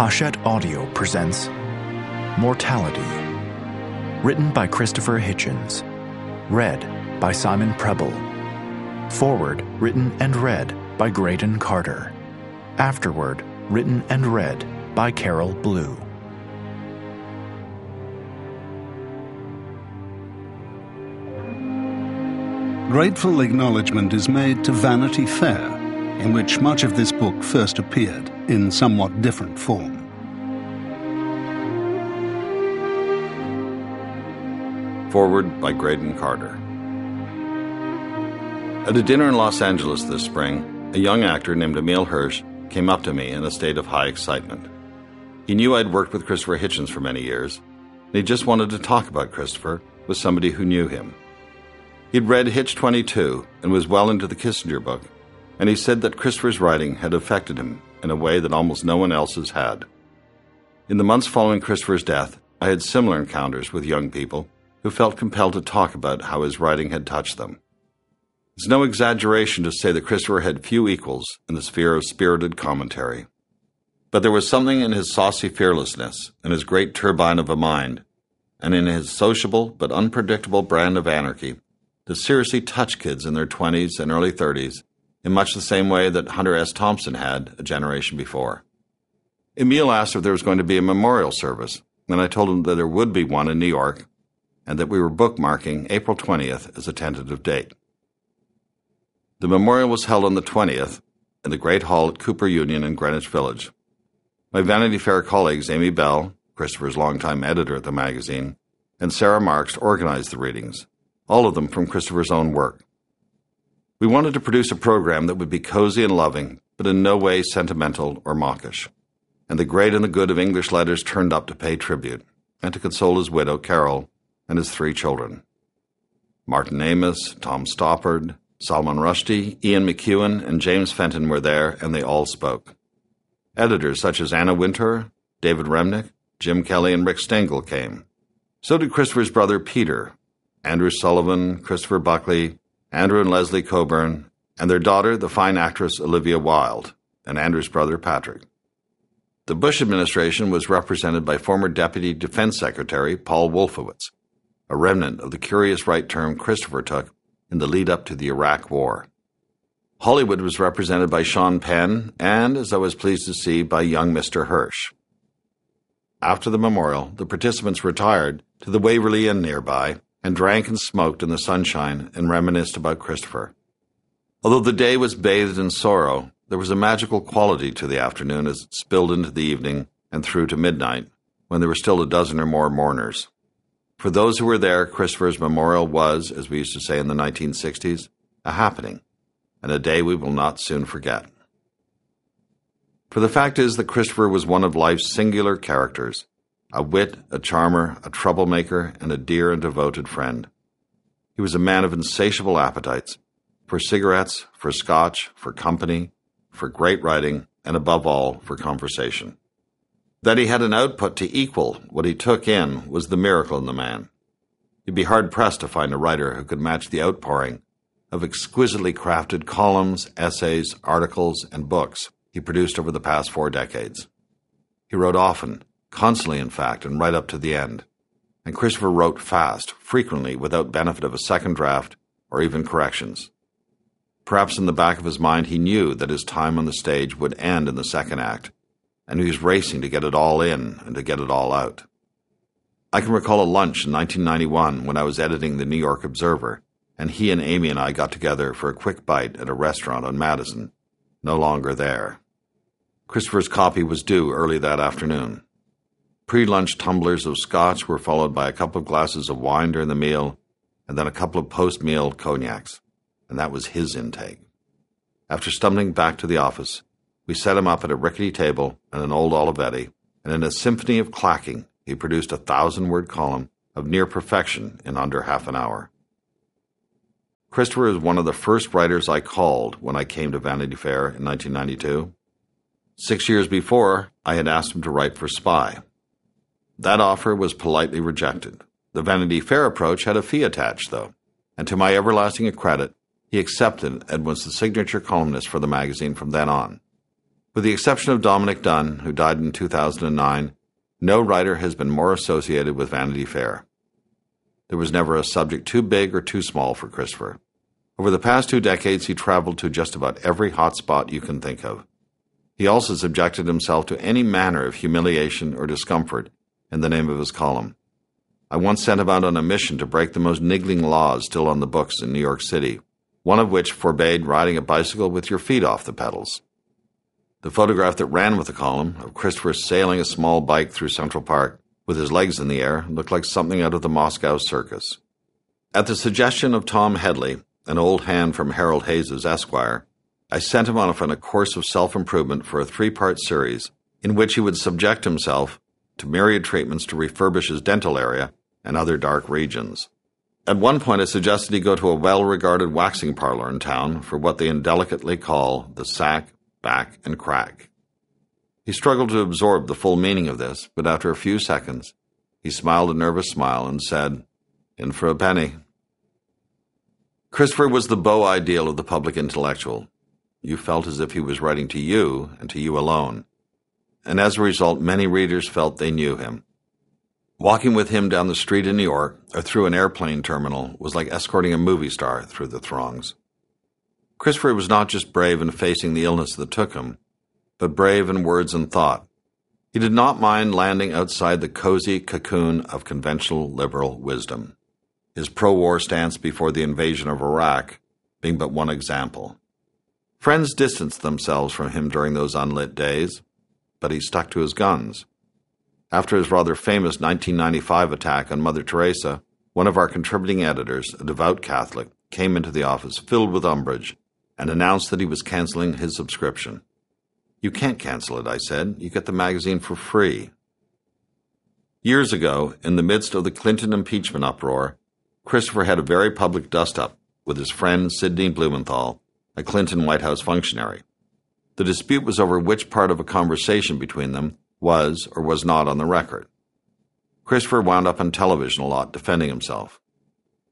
Hachette Audio presents Mortality. Written by Christopher Hitchens. Read by Simon Prebble. Foreword written and read by Graydon Carter. Afterward written and read by Carol Blue. Grateful acknowledgement is made to Vanity Fair, in which much of this book first appeared in somewhat different form. Foreword by Graydon Carter. At a dinner in Los Angeles this spring, a young actor named Emile Hirsch came up to me in a state of high excitement. He knew I'd worked with Christopher Hitchens for many years, and he just wanted to talk about Christopher with somebody who knew him. He'd read Hitch 22 and was well into the Kissinger book, and he said that Christopher's writing had affected him in a way that almost no one else has had. In the months following Christopher's death, I had similar encounters with young people who felt compelled to talk about how his writing had touched them. It's no exaggeration to say that Christopher had few equals in the sphere of spirited commentary. But there was something in his saucy fearlessness in his great turbine of a mind, and in his sociable but unpredictable brand of anarchy that seriously touched kids in their 20s and early 30s in much the same way that Hunter S. Thompson had a generation before. Emile asked if there was going to be a memorial service, and I told him that there would be one in New York and that we were bookmarking April 20th as a tentative date. The memorial was held on the 20th in the Great Hall at Cooper Union in Greenwich Village. My Vanity Fair colleagues Aimée Bell, Christopher's longtime editor at the magazine, and Sarah Marks organized the readings, all of them from Christopher's own work. We wanted to produce a program that would be cozy and loving, but in no way sentimental or mawkish. And the great and the good of English letters turned up to pay tribute and to console his widow, Carol, and his three children. Martin Amis, Tom Stoppard, Salman Rushdie, Ian McEwan, and James Fenton were there, and they all spoke. Editors such as Anna Wintour, David Remnick, Jim Kelly, and Rick Stengel came. So did Christopher's brother Peter, Andrew Sullivan, Christopher Buckley, Andrew and Leslie Cockburn, and their daughter, the fine actress Olivia Wilde, and Andrew's brother Patrick. The Bush administration was represented by former Deputy Defense Secretary Paul Wolfowitz, a remnant of the curious right term Christopher took in the lead up to the Iraq War. Hollywood was represented by Sean Penn and, as I was pleased to see, by young Mr. Hirsch. After the memorial, the participants retired to the Waverly Inn nearby and drank and smoked in the sunshine and reminisced about Christopher. Although the day was bathed in sorrow, there was a magical quality to the afternoon as it spilled into the evening and through to midnight, when there were still a dozen or more mourners. For those who were there, Christopher's memorial was, as we used to say in the 1960s, a happening, and a day we will not soon forget. For the fact is that Christopher was one of life's singular characters, a wit, a charmer, a troublemaker, and a dear and devoted friend. He was a man of insatiable appetites for cigarettes, for scotch, for company, for great writing, and above all, for conversation. That he had an output to equal what he took in was the miracle in the man. You'd be hard pressed to find a writer who could match the outpouring of exquisitely crafted columns, essays, articles, and books he produced over the past four decades. He wrote often, constantly, in fact, and right up to the end. And Christopher wrote fast, frequently without benefit of a second draft or even corrections. Perhaps in the back of his mind he knew that his time on the stage would end in the second act, and he was racing to get it all in and to get it all out. I can recall a lunch in 1991 when I was editing the New York Observer, and he and Amy and I got together for a quick bite at a restaurant on Madison, no longer there. Christopher's copy was due early that afternoon. Pre lunch tumblers of scotch were followed by a couple of glasses of wine during the meal, and then a couple of post meal cognacs, and that was his intake. After stumbling back to the office, we set him up at a rickety table and an old Olivetti, and in a symphony of clacking, he produced a thousand word column of near perfection in under half an hour. Christopher is one of the first writers I called when I came to Vanity Fair in 1992. Six years before, I had asked him to write for Spy, that offer was politely rejected. The Vanity Fair approach had a fee attached, though, and to my everlasting credit, he accepted and was the signature columnist for the magazine from then on. With the exception of Dominick Dunne, who died in 2009, no writer has been more associated with Vanity Fair. There was never a subject too big or too small for Christopher. Over the past two decades, he traveled to just about every hot spot you can think of. He also subjected himself to any manner of humiliation or discomfort in the name of his column. I once sent him out on a mission to break the most niggling laws still on the books in New York City, one of which forbade riding a bicycle with your feet off the pedals. The photograph that ran with the column of Christopher sailing a small bike through Central Park with his legs in the air looked like something out of the Moscow circus. At the suggestion of Tom Hedley, an old hand from Harold Hayes' Esquire, I sent him off on a course of self improvement for a three part series in which he would subject himself to myriad treatments to refurbish his dental area and other dark regions. At one point, I suggested he go to a well regarded waxing parlor in town for what they indelicately call the sack, back, and crack. He struggled to absorb the full meaning of this, but after a few seconds, he smiled a nervous smile and said, In for a penny. Christopher was the beau ideal of the public intellectual. You felt as if he was writing to you and to you alone. And as a result, many readers felt they knew him. Walking with him down the street in New York or through an airplane terminal was like escorting a movie star through the throngs. Christopher was not just brave in facing the illness that took him, but brave in words and thought. He did not mind landing outside the cozy cocoon of conventional liberal wisdom his pro war stance before the invasion of Iraq being but one example. Friends distanced themselves from him during those unlit days, but he stuck to his guns. After his rather famous 1995 attack on Mother Teresa, one of our contributing editors, a devout Catholic, came into the office filled with umbrage and announced that he was canceling his subscription. You can't cancel it, I said. You get the magazine for free. Years ago, in the midst of the Clinton impeachment uproar, Christopher had a very public dust up with his friend Sidney Blumenthal, a Clinton White House functionary. The dispute was over which part of a conversation between them was or was not on the record. Christopher wound up on television a lot defending himself.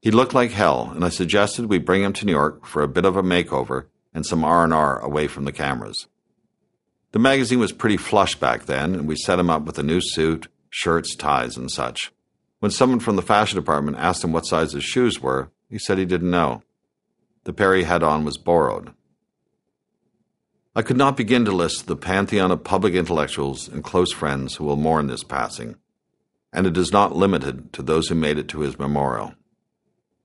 He looked like hell, and I suggested we bring him to New York for a bit of a makeover and some R&R away from the cameras. The magazine was pretty flush back then, and we set him up with a new suit, shirts, ties, and such. When someone from the fashion department asked him what size his shoes were, he said he didn't know. The pair he had on was borrowed. I could not begin to list the pantheon of public intellectuals and close friends who will mourn this passing, and it is not limited to those who made it to his memorial.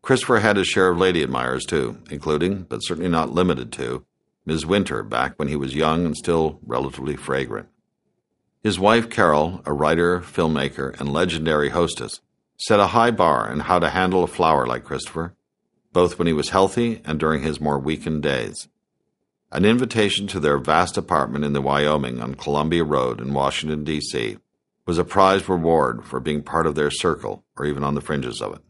Christopher had his share of lady admirers too, including, but certainly not limited to, Ms. Wintour back when he was young and still relatively fragrant. His wife, Carol, a writer, filmmaker, and legendary hostess, set a high bar in how to handle a flower like Christopher, both when he was healthy and during his more weakened days. An invitation to their vast apartment in the Wyoming on Columbia Road in Washington, D.C., was a prize reward for being part of their circle or even on the fringes of it.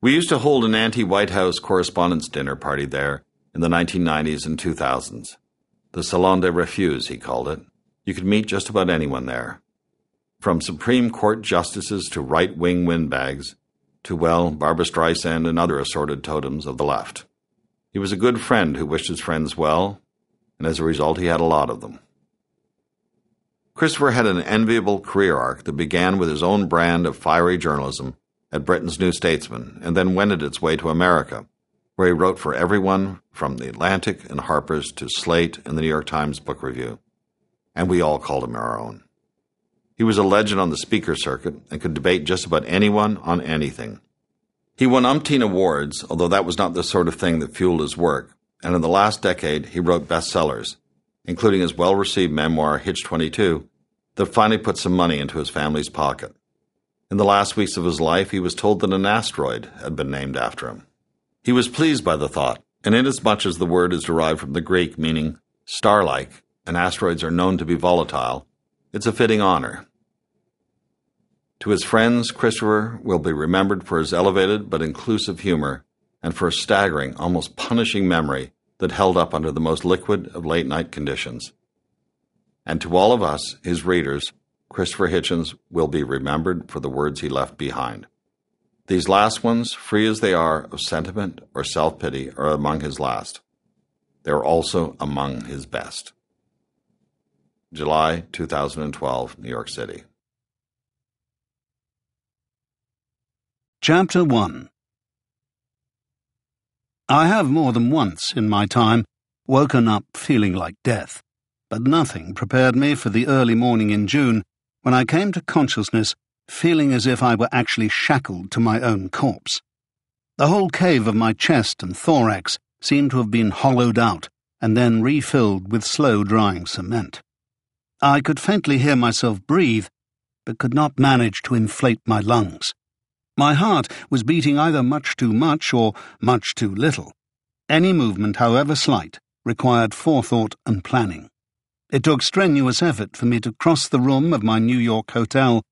We used to hold an anti White House correspondence dinner party there in the 1990s and 2000s. The Salon des Refusés, he called it, you could meet just about anyone there. From Supreme Court justices to right wing windbags, to, well, Barbra Streisand and other assorted totems of the left. He was a good friend who wished his friends well, and as a result, he had a lot of them. Christopher had an enviable career arc that began with his own brand of fiery journalism at Britain's New Statesman and then wended its way to America, where he wrote for everyone from The Atlantic and Harper's to Slate and the New York Times Book Review and we all called him our own. He was a legend on the speaker circuit and could debate just about anyone on anything. He won umpteen awards, although that was not the sort of thing that fueled his work, and in the last decade he wrote bestsellers, including his well received memoir Hitch 22, that finally put some money into his family's pocket. In the last weeks of his life, he was told that an asteroid had been named after him. He was pleased by the thought, and inasmuch as the word is derived from the Greek meaning star like, and asteroids are known to be volatile, it's a fitting honor. To his friends, Christopher will be remembered for his elevated but inclusive humor and for a staggering, almost punishing memory that held up under the most liquid of late night conditions. And to all of us, his readers, Christopher Hitchens will be remembered for the words he left behind. These last ones, free as they are of sentiment or self pity, are among his last. They are also among his best. July 2012, New York City. Chapter 1 I have more than once in my time woken up feeling like death, but nothing prepared me for the early morning in June when I came to consciousness feeling as if I were actually shackled to my own corpse. The whole cave of my chest and thorax seemed to have been hollowed out and then refilled with slow drying cement. I could faintly hear myself breathe, but could not manage to inflate my lungs. My heart was beating either much too much or much too little. Any movement, however slight, required forethought and planning. It took strenuous effort for me to cross the room of my New York hotel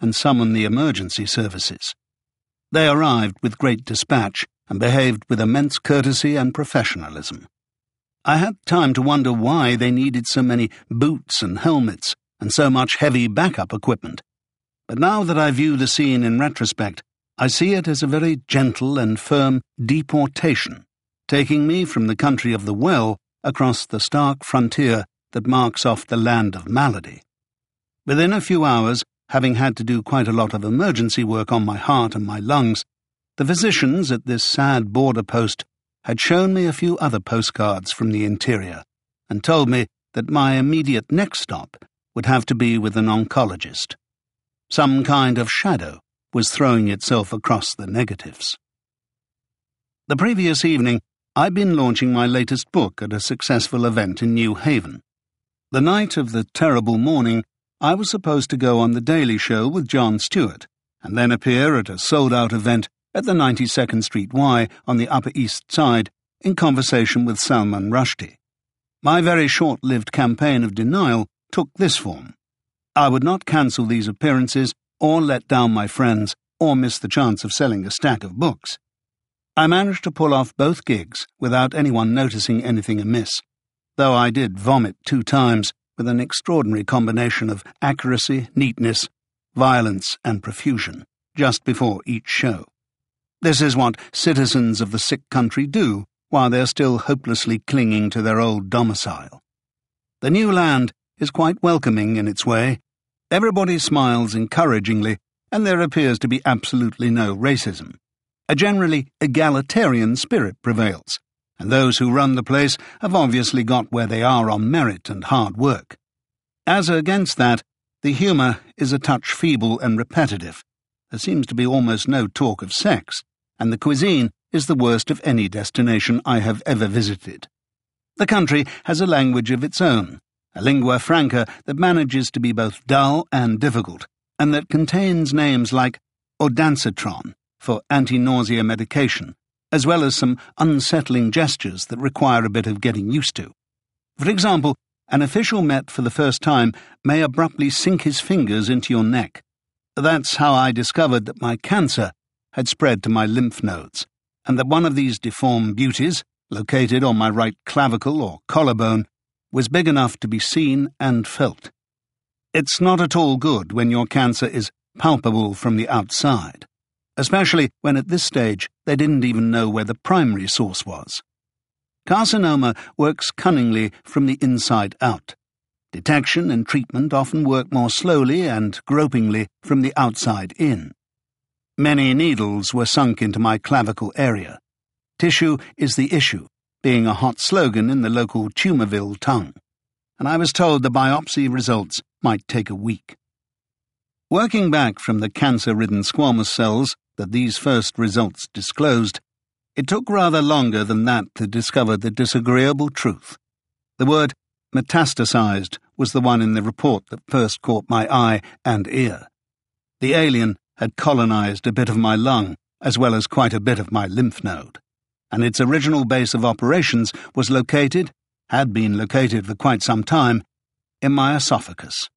and summon the emergency services. They arrived with great dispatch and behaved with immense courtesy and professionalism. I had time to wonder why they needed so many boots and helmets and so much heavy backup equipment. But now that I view the scene in retrospect, I see it as a very gentle and firm deportation, taking me from the country of the well across the stark frontier that marks off the land of malady. Within a few hours, having had to do quite a lot of emergency work on my heart and my lungs, the physicians at this sad border post had shown me a few other postcards from the interior and told me that my immediate next stop would have to be with an oncologist. Some kind of shadow was throwing itself across the negatives. The previous evening, I'd been launching my latest book at a successful event in New Haven. The night of the terrible morning, I was supposed to go on The Daily Show with Jon Stewart, and then appear at a sold out event at the 92nd Street Y on the Upper East Side in conversation with Salman Rushdie. My very short lived campaign of denial took this form. I would not cancel these appearances or let down my friends, or miss the chance of selling a stack of books. I managed to pull off both gigs without anyone noticing anything amiss, though I did vomit two times with an extraordinary combination of accuracy, neatness, violence, and profusion just before each show. This is what citizens of the sick country do while they're still hopelessly clinging to their old domicile. The new land is quite welcoming in its way, Everybody smiles encouragingly, and there appears to be absolutely no racism. A generally egalitarian spirit prevails, and those who run the place have obviously got where they are on merit and hard work. As against that, the humour is a touch feeble and repetitive. There seems to be almost no talk of sex, and the cuisine is the worst of any destination I have ever visited. The country has a language of its own, a lingua franca that manages to be both dull and difficult, and that contains names like ondansetron for anti-nausea medication, as well as some unsettling gestures that require a bit of getting used to. For example, an official met for the first time may abruptly sink his fingers into your neck. That's how I discovered that my cancer had spread to my lymph nodes, and that one of these deformed beauties, located on my right clavicle or collarbone, was big enough to be seen and felt. It's not at all good when your cancer is palpable from the outside, especially when at this stage they didn't even know where the primary source was. Carcinoma works cunningly from the inside out. Detection and treatment often work more slowly and gropingly from the outside in. Many needles were sunk into my clavicle area. Tissue is the issue, being a hot slogan in the local Tumorville tongue, and I was told the biopsy results might take a week. Working back from the cancer ridden squamous cells that these first results disclosed, it took rather longer than that to discover the disagreeable truth. The word metastasized was the one in the report that first caught my eye and ear. The alien had colonized a bit of my lung, as well as quite a bit of my lymph node and its original base of operations was located, had been located for quite some time, in my esophagus.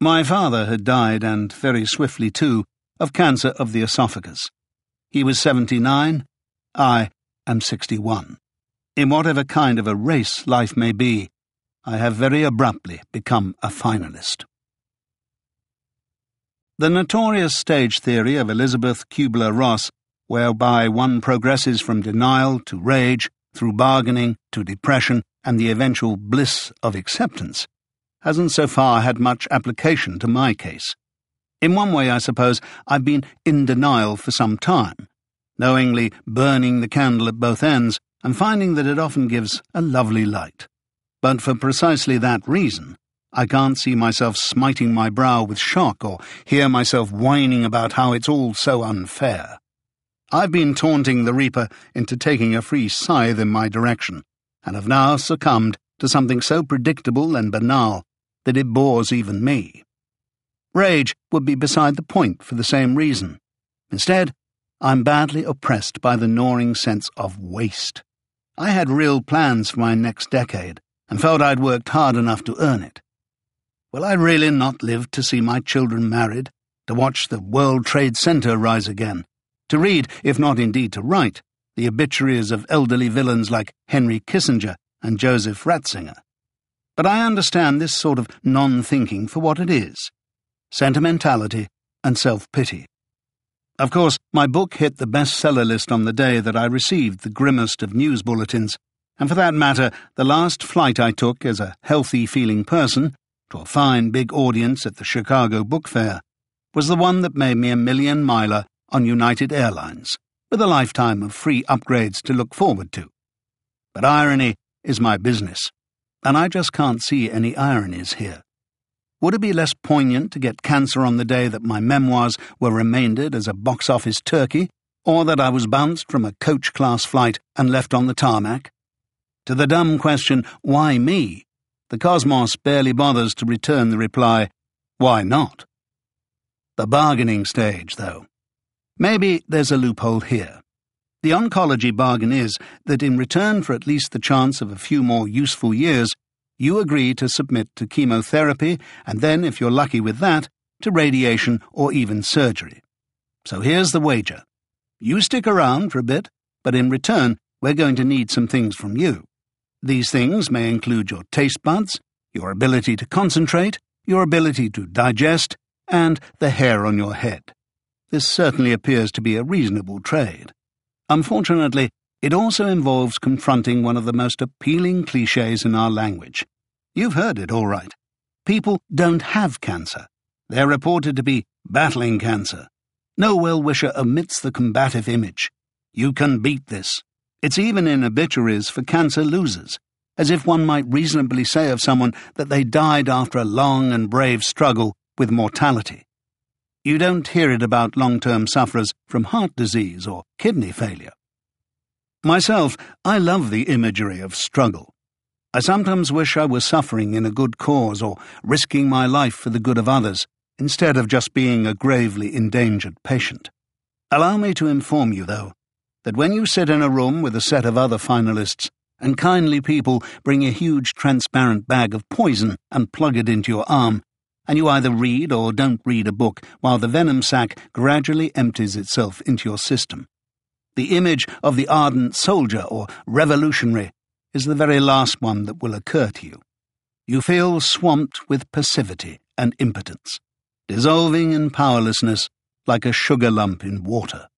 My father had died, and very swiftly too, of cancer of the esophagus. He was 79, I am 61. In whatever kind of a race life may be, I have very abruptly become a finalist. The notorious stage theory of Elisabeth Kübler-Ross whereby one progresses from denial to rage, through bargaining to depression and the eventual bliss of acceptance, hasn't so far had much application to my case. In one way, I suppose, I've been in denial for some time, knowingly burning the candle at both ends and finding that it often gives a lovely light. But for precisely that reason, I can't see myself smiting my brow with shock or hear myself whining about how it's all so unfair. I've been taunting the Reaper into taking a free scythe in my direction, and have now succumbed to something so predictable and banal that it bores even me. Rage would be beside the point for the same reason. Instead, I'm badly oppressed by the gnawing sense of waste. I had real plans for my next decade and felt I'd worked hard enough to earn it. Will I really not live to see my children married, to watch the World Trade Center rise again, to read, if not indeed to write, the obituaries of elderly villains like Henry Kissinger and Joseph Ratzinger? But I understand this sort of non thinking for what it is sentimentality and self pity. Of course, my book hit the bestseller list on the day that I received the grimmest of news bulletins, and for that matter, the last flight I took as a healthy feeling person to a fine big audience at the Chicago Book Fair was the one that made me a million miler on United Airlines, with a lifetime of free upgrades to look forward to. But irony is my business, and I just can't see any ironies here. Would it be less poignant to get cancer on the day that my memoirs were remaindered as a box office turkey, or that I was bounced from a coach class flight and left on the tarmac? To the dumb question, why me? the cosmos barely bothers to return the reply, Why not? The bargaining stage, though. Maybe there's a loophole here. The oncology bargain is that in return for at least the chance of a few more useful years, you agree to submit to chemotherapy and then, if you're lucky with that, to radiation or even surgery. So here's the wager. You stick around for a bit, but in return, we're going to need some things from you. These things may include your taste buds, your ability to concentrate, your ability to digest, and the hair on your head. This certainly appears to be a reasonable trade. Unfortunately, it also involves confronting one of the most appealing cliches in our language. You've heard it all right. People don't have cancer. They're reported to be battling cancer. No well wisher omits the combative image. You can beat this. It's even in obituaries for cancer losers, as if one might reasonably say of someone that they died after a long and brave struggle with mortality. You don't hear it about long term sufferers from heart disease or kidney failure. Myself, I love the imagery of struggle. I sometimes wish I were suffering in a good cause or risking my life for the good of others, instead of just being a gravely endangered patient. Allow me to inform you, though, that when you sit in a room with a set of other finalists, and kindly people bring a huge transparent bag of poison and plug it into your arm, and you either read or don't read a book while the venom sac gradually empties itself into your system. The image of the ardent soldier or revolutionary is the very last one that will occur to you. You feel swamped with passivity and impotence, dissolving in powerlessness like a sugar lump in water.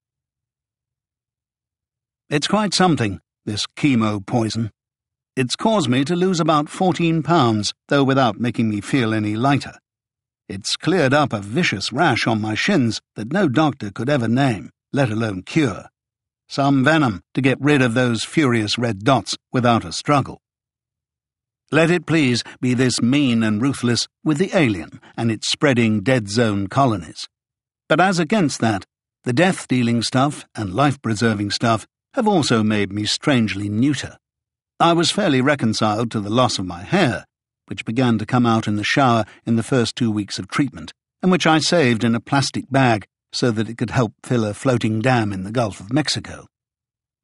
It's quite something, this chemo poison. It's caused me to lose about 14 pounds, though without making me feel any lighter. It's cleared up a vicious rash on my shins that no doctor could ever name, let alone cure. Some venom to get rid of those furious red dots without a struggle. Let it please be this mean and ruthless with the alien and its spreading dead zone colonies. But as against that, the death dealing stuff and life preserving stuff have also made me strangely neuter. I was fairly reconciled to the loss of my hair, which began to come out in the shower in the first two weeks of treatment, and which I saved in a plastic bag so that it could help fill a floating dam in the Gulf of Mexico.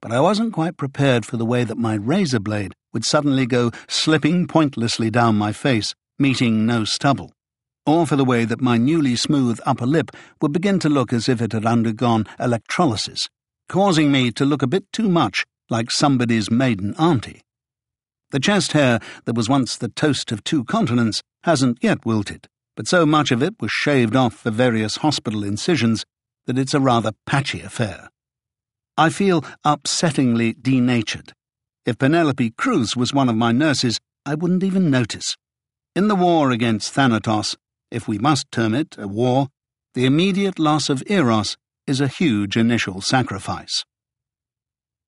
But I wasn't quite prepared for the way that my razor blade would suddenly go slipping pointlessly down my face, meeting no stubble, or for the way that my newly smooth upper lip would begin to look as if it had undergone electrolysis causing me to look a bit too much like somebody's maiden auntie. The chest hair that was once the toast of two continents hasn't yet wilted, but so much of it was shaved off for various hospital incisions that it's a rather patchy affair. I feel upsettingly denatured. If Penelope Cruz was one of my nurses, I wouldn't even notice. In the war against Thanatos, if we must term it a war, the immediate loss of Eros is a huge initial sacrifice.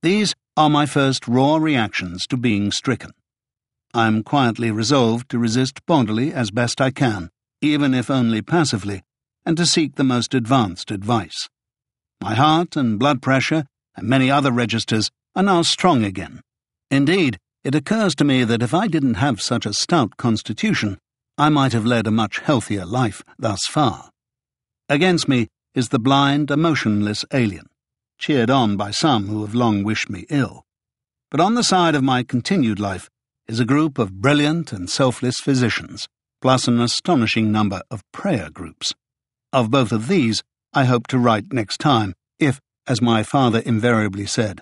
These are my first raw reactions to being stricken. I am quietly resolved to resist bodily as best I can, even if only passively, and to seek the most advanced advice. My heart and blood pressure and many other registers are now strong again. Indeed, it occurs to me that if I didn't have such a stout constitution, I might have led a much healthier life thus far. Against me is the blind, emotionless alien, cheered on by some who have long wished me ill. But on the side of my continued life is a group of brilliant and selfless physicians, plus an astonishing number of prayer groups. Of both of these, I hope to write next time, if, as my father invariably said,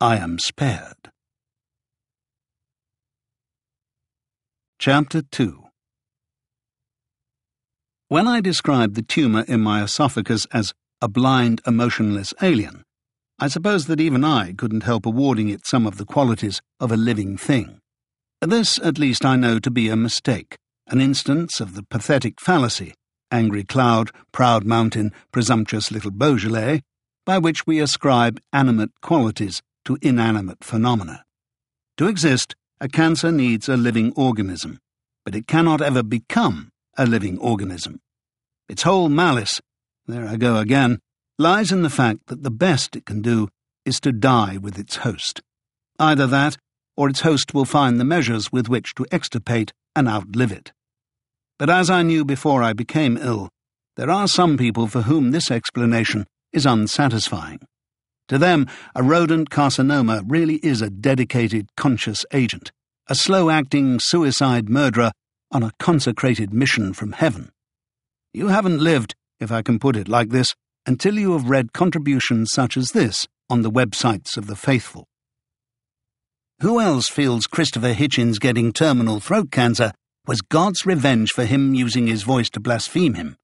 I am spared. Chapter 2 When I described the tumour in my esophagus as a blind, emotionless alien, I suppose that even I couldn't help awarding it some of the qualities of a living thing. This, at least, I know to be a mistake, an instance of the pathetic fallacy angry cloud, proud mountain, presumptuous little Beaujolais, by which we ascribe animate qualities to inanimate phenomena. To exist, a cancer needs a living organism, but it cannot ever become a living organism. Its whole malice, there I go again, lies in the fact that the best it can do is to die with its host. Either that, or its host will find the measures with which to extirpate and outlive it. But as I knew before I became ill, there are some people for whom this explanation is unsatisfying. To them, a rodent carcinoma really is a dedicated conscious agent, a slow acting suicide murderer on a consecrated mission from heaven. You haven't lived, if I can put it like this, until you have read contributions such as this on the websites of the faithful. Who else feels Christopher Hitchens getting terminal throat cancer was God's revenge for him using his voice to blaspheme him.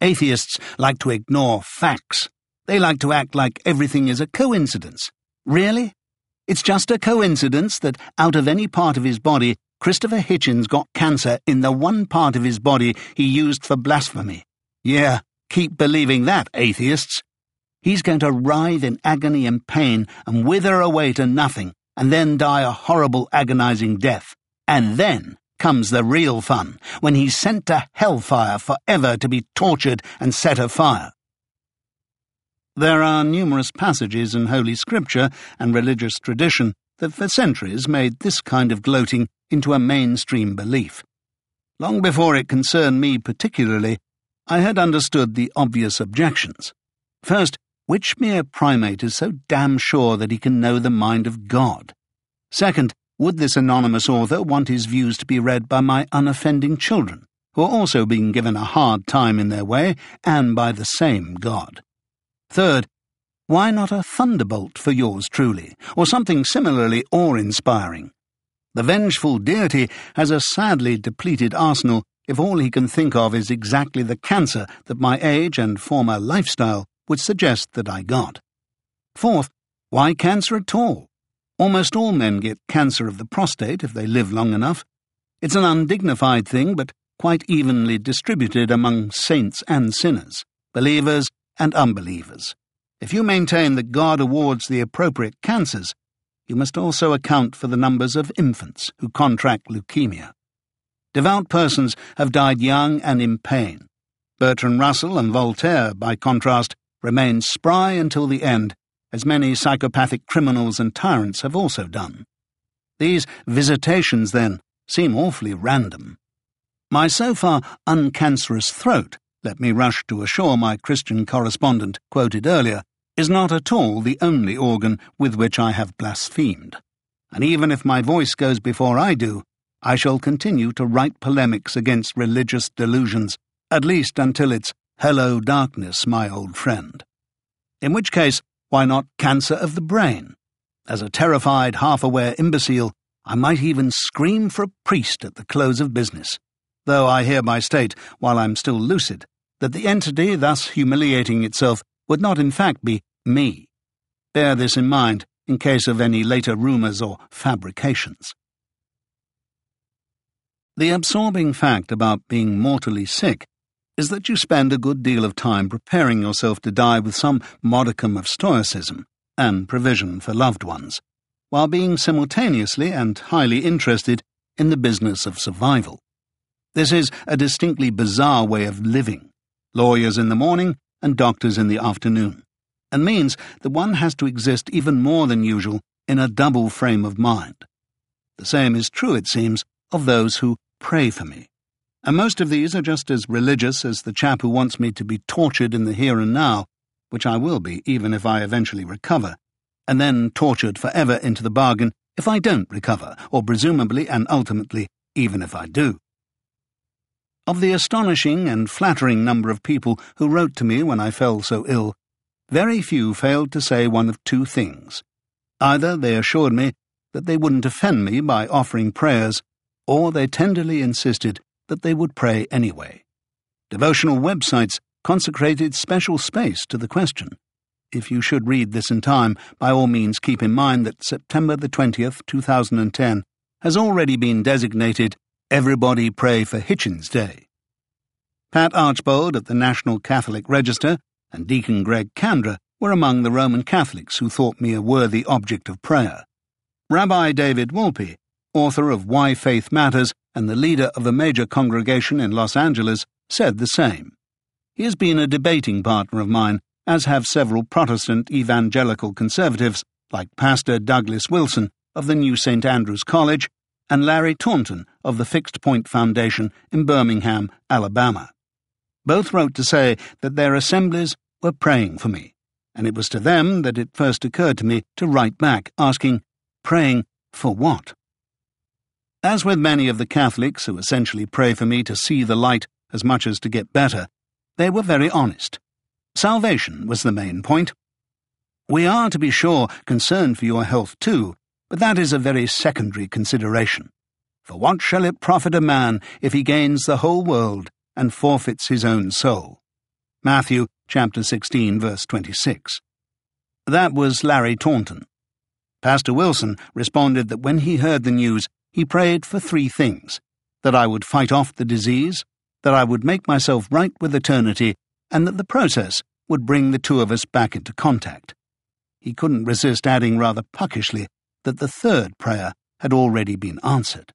Atheists like to ignore facts. They like to act like everything is a coincidence. Really? It's just a coincidence that out of any part of his body, Christopher Hitchens got cancer in the one part of his body he used for blasphemy. Yeah, keep believing that, atheists. He's going to writhe in agony and pain and wither away to nothing, and then die a horrible, agonizing death. And then comes the real fun, when he's sent to hellfire forever to be tortured and set afire. There are numerous passages in Holy Scripture and religious tradition that for centuries made this kind of gloating into a mainstream belief. Long before it concerned me particularly, I had understood the obvious objections. First, which mere primate is so damn sure that he can know the mind of God? Second, would this anonymous author want his views to be read by my unoffending children, who are also being given a hard time in their way, and by the same God? Third, why not a thunderbolt for yours truly, or something similarly awe-inspiring? The vengeful deity has a sadly depleted arsenal if all he can think of is exactly the cancer that my age and former lifestyle would suggest that I got. Fourth, why cancer at all? Almost all men get cancer of the prostate if they live long enough. It's an undignified thing, but quite evenly distributed among saints and sinners, believers and unbelievers. If you maintain that God awards the appropriate cancers, you must also account for the numbers of infants who contract leukemia. Devout persons have died young and in pain. Bertrand Russell and Voltaire, by contrast, remained spry until the end as many psychopathic criminals and tyrants have also done. These visitations, then, seem awfully random. My so far uncancerous throat, let me rush to assure my Christian correspondent quoted earlier, is not at all the only organ with which I have blasphemed. And even if my voice goes before I do, I shall continue to write polemics against religious delusions, at least until it's Hello, darkness, my old friend. In which case, why not cancer of the brain? As a terrified, half-aware imbecile, I might even scream for a priest at the close of business, though I hereby state, while I'm still lucid, that the entity thus humiliating itself would not in fact be me. Bear this in mind in case of any later rumours or fabrications. The absorbing fact about being mortally sick is that you spend a good deal of time preparing yourself to die with some modicum of stoicism and provision for loved ones, while being simultaneously and highly interested in the business of survival. This is a distinctly bizarre way of living, lawyers in the morning and doctors in the afternoon, and means that one has to exist even more than usual in a double frame of mind. The same is true, it seems, of those who pray for me. And most of these are just as religious as the chap who wants me to be tortured in the here and now, which I will be even if I eventually recover, and then tortured forever into the bargain if I don't recover, or presumably and ultimately even if I do. Of the astonishing and flattering number of people who wrote to me when I fell so ill, very few failed to say one of two things. Either they assured me that they wouldn't offend me by offering prayers, or they tenderly insisted that they would pray anyway. Devotional websites consecrated special space to the question. If you should read this in time, by all means keep in mind that September the 20th, 2010, has already been designated Everybody Pray for Hitchens Day. Pat Archbold at the National Catholic Register and Deacon Greg Kandra were among the Roman Catholics who thought me a worthy object of prayer. Rabbi David Wolpe, author of Why Faith Matters and the leader of a major congregation in Los Angeles, said the same. He has been a debating partner of mine, as have several Protestant evangelical conservatives like Pastor Douglas Wilson of the New St. Andrews College and Larry Taunton of the Fixed Point Foundation in Birmingham, Alabama. Both wrote to say that their assemblies were praying for me, and it was to them that it first occurred to me to write back asking, Praying for what? As with many of the Catholics who essentially pray for me to see the light as much as to get better, they were very honest. Salvation was the main point. We are, to be sure, concerned for your health too, but that is a very secondary consideration. For what shall it profit a man if he gains the whole world and forfeits his own soul? Matthew chapter 16 verse 26. That was Larry Taunton. Pastor Wilson responded that when he heard the news, he prayed for three things that I would fight off the disease, that I would make myself right with eternity, and that the process would bring the two of us back into contact. He couldn't resist adding rather puckishly that the third prayer had already been answered.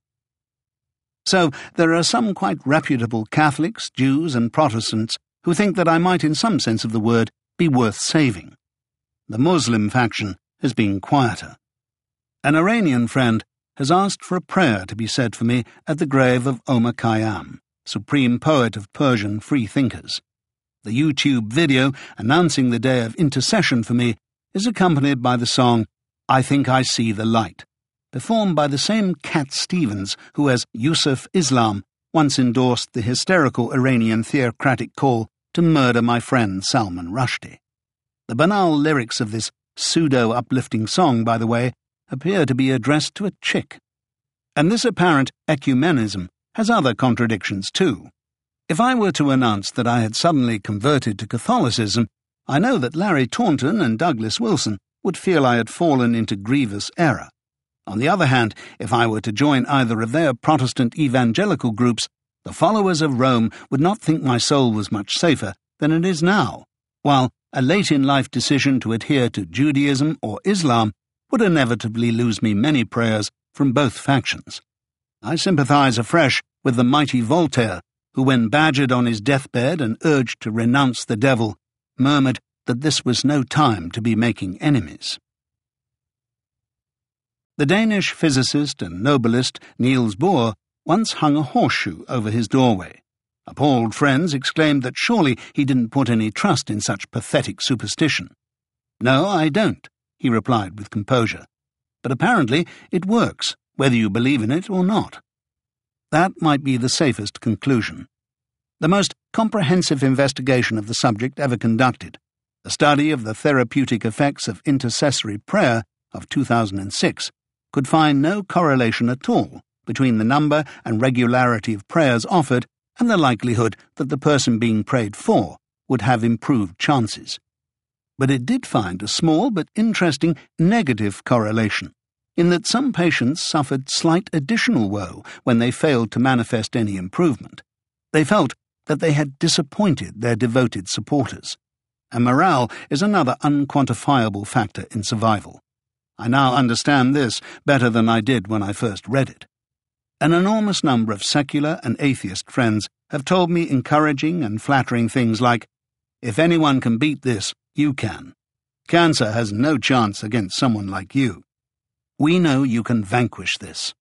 So there are some quite reputable Catholics, Jews, and Protestants who think that I might, in some sense of the word, be worth saving. The Muslim faction has been quieter. An Iranian friend has asked for a prayer to be said for me at the grave of Omar Khayyam, supreme poet of Persian free thinkers. The YouTube video announcing the day of intercession for me is accompanied by the song I Think I See the Light, performed by the same Cat Stevens who, as Yusuf Islam, once endorsed the hysterical Iranian theocratic call to murder my friend Salman Rushdie. The banal lyrics of this pseudo uplifting song, by the way, appear to be addressed to a chick. And this apparent ecumenism has other contradictions too. If I were to announce that I had suddenly converted to Catholicism, I know that Larry Taunton and Douglas Wilson would feel I had fallen into grievous error. On the other hand, if I were to join either of their Protestant evangelical groups, the followers of Rome would not think my soul was much safer than it is now, while a late in life decision to adhere to Judaism or Islam would inevitably lose me many prayers from both factions. I sympathize afresh with the mighty Voltaire, who, when badgered on his deathbed and urged to renounce the devil, murmured that this was no time to be making enemies. The Danish physicist and Nobelist Niels Bohr once hung a horseshoe over his doorway. Appalled friends exclaimed that surely he didn't put any trust in such pathetic superstition. No, I don't, he replied with composure. But apparently it works, whether you believe in it or not. That might be the safest conclusion. The most comprehensive investigation of the subject ever conducted, a study of the therapeutic effects of intercessory prayer of 2006, could find no correlation at all between the number and regularity of prayers offered and the likelihood that the person being prayed for would have improved chances but it did find a small but interesting negative correlation. in that some patients suffered slight additional woe when they failed to manifest any improvement. They felt that they had disappointed their devoted supporters. And morale is another unquantifiable factor in survival. I now understand this better than I did when I first read it. An enormous number of secular and atheist friends have told me encouraging and flattering things like, If anyone can beat this, you can. Cancer has no chance against someone like you. We know you can vanquish this.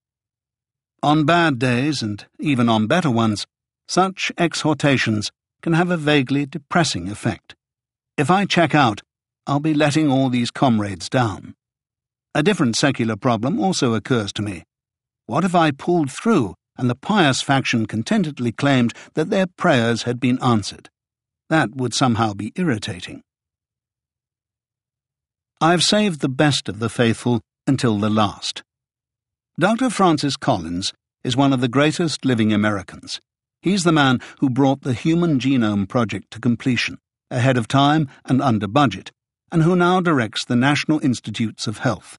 On bad days, and even on better ones, such exhortations can have a vaguely depressing effect. If I check out, I'll be letting all these comrades down. A different secular problem also occurs to me. What if I pulled through and the pious faction contentedly claimed that their prayers had been answered? That would somehow be irritating. I've saved the best of the faithful until the last. Dr. Francis Collins is one of the greatest living Americans. He's the man who brought the Human Genome Project to completion, ahead of time and under budget, and who now directs the National Institutes of Health.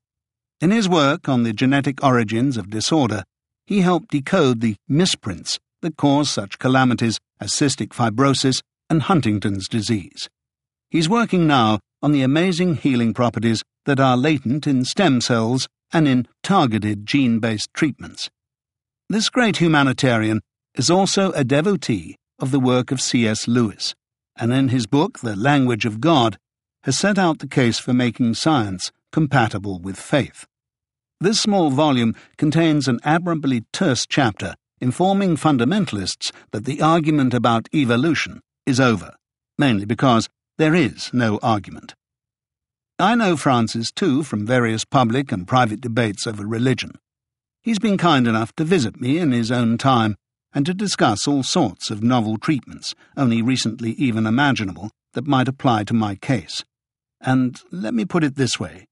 In his work on the genetic origins of disorder, he helped decode the misprints that cause such calamities as cystic fibrosis and Huntington's disease. He's working now on the amazing healing properties that are latent in stem cells and in targeted gene based treatments. This great humanitarian is also a devotee of the work of C.S. Lewis, and in his book, The Language of God, has set out the case for making science compatible with faith. This small volume contains an admirably terse chapter informing fundamentalists that the argument about evolution is over, mainly because there is no argument. I know Francis, too, from various public and private debates over religion. He's been kind enough to visit me in his own time and to discuss all sorts of novel treatments, only recently even imaginable, that might apply to my case. And let me put it this way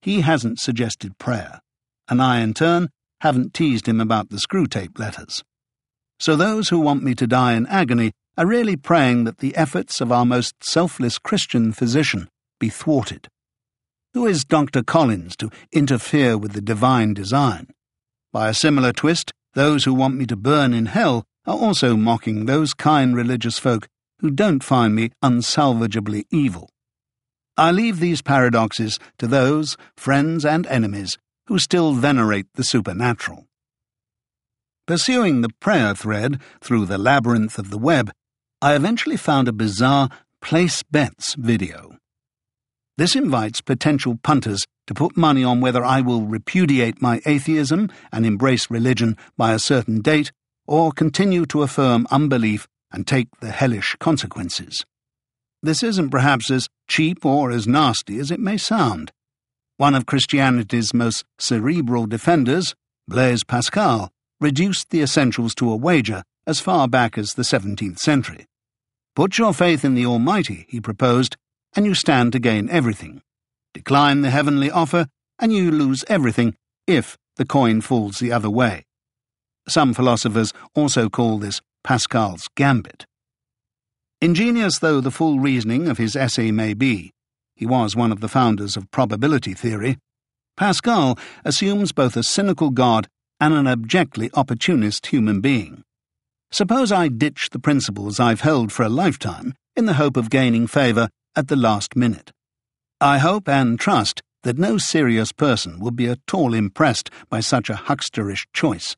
he hasn't suggested prayer, and I, in turn, haven't teased him about the Screwtape letters. So those who want me to die in agony are really praying that the efforts of our most selfless Christian physician be thwarted. Who is Dr. Collins to interfere with the divine design? By a similar twist, those who want me to burn in hell are also mocking those kind religious folk who don't find me unsalvageably evil. I leave these paradoxes to those, friends and enemies, who still venerate the supernatural. Pursuing the prayer thread through the labyrinth of the web, I eventually found a bizarre place bets video. This invites potential punters to put money on whether I will repudiate my atheism and embrace religion by a certain date, or continue to affirm unbelief and take the hellish consequences. This isn't perhaps as cheap or as nasty as it may sound. One of Christianity's most cerebral defenders, Blaise Pascal, reduced the essentials to a wager as far back as the 17th century. Put your faith in the Almighty, he proposed, and you stand to gain everything. Decline the heavenly offer, and you lose everything if the coin falls the other way. Some philosophers also call this Pascal's gambit. Ingenious though the full reasoning of his essay may be, he was one of the founders of probability theory, Pascal assumes both a cynical God and an abjectly opportunist human being. Suppose I ditch the principles I've held for a lifetime in the hope of gaining favour at the last minute. I hope and trust that no serious person would be at all impressed by such a hucksterish choice.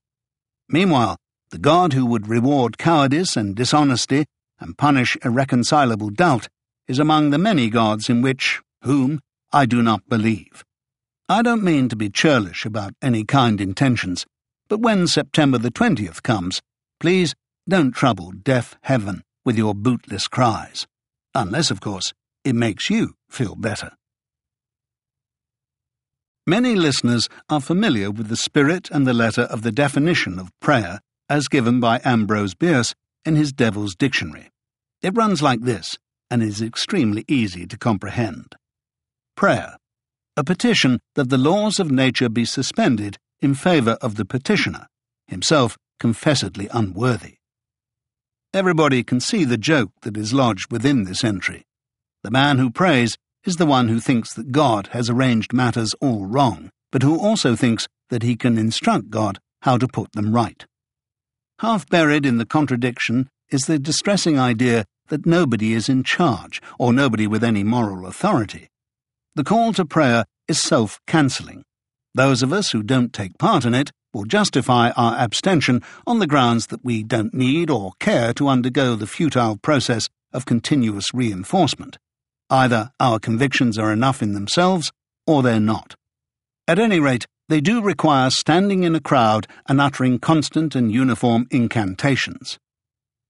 Meanwhile, the God who would reward cowardice and dishonesty and punish irreconcilable doubt is among the many gods in which, whom, I do not believe. I don't mean to be churlish about any kind intentions, but when September the 20th comes, please don't trouble deaf heaven with your bootless cries. Unless, of course, it makes you feel better. Many listeners are familiar with the spirit and the letter of the definition of prayer as given by Ambrose Bierce in his Devil's Dictionary. It runs like this and is extremely easy to comprehend. Prayer, a petition that the laws of nature be suspended in favour of the petitioner, himself confessedly unworthy. Everybody can see the joke that is lodged within this entry. The man who prays is the one who thinks that God has arranged matters all wrong but who also thinks that he can instruct God how to put them right. Half buried in the contradiction is the distressing idea that nobody is in charge, or nobody with any moral authority. The call to prayer is self cancelling. Those of us who don't take part in it will justify our abstention on the grounds that we don't need or care to undergo the futile process of continuous reinforcement. Either our convictions are enough in themselves, or they're not. At any rate, they do require standing in a crowd and uttering constant and uniform incantations.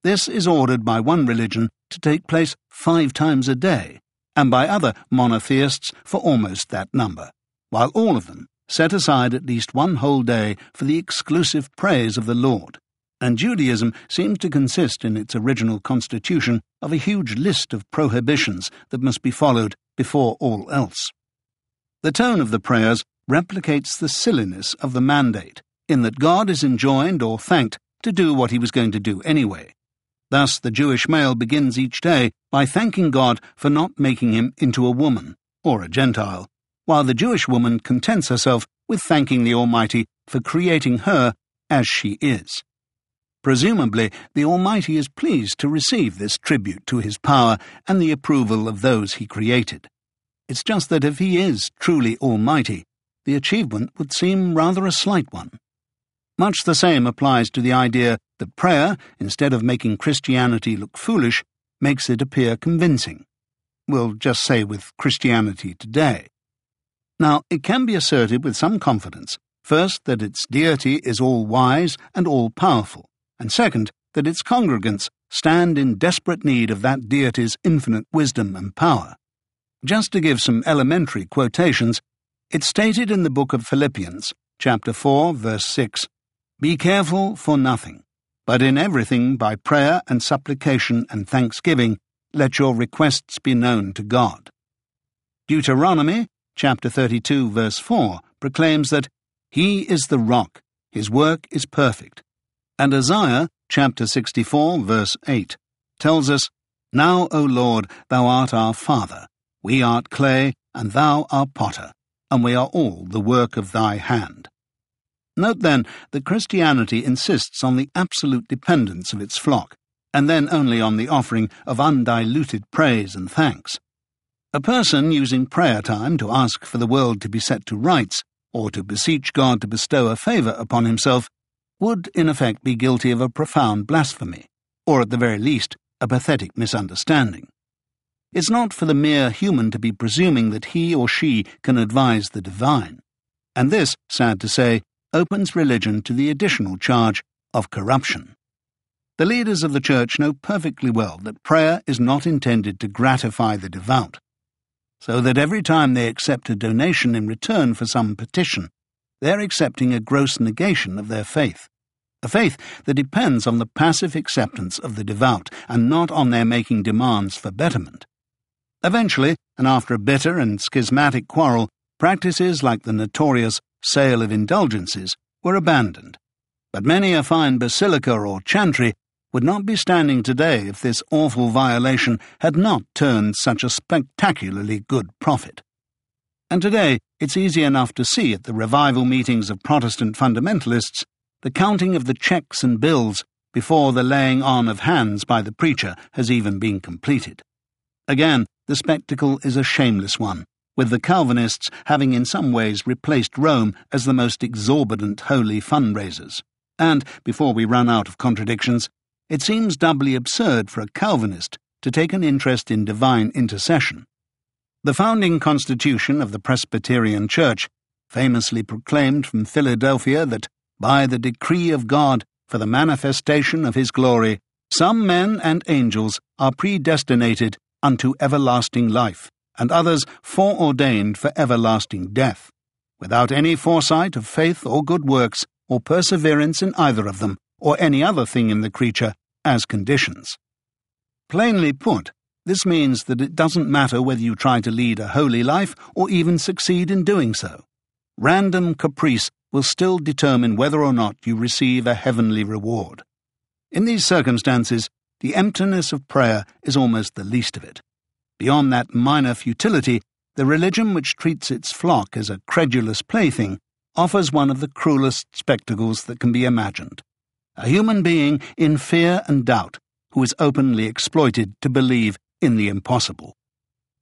This is ordered by one religion to take place five times a day, and by other monotheists for almost that number, while all of them set aside at least one whole day for the exclusive praise of the Lord. And Judaism seems to consist in its original constitution of a huge list of prohibitions that must be followed before all else. The tone of the prayers replicates the silliness of the mandate, in that God is enjoined or thanked to do what he was going to do anyway. Thus, the Jewish male begins each day by thanking God for not making him into a woman, or a Gentile, while the Jewish woman contents herself with thanking the Almighty for creating her as she is. Presumably, the Almighty is pleased to receive this tribute to his power and the approval of those he created. It's just that if he is truly Almighty, the achievement would seem rather a slight one. Much the same applies to the idea that prayer, instead of making Christianity look foolish, makes it appear convincing. We'll just say with Christianity today. Now, it can be asserted with some confidence, first, that its deity is all wise and all powerful, and second, that its congregants stand in desperate need of that deity's infinite wisdom and power. Just to give some elementary quotations, it's stated in the book of Philippians, chapter 4, verse 6 Be careful for nothing but in everything, by prayer and supplication and thanksgiving, let your requests be known to God. Deuteronomy, chapter 32, verse 4, proclaims that He is the rock, His work is perfect. And Isaiah, chapter 64, verse 8, tells us, Now, O Lord, thou art our Father, we art clay, and thou art potter, and we are all the work of thy hand. Note then that Christianity insists on the absolute dependence of its flock, and then only on the offering of undiluted praise and thanks. A person using prayer time to ask for the world to be set to rights, or to beseech God to bestow a favour upon himself, would in effect be guilty of a profound blasphemy, or at the very least, a pathetic misunderstanding. It's not for the mere human to be presuming that he or she can advise the divine. And this, sad to say, opens religion to the additional charge of corruption. The leaders of the Church know perfectly well that prayer is not intended to gratify the devout, so that every time they accept a donation in return for some petition, they're accepting a gross negation of their faith, a faith that depends on the passive acceptance of the devout and not on their making demands for betterment. Eventually, and after a bitter and schismatic quarrel, practices like the notorious sale of indulgences were abandoned, but many a fine basilica or chantry would not be standing today if this awful violation had not turned such a spectacularly good profit. And today it's easy enough to see at the revival meetings of Protestant fundamentalists the counting of the checks and bills before the laying on of hands by the preacher has even been completed. Again, the spectacle is a shameless one with the Calvinists having in some ways replaced Rome as the most exorbitant holy fundraisers. And, before we run out of contradictions, it seems doubly absurd for a Calvinist to take an interest in divine intercession. The founding constitution of the Presbyterian Church famously proclaimed from Philadelphia that, by the decree of God for the manifestation of his glory, some men and angels are predestinated unto everlasting life and others foreordained for everlasting death, without any foresight of faith or good works, or perseverance in either of them, or any other thing in the creature, as conditions. Plainly put, this means that it doesn't matter whether you try to lead a holy life or even succeed in doing so. Random caprice will still determine whether or not you receive a heavenly reward. In these circumstances, the emptiness of prayer is almost the least of it. Beyond that minor futility, the religion which treats its flock as a credulous plaything offers one of the cruelest spectacles that can be imagined. A human being in fear and doubt who is openly exploited to believe in the impossible.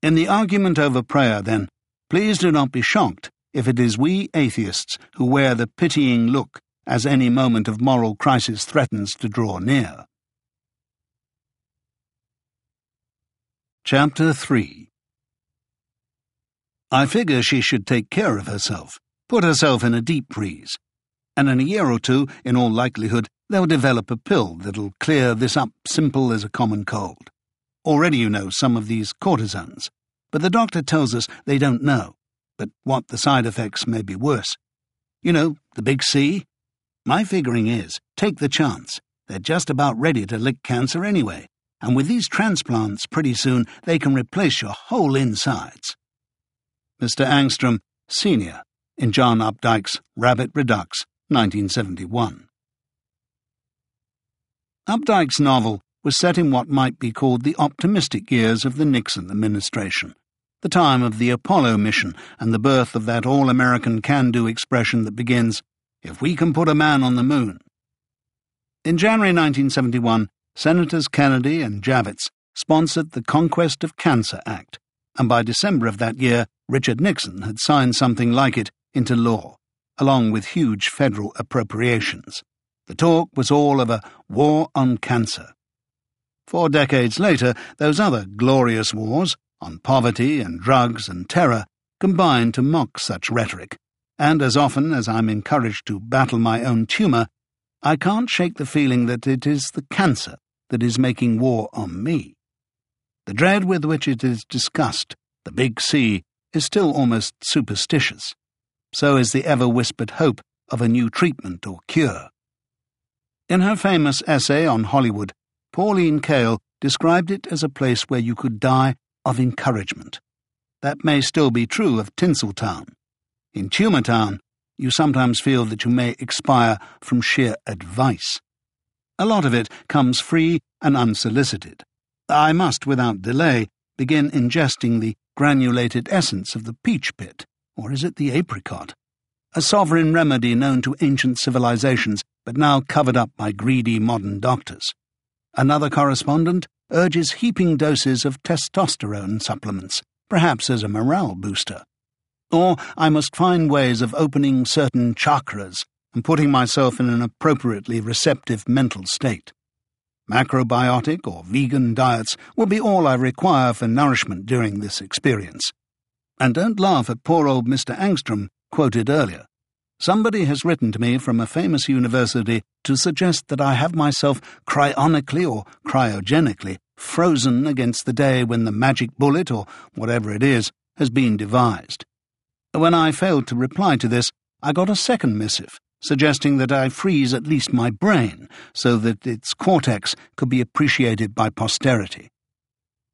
In the argument over prayer, then, please do not be shocked if it is we atheists who wear the pitying look as any moment of moral crisis threatens to draw near. Chapter 3 I figure she should take care of herself, put herself in a deep freeze, and in a year or two, in all likelihood, they'll develop a pill that'll clear this up simple as a common cold. Already you know some of these cortisones, but the doctor tells us they don't know, but what the side effects may be worse. You know, the big C? My figuring is, take the chance. They're just about ready to lick cancer anyway, and with these transplants, pretty soon they can replace your whole insides. Mr. Angstrom, Sr., in John Updike's Rabbit Redux, 1971. Updike's novel was set in what might be called the optimistic years of the Nixon administration, the time of the Apollo mission and the birth of that all American can do expression that begins, If we can put a man on the moon. In January 1971, Senators Kennedy and Javits sponsored the Conquest of Cancer Act, and by December of that year, Richard Nixon had signed something like it into law, along with huge federal appropriations. The talk was all of a war on cancer. Four decades later, those other glorious wars, on poverty and drugs and terror, combined to mock such rhetoric, and as often as I'm encouraged to battle my own tumour, I can't shake the feeling that it is the cancer that is making war on me. The dread with which it is discussed, the big C, is still almost superstitious. So is the ever whispered hope of a new treatment or cure. In her famous essay on Hollywood, Pauline Kael described it as a place where you could die of encouragement. That may still be true of Tinseltown. In Tumortown, you sometimes feel that you may expire from sheer advice. A lot of it comes free and unsolicited. I must, without delay, begin ingesting the granulated essence of the peach pit, or is it the apricot? A sovereign remedy known to ancient civilizations but now covered up by greedy modern doctors. Another correspondent urges heaping doses of testosterone supplements, perhaps as a morale booster. Or I must find ways of opening certain chakras and putting myself in an appropriately receptive mental state. Macrobiotic or vegan diets will be all I require for nourishment during this experience. And don't laugh at poor old Mr. Angstrom, quoted earlier. Somebody has written to me from a famous university to suggest that I have myself cryonically or cryogenically frozen against the day when the magic bullet, or whatever it is, has been devised. When I failed to reply to this, I got a second missive suggesting that I freeze at least my brain so that its cortex could be appreciated by posterity.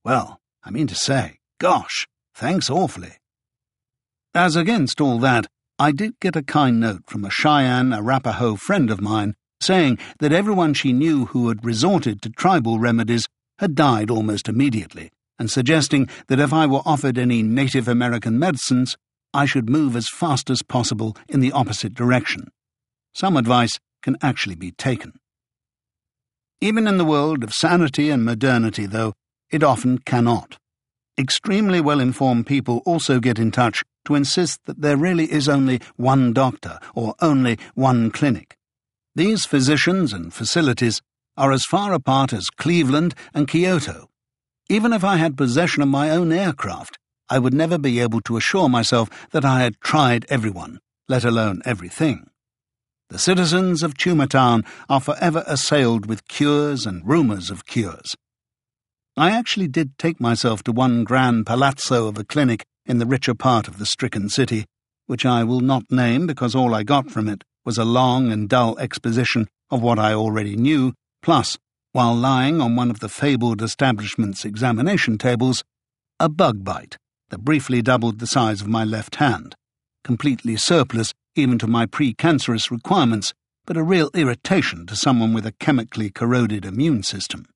Well, I mean to say, gosh, thanks awfully. As against all that, I did get a kind note from a Cheyenne Arapaho friend of mine saying that everyone she knew who had resorted to tribal remedies had died almost immediately, and suggesting that if I were offered any Native American medicines, I should move as fast as possible in the opposite direction. Some advice can actually be taken. Even in the world of sanity and modernity, though, it often cannot. Extremely well informed people also get in touch to insist that there really is only one doctor or only one clinic. These physicians and facilities are as far apart as Cleveland and Kyoto. Even if I had possession of my own aircraft, I would never be able to assure myself that I had tried everyone, let alone everything. The citizens of Tumortown are forever assailed with cures and rumours of cures. I actually did take myself to one grand palazzo of a clinic in the richer part of the stricken city, which I will not name because all I got from it was a long and dull exposition of what I already knew, plus, while lying on one of the fabled establishment's examination tables, a bug bite that briefly doubled the size of my left hand, completely surplus even to my precancerous requirements, but a real irritation to someone with a chemically corroded immune system.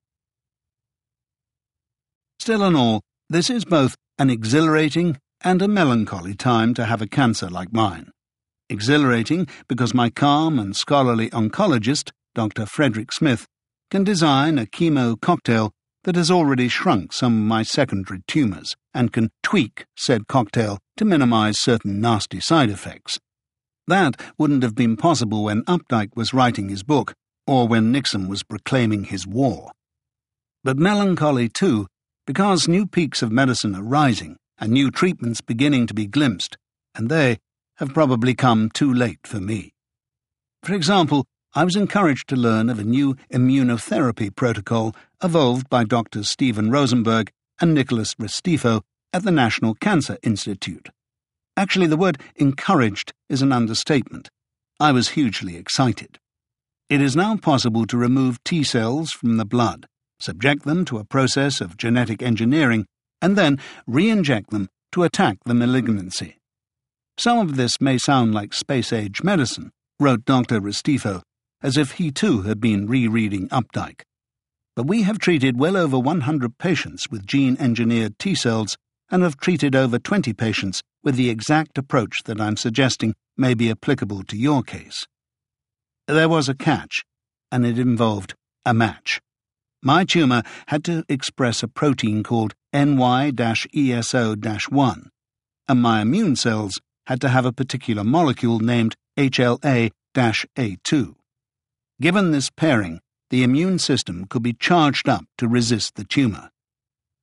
Still and all, this is both an exhilarating and a melancholy time to have a cancer like mine. Exhilarating because my calm and scholarly oncologist, Dr. Frederick Smith, can design a chemo cocktail that has already shrunk some of my secondary tumours and can tweak said cocktail to minimize certain nasty side effects. That wouldn't have been possible when Updike was writing his book or when Nixon was proclaiming his war. But melancholy, too, because new peaks of medicine are rising and new treatments beginning to be glimpsed, and they have probably come too late for me. For example, I was encouraged to learn of a new immunotherapy protocol evolved by Drs. Steven Rosenberg and Nicholas Restifo at the National Cancer Institute. Actually, the word encouraged is an understatement. I was hugely excited. It is now possible to remove T cells from the blood, subject them to a process of genetic engineering, and then re inject them to attack the malignancy. Some of this may sound like space age medicine, wrote Dr. Restifo as if he too had been rereading Updike. But we have treated well over 100 patients with gene engineered T cells and have treated over 20 patients with the exact approach that I'm suggesting may be applicable to your case. There was a catch, and it involved a match. My tumour had to express a protein called NY ESO 1, and my immune cells had to have a particular molecule named HLA A2. Given this pairing, the immune system could be charged up to resist the tumour.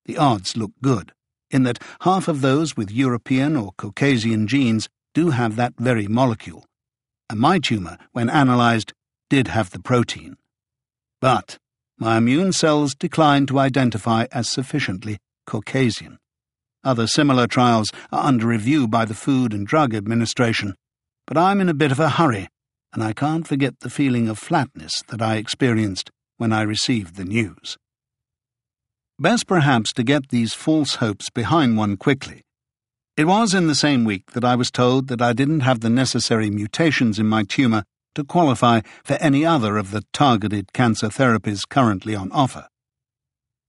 The odds look good, in that half of those with European or Caucasian genes do have that very molecule, and my tumour, when analysed, did have the protein. But my immune cells declined to identify as sufficiently Caucasian. Other similar trials are under review by the Food and Drug Administration, but I'm in a bit of a hurry and I can't forget the feeling of flatness that I experienced when I received the news. Best perhaps to get these false hopes behind one quickly. It was in the same week that I was told that I didn't have the necessary mutations in my tumour to qualify for any other of the targeted cancer therapies currently on offer.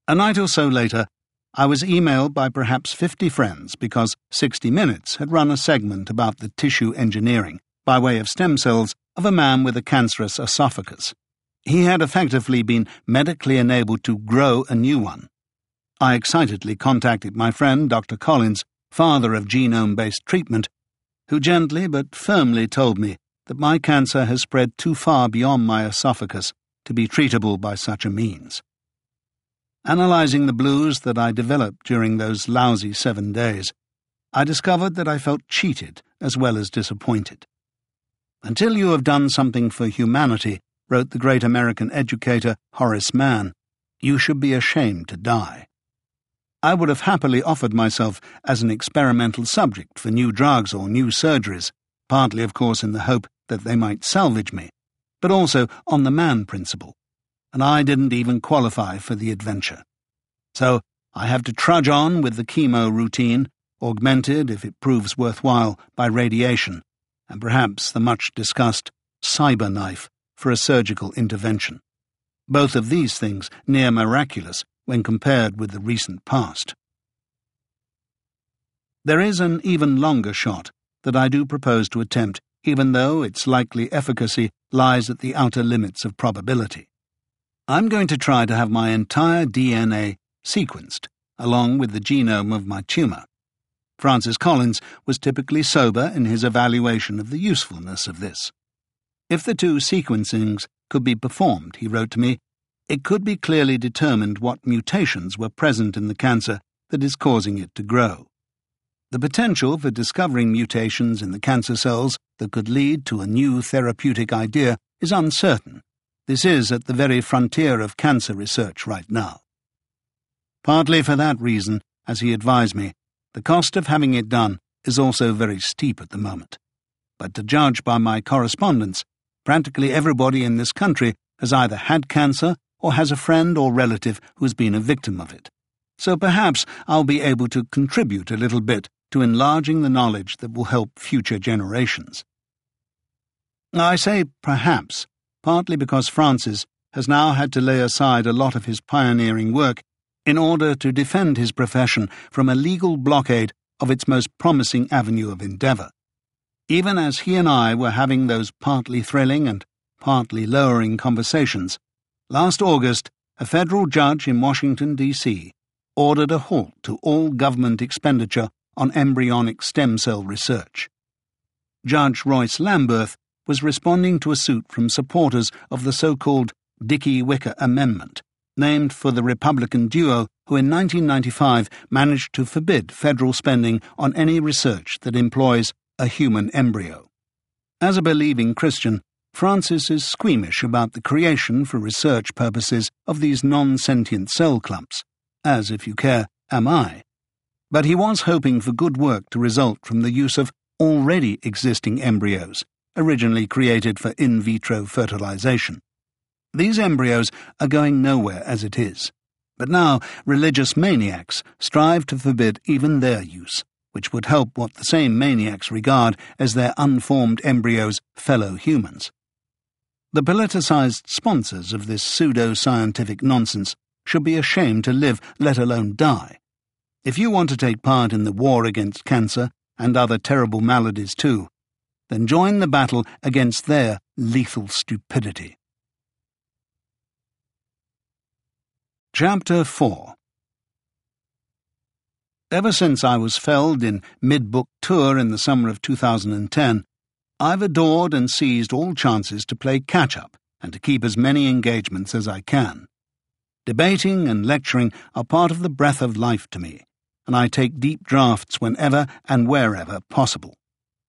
A night or so later, I was emailed by perhaps 50 friends because 60 Minutes had run a segment about the tissue engineering, by way of stem cells, of a man with a cancerous esophagus. He had effectively been medically enabled to grow a new one. I excitedly contacted my friend, Dr. Collins, father of genome based treatment, who gently but firmly told me that my cancer has spread too far beyond my esophagus to be treatable by such a means. Analyzing the blues that I developed during those lousy seven days, I discovered that I felt cheated as well as disappointed. Until you have done something for humanity, wrote the great American educator Horace Mann, you should be ashamed to die. I would have happily offered myself as an experimental subject for new drugs or new surgeries, partly, of course, in the hope that they might salvage me, but also on the Mann principle, and I didn't even qualify for the adventure. So I have to trudge on with the chemo routine, augmented, if it proves worthwhile, by radiation and perhaps the much discussed CyberKnife for a surgical intervention. Both of these things near miraculous when compared with the recent past. There is an even longer shot that I do propose to attempt, even though its likely efficacy lies at the outer limits of probability. I'm going to try to have my entire DNA sequenced, along with the genome of my tumour. Francis Collins was typically sober in his evaluation of the usefulness of this. If the two sequencings could be performed, he wrote to me, it could be clearly determined what mutations were present in the cancer that is causing it to grow. The potential for discovering mutations in the cancer cells that could lead to a new therapeutic idea is uncertain. This is at the very frontier of cancer research right now. Partly for that reason, as he advised me, the cost of having it done is also very steep at the moment. But to judge by my correspondence, practically everybody in this country has either had cancer or has a friend or relative who's been a victim of it. So perhaps I'll be able to contribute a little bit to enlarging the knowledge that will help future generations. I say perhaps, partly because Francis has now had to lay aside a lot of his pioneering work in order to defend his profession from a legal blockade of its most promising avenue of endeavour. Even as he and I were having those partly thrilling and partly lowering conversations, last August a federal judge in Washington, D.C., ordered a halt to all government expenditure on embryonic stem cell research. Judge Royce Lamberth was responding to a suit from supporters of the so called Dickey Wicker Amendment, named for the Republican duo who in 1995 managed to forbid federal spending on any research that employs a human embryo. As a believing Christian, Francis is squeamish about the creation for research purposes of these non sentient cell clumps, as, if you care, am I. But he was hoping for good work to result from the use of already existing embryos, originally created for in vitro fertilization. These embryos are going nowhere as it is, but now religious maniacs strive to forbid even their use, which would help what the same maniacs regard as their unformed embryos' fellow humans. The politicized sponsors of this pseudo scientific nonsense should be ashamed to live, let alone die. If you want to take part in the war against cancer and other terrible maladies too, then join the battle against their lethal stupidity. Chapter 4 Ever since I was felled in mid book tour in the summer of 2010, I've adored and seized all chances to play catch up and to keep as many engagements as I can. Debating and lecturing are part of the breath of life to me, and I take deep draughts whenever and wherever possible.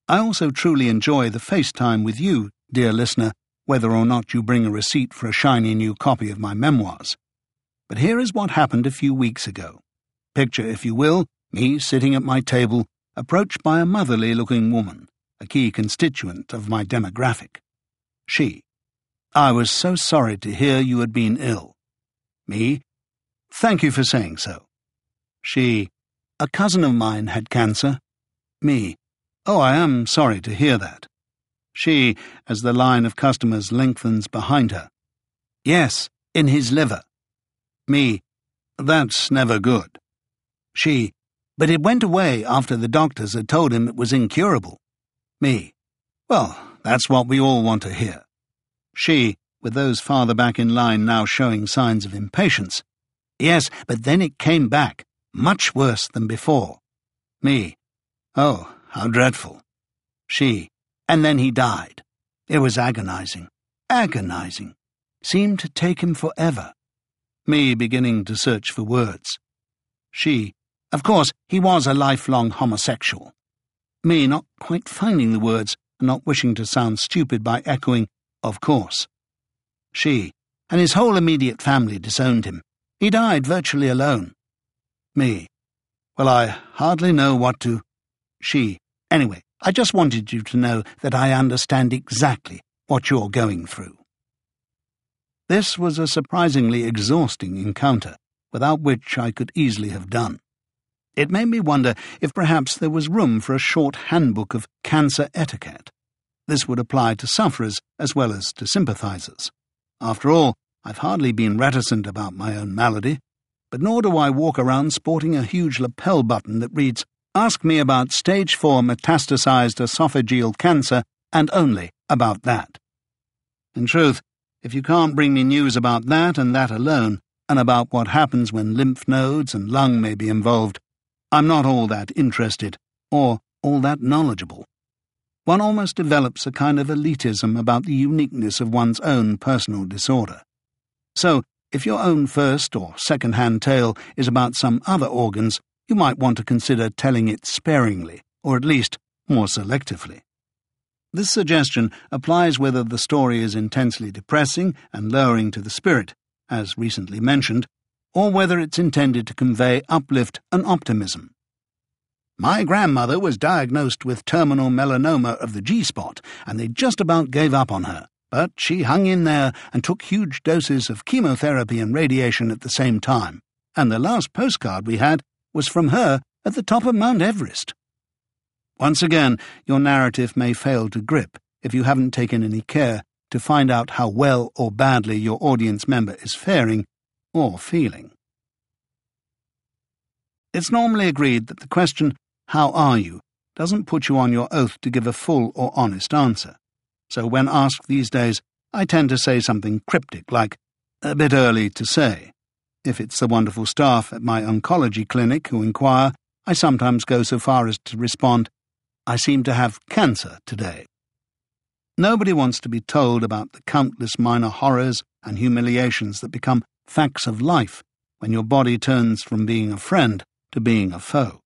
I also truly enjoy the FaceTime with you, dear listener, whether or not you bring a receipt for a shiny new copy of my memoirs. But here is what happened a few weeks ago. Picture, if you will, me sitting at my table, approached by a motherly looking woman a key constituent of my demographic. She. I was so sorry to hear you had been ill. Me. Thank you for saying so. She. A cousin of mine had cancer. Me. Oh, I am sorry to hear that. She, as the line of customers lengthens behind her. Yes, in his liver. Me. That's never good. She. But it went away after the doctors had told him it was incurable. Me. Well, that's what we all want to hear. She, with those farther back in line now showing signs of impatience. Yes, but then it came back, much worse than before. Me. Oh, how dreadful. She. And then he died. It was agonizing. Agonizing. Seemed to take him forever. Me beginning to search for words. She. Of course, he was a lifelong homosexual me not quite finding the words and not wishing to sound stupid by echoing, Of course. She, and his whole immediate family disowned him. He died virtually alone. Me. Well, I hardly know what to. She. Anyway, I just wanted you to know that I understand exactly what you're going through. This was a surprisingly exhausting encounter, without which I could easily have done. It made me wonder if perhaps there was room for a short handbook of cancer etiquette. This would apply to sufferers as well as to sympathizers. After all, I've hardly been reticent about my own malady, but nor do I walk around sporting a huge lapel button that reads, Ask me about stage 4 metastasized esophageal cancer and only about that. In truth, if you can't bring me news about that and that alone, and about what happens when lymph nodes and lung may be involved, I'm not all that interested, or all that knowledgeable. One almost develops a kind of elitism about the uniqueness of one's own personal disorder. So, if your own first or second hand tale is about some other organs, you might want to consider telling it sparingly, or at least more selectively. This suggestion applies whether the story is intensely depressing and lowering to the spirit, as recently mentioned, or whether it's intended to convey uplift and optimism. My grandmother was diagnosed with terminal melanoma of the G spot, and they just about gave up on her. But she hung in there and took huge doses of chemotherapy and radiation at the same time. And the last postcard we had was from her at the top of Mount Everest. Once again, your narrative may fail to grip if you haven't taken any care to find out how well or badly your audience member is faring or feeling. It's normally agreed that the question, how are you, doesn't put you on your oath to give a full or honest answer. So when asked these days, I tend to say something cryptic like, a bit early to say. If it's the wonderful staff at my oncology clinic who inquire, I sometimes go so far as to respond, I seem to have cancer today. Nobody wants to be told about the countless minor horrors and humiliations that become facts of life when your body turns from being a friend to being a foe.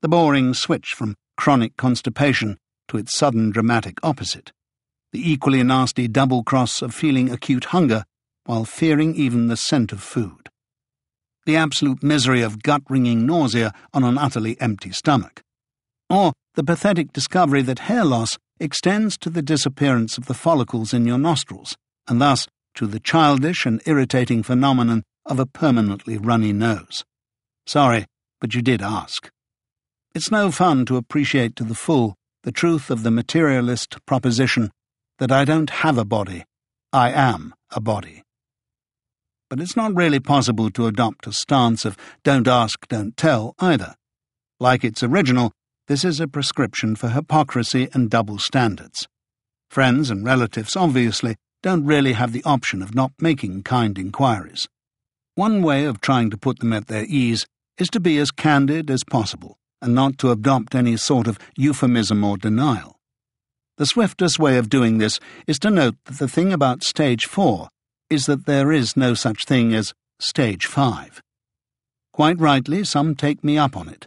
The boring switch from chronic constipation to its sudden dramatic opposite. The equally nasty double cross of feeling acute hunger while fearing even the scent of food. The absolute misery of gut wringing nausea on an utterly empty stomach. Or the pathetic discovery that hair loss extends to the disappearance of the follicles in your nostrils, and thus to the childish and irritating phenomenon of a permanently runny nose. Sorry, but you did ask. It's no fun to appreciate to the full the truth of the materialist proposition that I don't have a body, I am a body. But it's not really possible to adopt a stance of don't ask, don't tell either. Like its original, this is a prescription for hypocrisy and double standards. Friends and relatives obviously don't really have the option of not making kind inquiries. One way of trying to put them at their ease is to be as candid as possible and not to adopt any sort of euphemism or denial. The swiftest way of doing this is to note that the thing about stage four is that there is no such thing as stage five. Quite rightly, some take me up on it.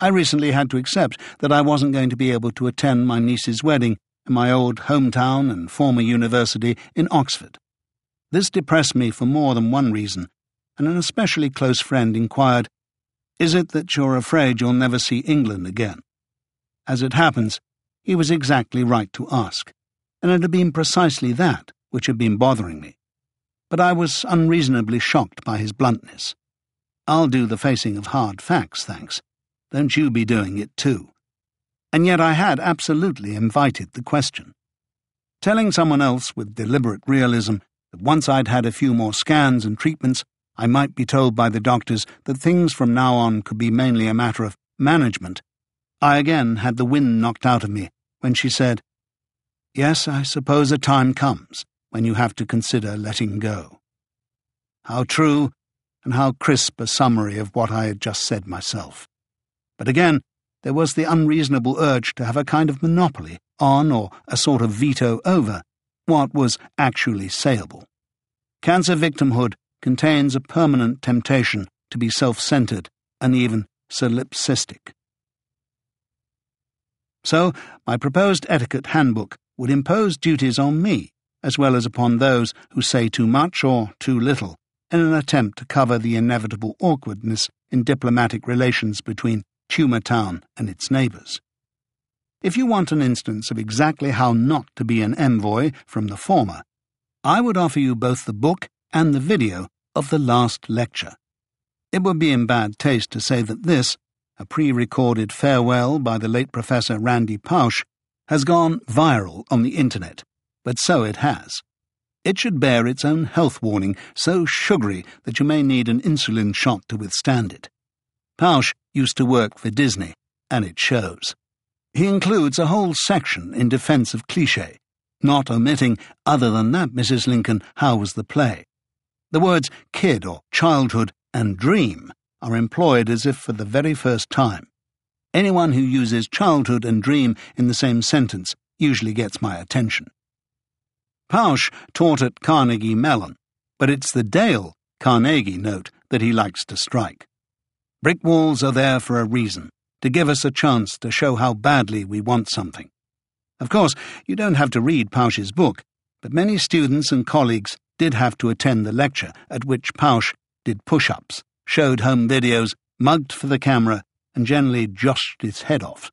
I recently had to accept that I wasn't going to be able to attend my niece's wedding in my old hometown and former university in Oxford. This depressed me for more than one reason, and an especially close friend inquired is it that you're afraid you'll never see England again? As it happens, he was exactly right to ask, and it had been precisely that which had been bothering me. But I was unreasonably shocked by his bluntness. I'll do the facing of hard facts, thanks. Don't you be doing it too. And yet I had absolutely invited the question. Telling someone else with deliberate realism that once I'd had a few more scans and treatments, I might be told by the doctors that things from now on could be mainly a matter of management. I again had the wind knocked out of me when she said, Yes, I suppose a time comes when you have to consider letting go. How true and how crisp a summary of what I had just said myself. But again, there was the unreasonable urge to have a kind of monopoly on, or a sort of veto over, what was actually sayable. Cancer victimhood contains a permanent temptation to be self centered and even solipsistic. So, my proposed etiquette handbook would impose duties on me, as well as upon those who say too much or too little, in an attempt to cover the inevitable awkwardness in diplomatic relations between Tumour Town and its neighbours. If you want an instance of exactly how not to be an envoy from the former, I would offer you both the book and the video of the last lecture. It would be in bad taste to say that this, a pre recorded farewell by the late Professor Randy Pausch, has gone viral on the internet, but so it has. It should bear its own health warning, so sugary that you may need an insulin shot to withstand it. Pausch used to work for Disney, and it shows. He includes a whole section in defense of cliche, not omitting, other than that, Mrs. Lincoln, how was the play? The words kid or childhood and dream are employed as if for the very first time. Anyone who uses childhood and dream in the same sentence usually gets my attention. Pausch taught at Carnegie Mellon, but it's the Dale Carnegie note that he likes to strike. Brick walls are there for a reason, to give us a chance to show how badly we want something. Of course, you don't have to read Pausch's book, but many students and colleagues did have to attend the lecture at which Pausch did push ups, showed home videos, mugged for the camera, and generally joshed its head off.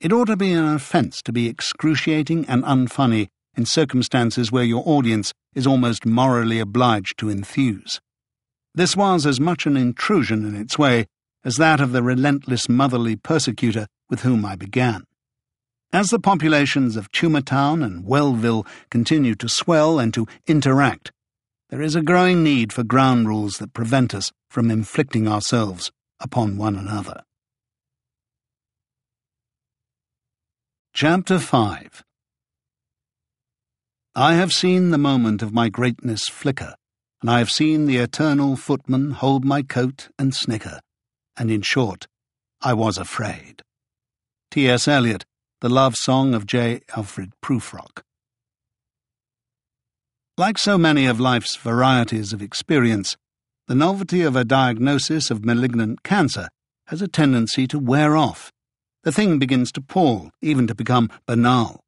It ought to be an offence to be excruciating and unfunny in circumstances where your audience is almost morally obliged to enthuse. This was as much an intrusion in its way as that of the relentless motherly persecutor with whom I began. As the populations of Tumour Town and Wellville continue to swell and to interact, there is a growing need for ground rules that prevent us from inflicting ourselves upon one another. Chapter 5 I have seen the moment of my greatness flicker, and I have seen the eternal footman hold my coat and snicker, and in short, I was afraid. T.S. Eliot, The Love Song of J. Alfred Prufrock. Like so many of life's varieties of experience, the novelty of a diagnosis of malignant cancer has a tendency to wear off. The thing begins to pall, even to become banal.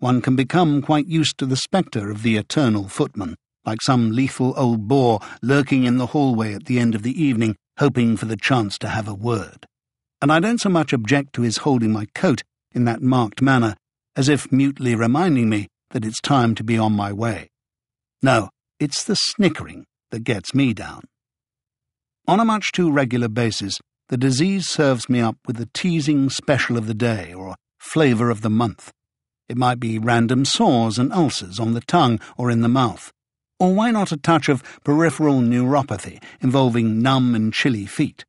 One can become quite used to the spectre of the eternal footman, like some lethal old bore lurking in the hallway at the end of the evening, hoping for the chance to have a word. And I don't so much object to his holding my coat in that marked manner, as if mutely reminding me that it's time to be on my way. No, it's the snickering that gets me down. On a much too regular basis, the disease serves me up with the teasing special of the day or flavour of the month. It might be random sores and ulcers on the tongue or in the mouth. Or why not a touch of peripheral neuropathy involving numb and chilly feet?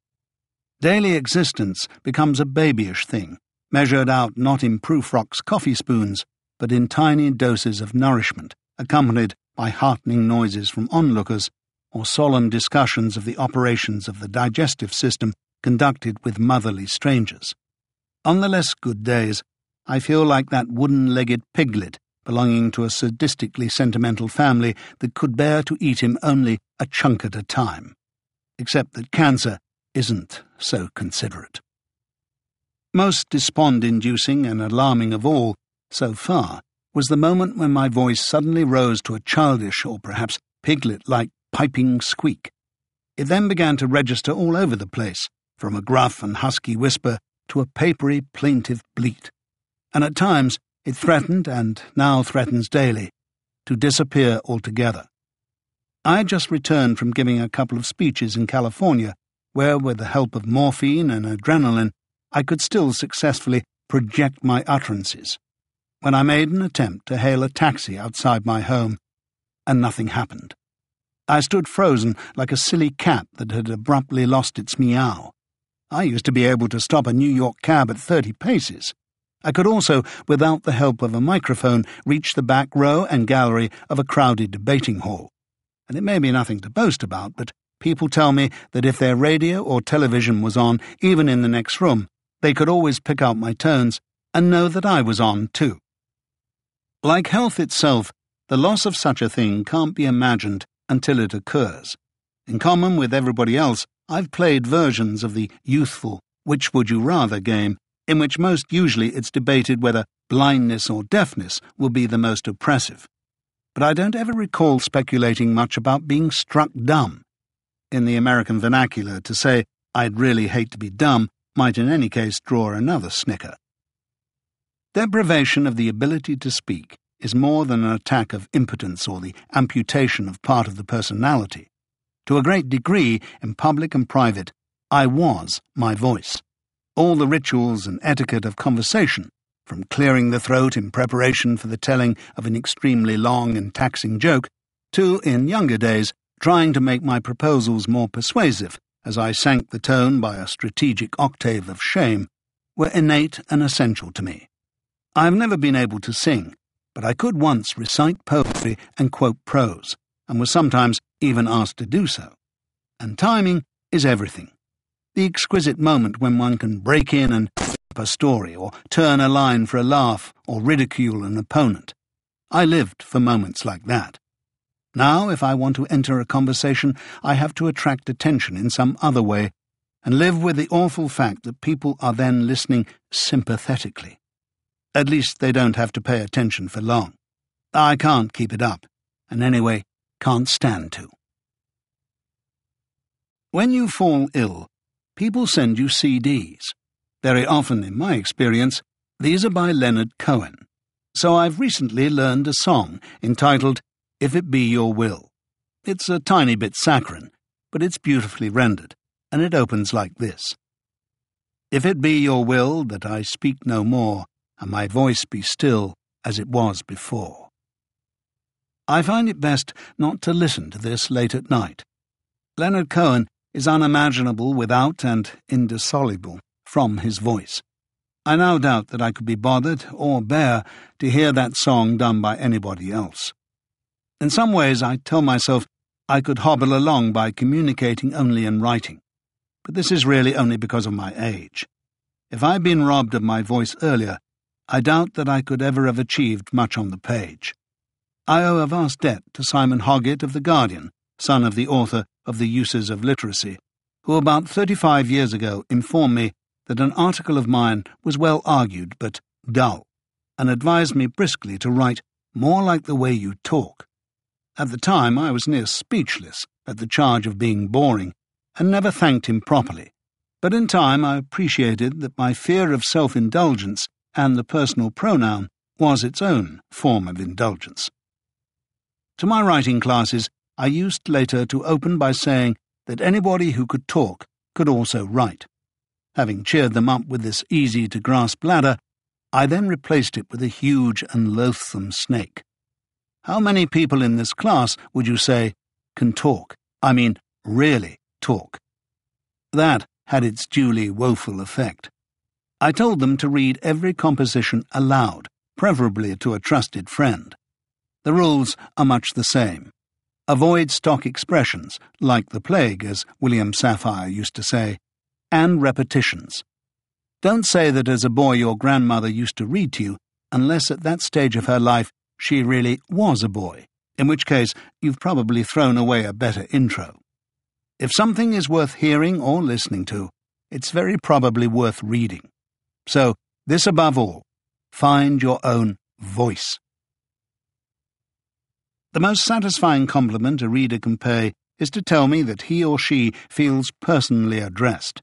Daily existence becomes a babyish thing, measured out not in Prufrock's coffee spoons, but in tiny doses of nourishment, accompanied by heartening noises from onlookers or solemn discussions of the operations of the digestive system conducted with motherly strangers. On the less good days, I feel like that wooden legged piglet belonging to a sadistically sentimental family that could bear to eat him only a chunk at a time. Except that cancer isn't so considerate. Most despond inducing and alarming of all, so far, was the moment when my voice suddenly rose to a childish or perhaps piglet like piping squeak. It then began to register all over the place, from a gruff and husky whisper to a papery, plaintive bleat. And at times it threatened, and now threatens daily, to disappear altogether. I had just returned from giving a couple of speeches in California, where, with the help of morphine and adrenaline, I could still successfully project my utterances when I made an attempt to hail a taxi outside my home, and nothing happened. I stood frozen like a silly cat that had abruptly lost its meow. I used to be able to stop a New York cab at thirty paces. I could also, without the help of a microphone, reach the back row and gallery of a crowded debating hall. And it may be nothing to boast about, but people tell me that if their radio or television was on, even in the next room, they could always pick out my tones and know that I was on too. Like health itself, the loss of such a thing can't be imagined until it occurs. In common with everybody else, I've played versions of the youthful which would you rather game, in which most usually it's debated whether blindness or deafness will be the most oppressive. But I don't ever recall speculating much about being struck dumb. In the American vernacular, to say, I'd really hate to be dumb, might in any case draw another snicker. Deprivation of the ability to speak is more than an attack of impotence or the amputation of part of the personality. To a great degree, in public and private, I was my voice. All the rituals and etiquette of conversation, from clearing the throat in preparation for the telling of an extremely long and taxing joke, to, in younger days, trying to make my proposals more persuasive as I sank the tone by a strategic octave of shame, were innate and essential to me. I have never been able to sing, but I could once recite poetry and quote prose, and was sometimes even asked to do so. And timing is everything. The exquisite moment when one can break in and up a story, or turn a line for a laugh, or ridicule an opponent. I lived for moments like that. Now, if I want to enter a conversation, I have to attract attention in some other way, and live with the awful fact that people are then listening sympathetically. At least they don't have to pay attention for long. I can't keep it up, and anyway, can't stand to. When you fall ill, people send you CDs. Very often, in my experience, these are by Leonard Cohen. So I've recently learned a song entitled If It Be Your Will. It's a tiny bit saccharine, but it's beautifully rendered, and it opens like this If it be your will that I speak no more, and my voice be still as it was before. I find it best not to listen to this late at night. Leonard Cohen is unimaginable without and indissoluble from his voice. I now doubt that I could be bothered or bear to hear that song done by anybody else. In some ways, I tell myself I could hobble along by communicating only in writing, but this is really only because of my age. If I had been robbed of my voice earlier, I doubt that I could ever have achieved much on the page. I owe a vast debt to Simon Hoggart of The Guardian, son of the author of The Uses of Literacy, who about thirty five years ago informed me that an article of mine was well argued but dull, and advised me briskly to write more like the way you talk. At the time, I was near speechless at the charge of being boring, and never thanked him properly. But in time, I appreciated that my fear of self indulgence and the personal pronoun was its own form of indulgence. To my writing classes, I used later to open by saying that anybody who could talk could also write. Having cheered them up with this easy to grasp ladder, I then replaced it with a huge and loathsome snake. How many people in this class, would you say, can talk? I mean, really talk. That had its duly woeful effect. I told them to read every composition aloud, preferably to a trusted friend. The rules are much the same. Avoid stock expressions, like the plague, as William Safire used to say, and repetitions. Don't say that as a boy your grandmother used to read to you, unless at that stage of her life she really was a boy, in which case you've probably thrown away a better intro. If something is worth hearing or listening to, it's very probably worth reading. So, this above all, find your own voice. The most satisfying compliment a reader can pay is to tell me that he or she feels personally addressed.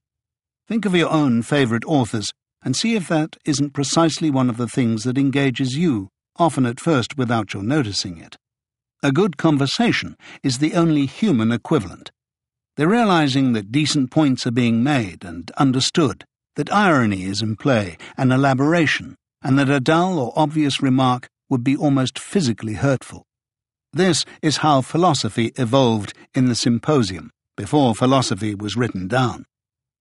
Think of your own favourite authors and see if that isn't precisely one of the things that engages you, often at first without your noticing it. A good conversation is the only human equivalent. The realizing that decent points are being made and understood, that irony is in play and elaboration, and that a dull or obvious remark would be almost physically hurtful. This is how philosophy evolved in the symposium, before philosophy was written down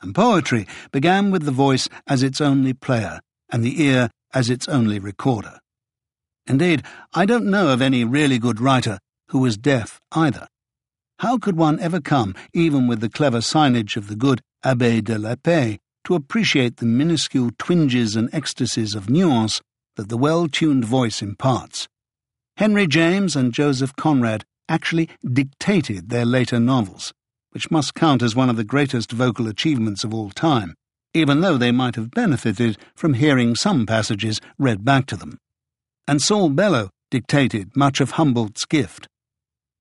and poetry began with the voice as its only player and the ear as its only recorder. Indeed, I don't know of any really good writer who was deaf either. How could one ever come, even with the clever signage of the good Abbé de l'Épée, to appreciate the minuscule twinges and ecstasies of nuance that the well tuned voice imparts? Henry James and Joseph Conrad actually dictated their later novels which must count as one of the greatest vocal achievements of all time, even though they might have benefited from hearing some passages read back to them. And Saul Bellow dictated much of Humboldt's gift.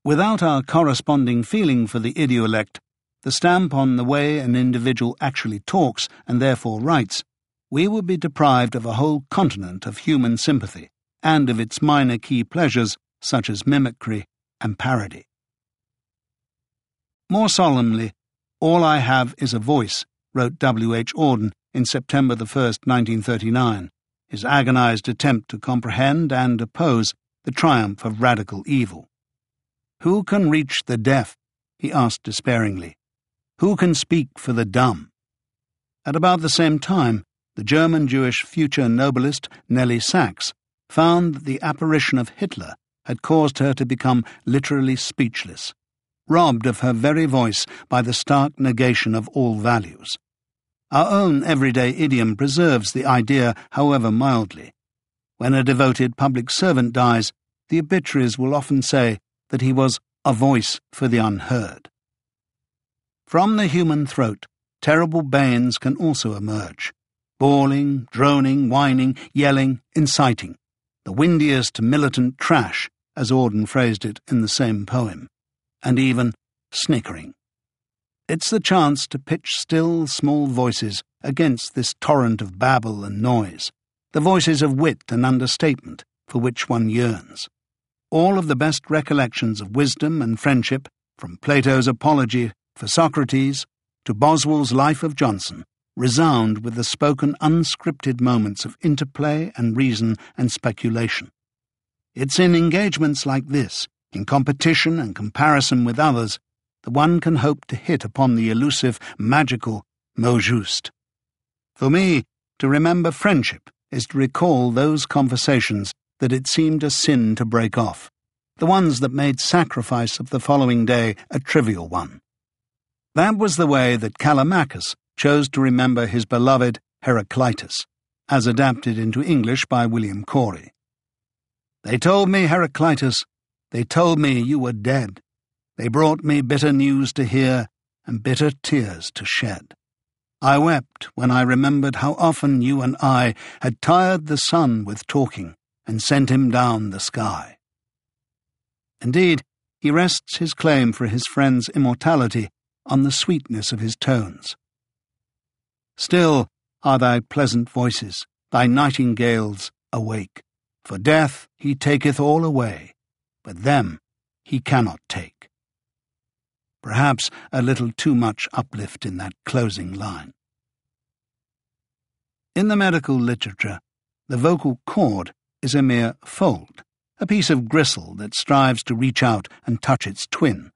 Without our corresponding feeling for the idiolect, the stamp on the way an individual actually talks and therefore writes, we would be deprived of a whole continent of human sympathy and of its minor key pleasures such as mimicry and parody. More solemnly, All I Have is a Voice, wrote W. H. Auden in September the 1st, 1939, his agonized attempt to comprehend and oppose the triumph of radical evil. Who can reach the deaf? he asked despairingly. Who can speak for the dumb? At about the same time, the German Jewish future Nobelist Nelly Sachs found that the apparition of Hitler had caused her to become literally speechless robbed of her very voice by the stark negation of all values. Our own everyday idiom preserves the idea, however mildly. When a devoted public servant dies, the obituaries will often say that he was a voice for the unheard. From the human throat, terrible banes can also emerge bawling, droning, whining, yelling, inciting, the windiest militant trash, as Auden phrased it in the same poem and even snickering. It's the chance to pitch still, small voices against this torrent of babble and noise, the voices of wit and understatement for which one yearns. All of the best recollections of wisdom and friendship, from Plato's Apology for Socrates to Boswell's Life of Johnson, resound with the spoken unscripted moments of interplay and reason and speculation. It's in engagements like this in competition and comparison with others, that one can hope to hit upon the elusive, magical mot juste. For me, To remember friendship is to recall those conversations that it seemed a sin to break off, the ones that made sacrifice of the following day a trivial one. That was the way that Callimachus chose to remember his beloved Heraclitus, as adapted into English by William Cory. They told me, Heraclitus, they told me you were dead. They brought me bitter news to hear and bitter tears to shed. I wept when I remembered how often you and I had tired the sun with talking and sent him down the sky. Indeed, he rests his claim for his friend's immortality on the sweetness of his tones. Still are thy pleasant voices, thy nightingales, awake, for death he taketh all away, but them he cannot take. Perhaps a little too much uplift in that closing line. In the medical literature, the vocal cord is a mere fold, a piece of gristle that strives to reach out and touch its twin,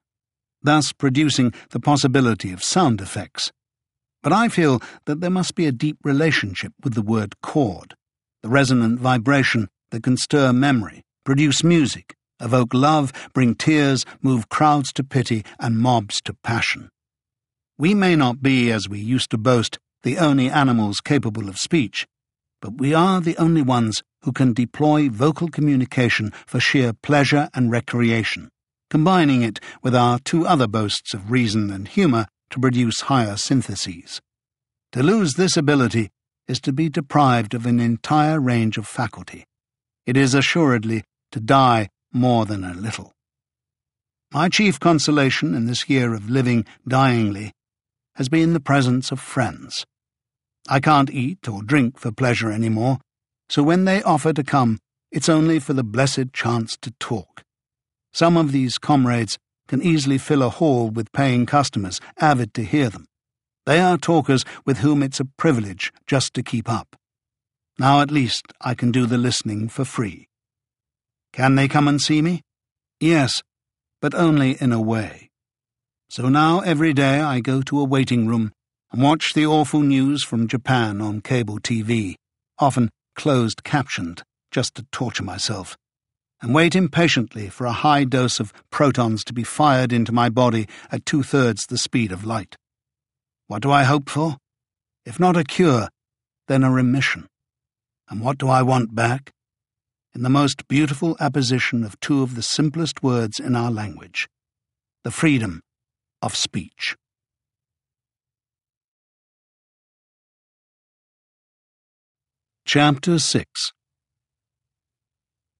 thus producing the possibility of sound effects. But I feel that there must be a deep relationship with the word chord, the resonant vibration that can stir memory, produce music, evoke love, bring tears, move crowds to pity and mobs to passion. We may not be, as we used to boast, the only animals capable of speech, but we are the only ones who can deploy vocal communication for sheer pleasure and recreation, combining it with our two other boasts of reason and humour to produce higher syntheses. To lose this ability is to be deprived of an entire range of faculty. It is assuredly to die more than a little. My chief consolation in this year of living dyingly has been the presence of friends. I can't eat or drink for pleasure any more, so when they offer to come, it's only for the blessed chance to talk. Some of these comrades can easily fill a hall with paying customers, avid to hear them. They are talkers with whom it's a privilege just to keep up. Now at least I can do the listening for free. Can they come and see me? Yes, but only in a way. So now every day I go to a waiting room and watch the awful news from Japan on cable TV, often closed captioned, just to torture myself, and wait impatiently for a high dose of protons to be fired into my body at two thirds the speed of light. What do I hope for? If not a cure, then a remission. And what do I want back? In the most beautiful apposition of two of the simplest words in our language the freedom of speech. Chapter 6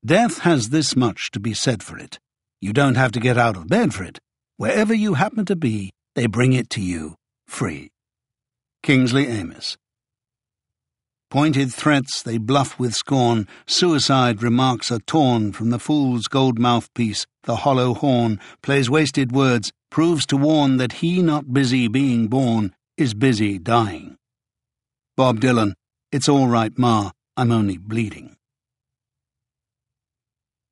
Death has this much to be said for it. You don't have to get out of bed for it. Wherever you happen to be, they bring it to you, free. Kingsley Amis. Pointed threats they bluff with scorn, suicide remarks are torn from the fool's gold mouthpiece, the hollow horn, plays wasted words, proves to warn that he not busy being born is busy dying. Bob Dylan, it's all right, Ma, I'm only bleeding.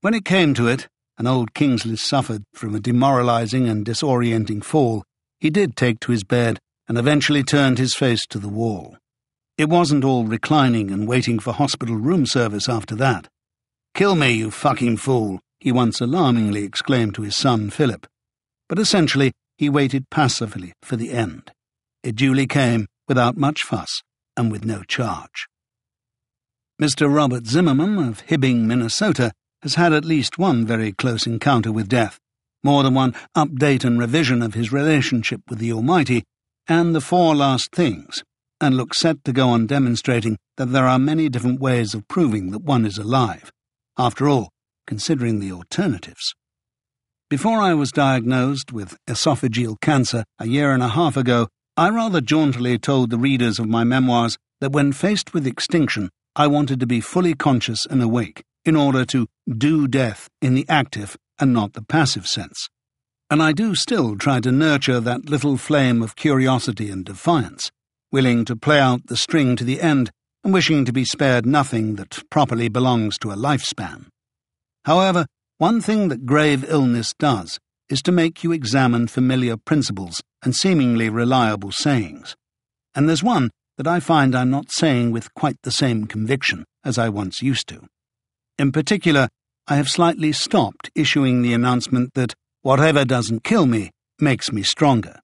When it came to it, and old Kingsley suffered from a demoralizing and disorienting fall, he did take to his bed and eventually turned his face to the wall. It wasn't all reclining and waiting for hospital room service after that. Kill me, you fucking fool, he once alarmingly exclaimed to his son Philip. But essentially, he waited passively for the end. It duly came, without much fuss, and with no charge. Mr. Robert Zimmerman of Hibbing, Minnesota, has had at least one very close encounter with death, more than one update and revision of his relationship with the Almighty, and the four last things, and looks set to go on demonstrating that there are many different ways of proving that one is alive. After all, considering the alternatives. Before I was diagnosed with esophageal cancer a year and a half ago, I rather jauntily told the readers of my memoirs that when faced with extinction, I wanted to be fully conscious and awake in order to do death in the active and not the passive sense. And I do still try to nurture that little flame of curiosity and defiance, willing to play out the string to the end and wishing to be spared nothing that properly belongs to a lifespan. However, one thing that grave illness does is to make you examine familiar principles and seemingly reliable sayings. And there's one that I find I'm not saying with quite the same conviction as I once used to. In particular, I have slightly stopped issuing the announcement that whatever doesn't kill me makes me stronger.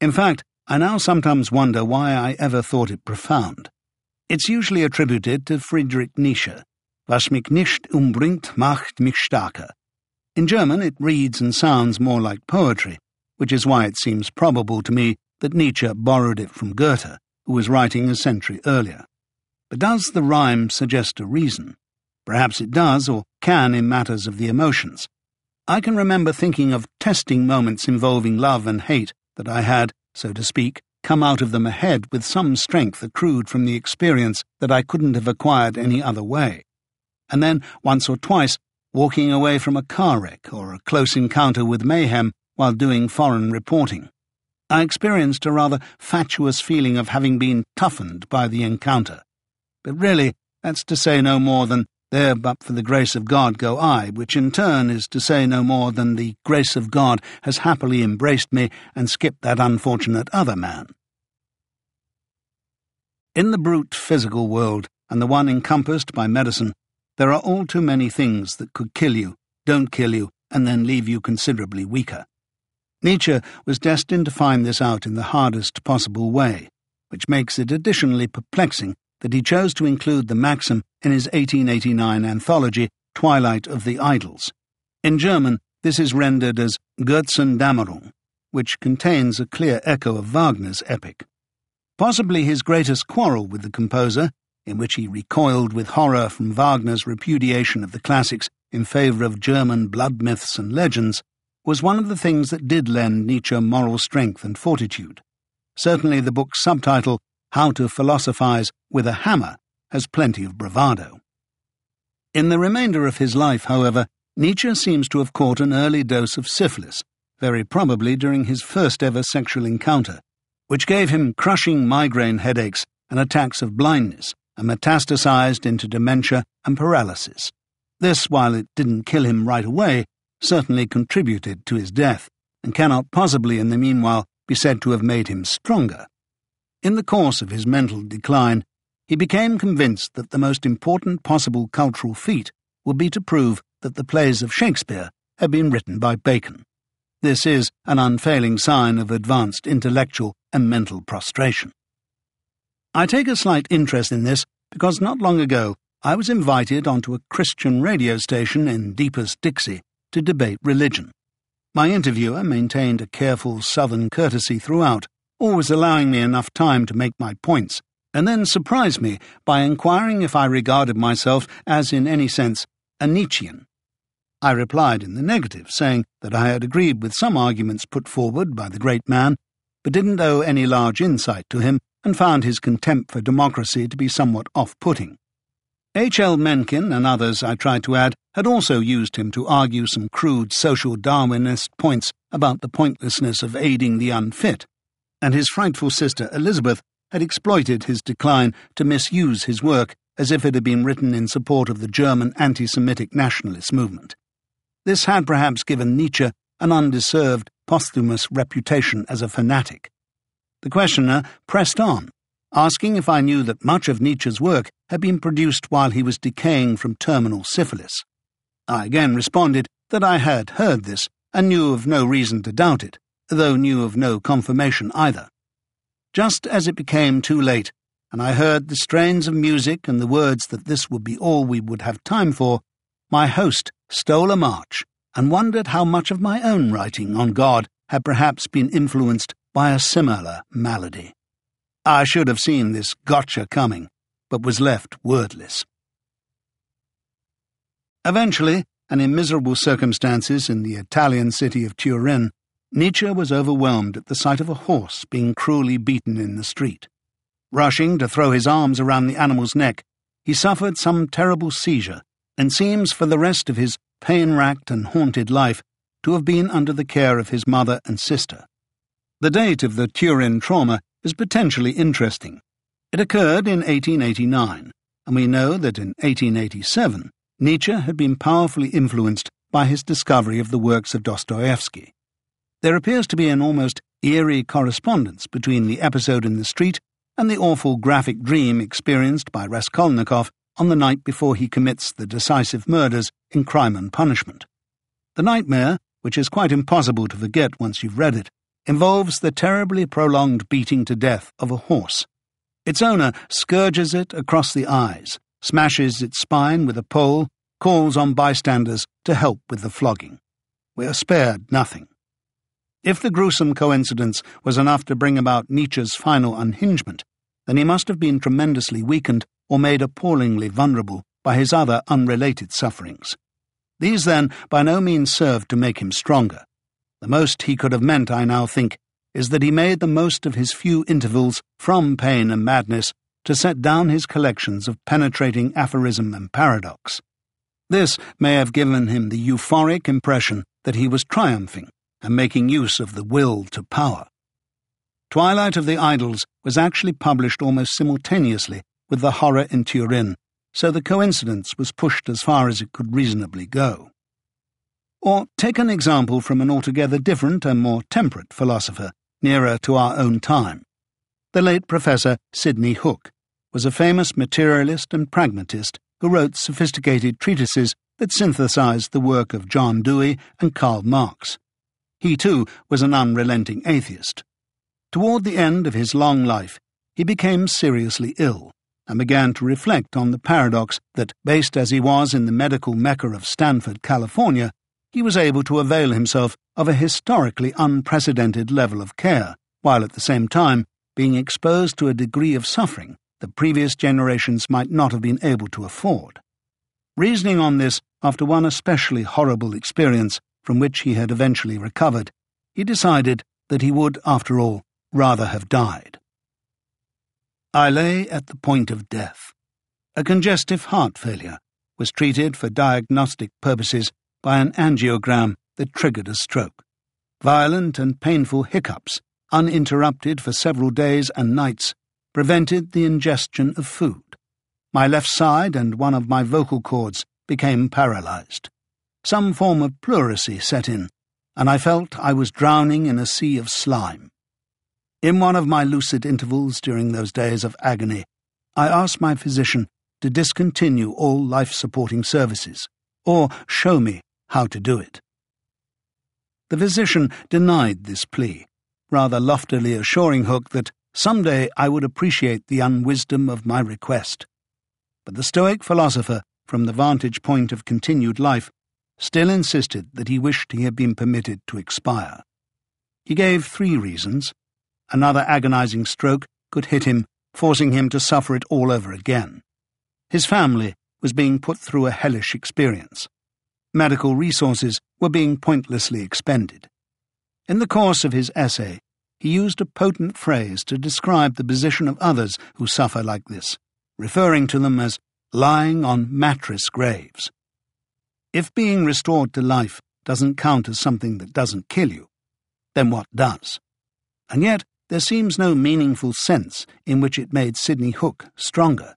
In fact, I now sometimes wonder why I ever thought it profound. It's usually attributed to Friedrich Nietzsche. Was mich nicht umbringt, macht mich stärker. In German, it reads and sounds more like poetry, which is why it seems probable to me that Nietzsche borrowed it from Goethe, who was writing a century earlier. But does the rhyme suggest a reason? Perhaps it does, or can in matters of the emotions. I can remember thinking of testing moments involving love and hate that I had, so to speak, come out of them ahead with some strength accrued from the experience that I couldn't have acquired any other way. And then, once or twice, walking away from a car wreck or a close encounter with mayhem while doing foreign reporting. I experienced a rather fatuous feeling of having been toughened by the encounter. But really, that's to say no more than there but for the grace of God go I, which in turn is to say no more than the grace of God has happily embraced me and skipped that unfortunate other man. In the brute physical world, and the one encompassed by medicine, there are all too many things that could kill you, don't kill you, and then leave you considerably weaker. Nietzsche was destined to find this out in the hardest possible way, which makes it additionally perplexing that he chose to include the maxim in his 1889 anthology, Twilight of the Idols. In German, this is rendered as Götzendämmerung, which contains a clear echo of Wagner's epic. Possibly his greatest quarrel with the composer, in which he recoiled with horror from Wagner's repudiation of the classics in favour of German blood myths and legends, was one of the things that did lend Nietzsche moral strength and fortitude. Certainly the book's subtitle, how to Philosophize with a Hammer has plenty of bravado. In the remainder of his life, however, Nietzsche seems to have caught an early dose of syphilis, very probably during his first ever sexual encounter, which gave him crushing migraine headaches and attacks of blindness and metastasized into dementia and paralysis. This, while it didn't kill him right away, certainly contributed to his death, and cannot possibly in the meanwhile be said to have made him stronger. In the course of his mental decline, he became convinced that the most important possible cultural feat would be to prove that the plays of Shakespeare had been written by Bacon. This is an unfailing sign of advanced intellectual and mental prostration. I take a slight interest in this because not long ago I was invited onto a Christian radio station in deepest Dixie to debate religion. My interviewer maintained a careful southern courtesy throughout, always allowing me enough time to make my points, and then surprised me by inquiring if I regarded myself as, in any sense, a Nietzschean. I replied in the negative, saying that I had agreed with some arguments put forward by the great man, but didn't owe any large insight to him, and found his contempt for democracy to be somewhat off putting. H. L. Mencken and others, I tried to add, had also used him to argue some crude social Darwinist points about the pointlessness of aiding the unfit, and his frightful sister Elizabeth had exploited his decline to misuse his work as if it had been written in support of the German anti Semitic nationalist movement. This had perhaps given Nietzsche an undeserved posthumous reputation as a fanatic. The questioner pressed on, asking if I knew that much of Nietzsche's work had been produced while he was decaying from terminal syphilis. I again responded that I had heard this and knew of no reason to doubt it, though knew of no confirmation either. Just as it became too late, and I heard the strains of music and the words that this would be all we would have time for, my host stole a march and wondered how much of my own writing on God had perhaps been influenced by a similar malady. I should have seen this gotcha coming, but was left wordless. Eventually, and in miserable circumstances in the Italian city of Turin, Nietzsche was overwhelmed at the sight of a horse being cruelly beaten in the street. Rushing to throw his arms around the animal's neck, he suffered some terrible seizure and seems for the rest of his pain racked and haunted life to have been under the care of his mother and sister. The date of the Turin trauma is potentially interesting. It occurred in 1889, and we know that in 1887 Nietzsche had been powerfully influenced by his discovery of the works of Dostoevsky. There appears to be an almost eerie correspondence between the episode in the street and the awful graphic dream experienced by Raskolnikov on the night before he commits the decisive murders in Crime and Punishment. The nightmare, which is quite impossible to forget once you've read it, involves the terribly prolonged beating to death of a horse. Its owner scourges it across the eyes, smashes its spine with a pole, calls on bystanders to help with the flogging. We are spared nothing. If the gruesome coincidence was enough to bring about Nietzsche's final unhingement, then he must have been tremendously weakened or made appallingly vulnerable by his other unrelated sufferings. These, then, by no means served to make him stronger. The most he could have meant, I now think, is that he made the most of his few intervals from pain and madness to set down his collections of penetrating aphorism and paradox. This may have given him the euphoric impression that he was triumphing and making use of the will to power. Twilight of the Idols was actually published almost simultaneously with the horror in Turin, so the coincidence was pushed as far as it could reasonably go. Or take an example from an altogether different and more temperate philosopher, nearer to our own time. The late Professor Sidney Hook was a famous materialist and pragmatist who wrote sophisticated treatises that synthesized the work of John Dewey and Karl Marx. He, too, was an unrelenting atheist. Toward the end of his long life, he became seriously ill and began to reflect on the paradox that, based as he was in the medical mecca of Stanford, California, he was able to avail himself of a historically unprecedented level of care, while at the same time being exposed to a degree of suffering that previous generations might not have been able to afford. Reasoning on this, after one especially horrible experience, from which he had eventually recovered, he decided that he would, after all, rather have died. I lay at the point of death. A congestive heart failure was treated for diagnostic purposes by an angiogram that triggered a stroke. Violent and painful hiccups, uninterrupted for several days and nights, prevented the ingestion of food. My left side and one of my vocal cords became paralyzed. Some form of pleurisy set in, and I felt I was drowning in a sea of slime. In one of my lucid intervals during those days of agony, I asked my physician to discontinue all life supporting services, or show me how to do it. The physician denied this plea, rather loftily assuring Hook that some day I would appreciate the unwisdom of my request. But the Stoic philosopher, from the vantage point of continued life, still insisted that he wished he had been permitted to expire. He gave three reasons. Another agonizing stroke could hit him, forcing him to suffer it all over again. His family was being put through a hellish experience. Medical resources were being pointlessly expended. In the course of his essay, he used a potent phrase to describe the position of others who suffer like this, referring to them as lying on mattress graves. If being restored to life doesn't count as something that doesn't kill you, then what does? And yet, there seems no meaningful sense in which it made Sidney Hook stronger.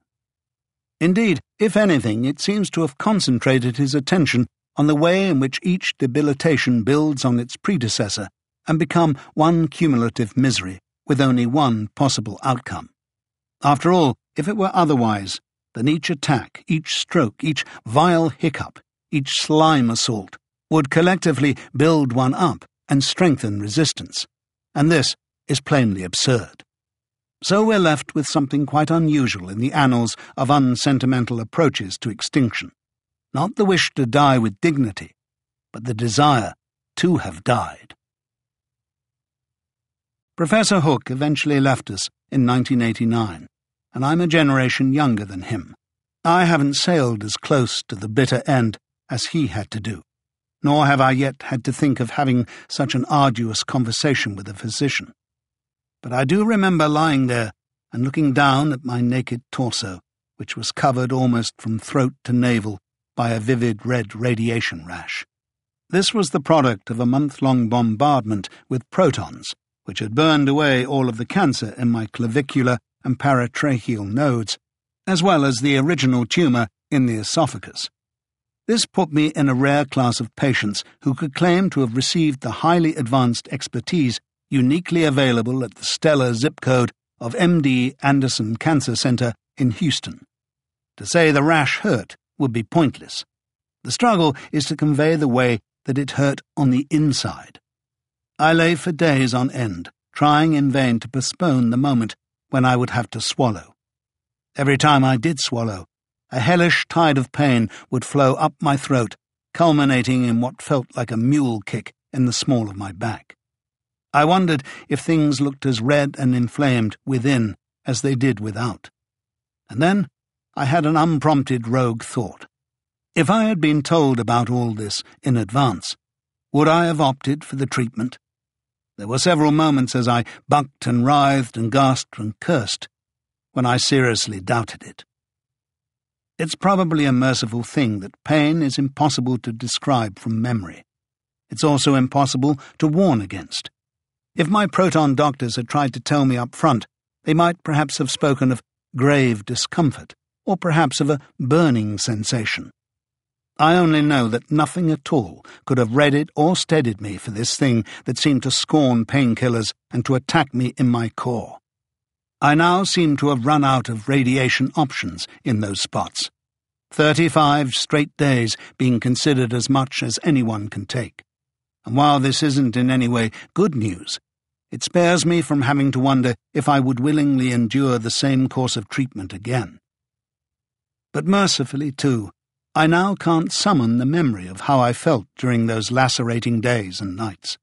Indeed, if anything, it seems to have concentrated his attention on the way in which each debilitation builds on its predecessor and become one cumulative misery with only one possible outcome. After all, if it were otherwise, then each attack, each stroke, each vile hiccup, each slime assault, would collectively build one up and strengthen resistance, and this is plainly absurd. So we're left with something quite unusual in the annals of unsentimental approaches to extinction. Not the wish to die with dignity, but the desire to have died. Professor Hook eventually left us in 1989, and I'm a generation younger than him. I haven't sailed as close to the bitter end as he had to do, nor have I yet had to think of having such an arduous conversation with a physician. But I do remember lying there and looking down at my naked torso, which was covered almost from throat to navel by a vivid red radiation rash. This was the product of a month long bombardment with protons, which had burned away all of the cancer in my clavicular and paratracheal nodes, as well as the original tumour in the esophagus. This put me in a rare class of patients who could claim to have received the highly advanced expertise uniquely available at the stellar zip code of MD Anderson Cancer Center in Houston. To say the rash hurt would be pointless. The struggle is to convey the way that it hurt on the inside. I lay for days on end, trying in vain to postpone the moment when I would have to swallow. Every time I did swallow, a hellish tide of pain would flow up my throat, culminating in what felt like a mule kick in the small of my back. I wondered if things looked as red and inflamed within as they did without. And then I had an unprompted rogue thought. If I had been told about all this in advance, would I have opted for the treatment? There were several moments as I bucked and writhed and gasped and cursed when I seriously doubted it. It's probably a merciful thing that pain is impossible to describe from memory. It's also impossible to warn against. If my proton doctors had tried to tell me up front, they might perhaps have spoken of grave discomfort, or perhaps of a burning sensation. I only know that nothing at all could have readied or steadied me for this thing that seemed to scorn painkillers and to attack me in my core. I now seem to have run out of radiation options in those spots. Thirty-five straight days being considered as much as anyone can take. And while this isn't in any way good news, it spares me from having to wonder if I would willingly endure the same course of treatment again. But mercifully, too, I now can't summon the memory of how I felt during those lacerating days and nights,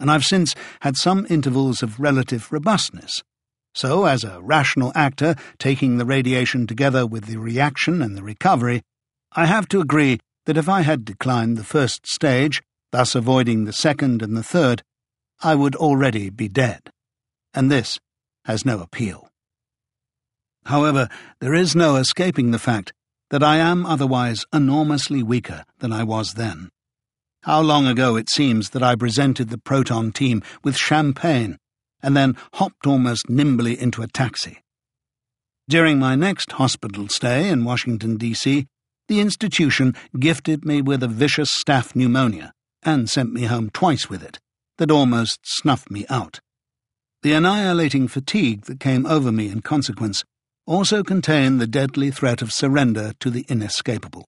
and I've since had some intervals of relative robustness. So, as a rational actor, taking the radiation together with the reaction and the recovery, I have to agree that if I had declined the first stage, thus avoiding the second and the third, I would already be dead. And this has no appeal. However, there is no escaping the fact that I am otherwise enormously weaker than I was then. How long ago it seems that I presented the Proton team with champagne and then hopped almost nimbly into a taxi. During my next hospital stay in Washington, D.C., the institution gifted me with a vicious staph pneumonia and sent me home twice with it, that almost snuffed me out. The annihilating fatigue that came over me in consequence also contained the deadly threat of surrender to the inescapable.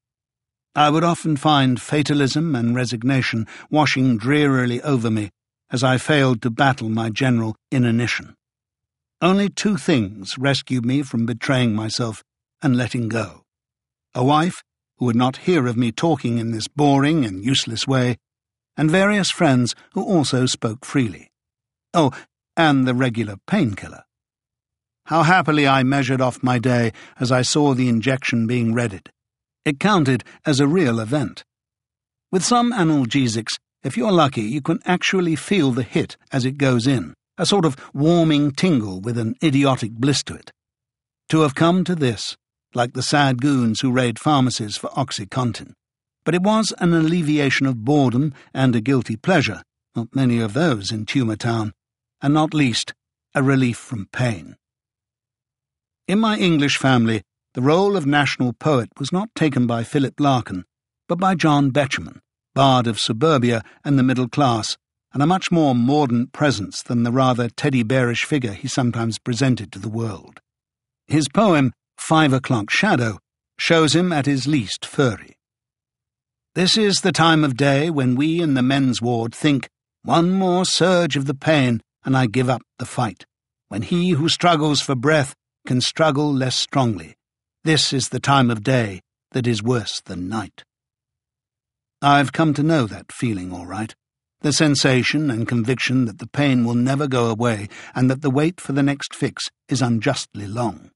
I would often find fatalism and resignation washing drearily over me as I failed to battle my general inanition. Only two things rescued me from betraying myself and letting go. A wife, who would not hear of me talking in this boring and useless way, and various friends who also spoke freely. Oh, and the regular painkiller. How happily I measured off my day as I saw the injection being readied. It counted as a real event. With some analgesics, if you're lucky, you can actually feel the hit as it goes in, a sort of warming tingle with an idiotic bliss to it. To have come to this, like the sad goons who raid pharmacies for OxyContin. But it was an alleviation of boredom and a guilty pleasure, not many of those in Tumour Town, and not least, a relief from pain. In my English family, the role of national poet was not taken by Philip Larkin, but by John Betjeman, bard of suburbia and the middle class, and a much more mordant presence than the rather teddy bearish figure he sometimes presented to the world. His poem, Five O'Clock Shadow, shows him at his least furry. This is the time of day when we in the men's ward think, one more surge of the pain, and I give up the fight. When he who struggles for breath can struggle less strongly. This is the time of day that is worse than night. I've come to know that feeling all right. The sensation and conviction that the pain will never go away and that the wait for the next fix is unjustly long.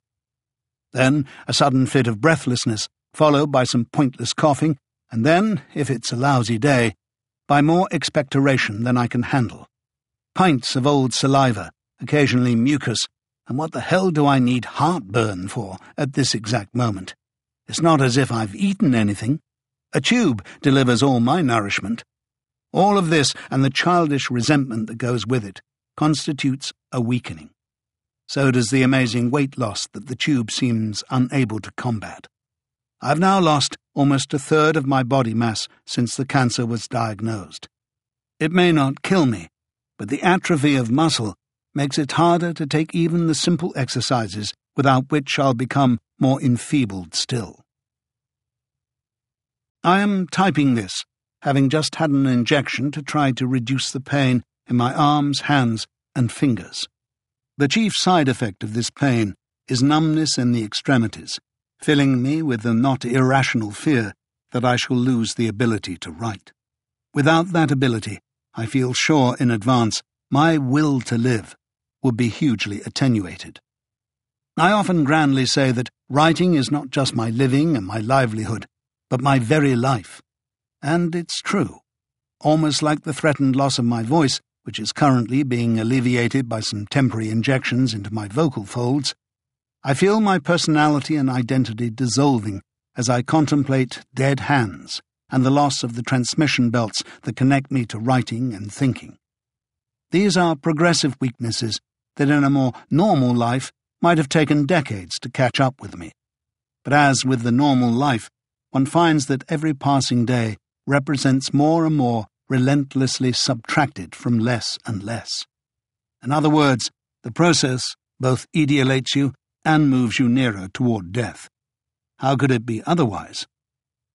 Then a sudden fit of breathlessness, followed by some pointless coughing, and then, if it's a lousy day, by more expectoration than I can handle. Pints of old saliva, occasionally mucus, and what the hell do I need heartburn for at this exact moment? It's not as if I've eaten anything. A tube delivers all my nourishment. All of this, and the childish resentment that goes with it, constitutes a weakening. So does the amazing weight loss that the tube seems unable to combat. I've now lost almost a third of my body mass since the cancer was diagnosed. It may not kill me, but the atrophy of muscle makes it harder to take even the simple exercises without which I'll become more enfeebled still. I am typing this, having just had an injection to try to reduce the pain in my arms, hands, and fingers. The chief side effect of this pain is numbness in the extremities, filling me with the not irrational fear that I shall lose the ability to write. Without that ability, I feel sure in advance my will to live would be hugely attenuated. I often grandly say that writing is not just my living and my livelihood, but my very life. And it's true. Almost like the threatened loss of my voice, which is currently being alleviated by some temporary injections into my vocal folds, I feel my personality and identity dissolving as I contemplate dead hands and the loss of the transmission belts that connect me to writing and thinking. These are progressive weaknesses that in a more normal life might have taken decades to catch up with me. But as with the normal life, one finds that every passing day represents more and more relentlessly subtracted from less and less. In other words, the process both etiolates you and moves you nearer toward death. How could it be otherwise?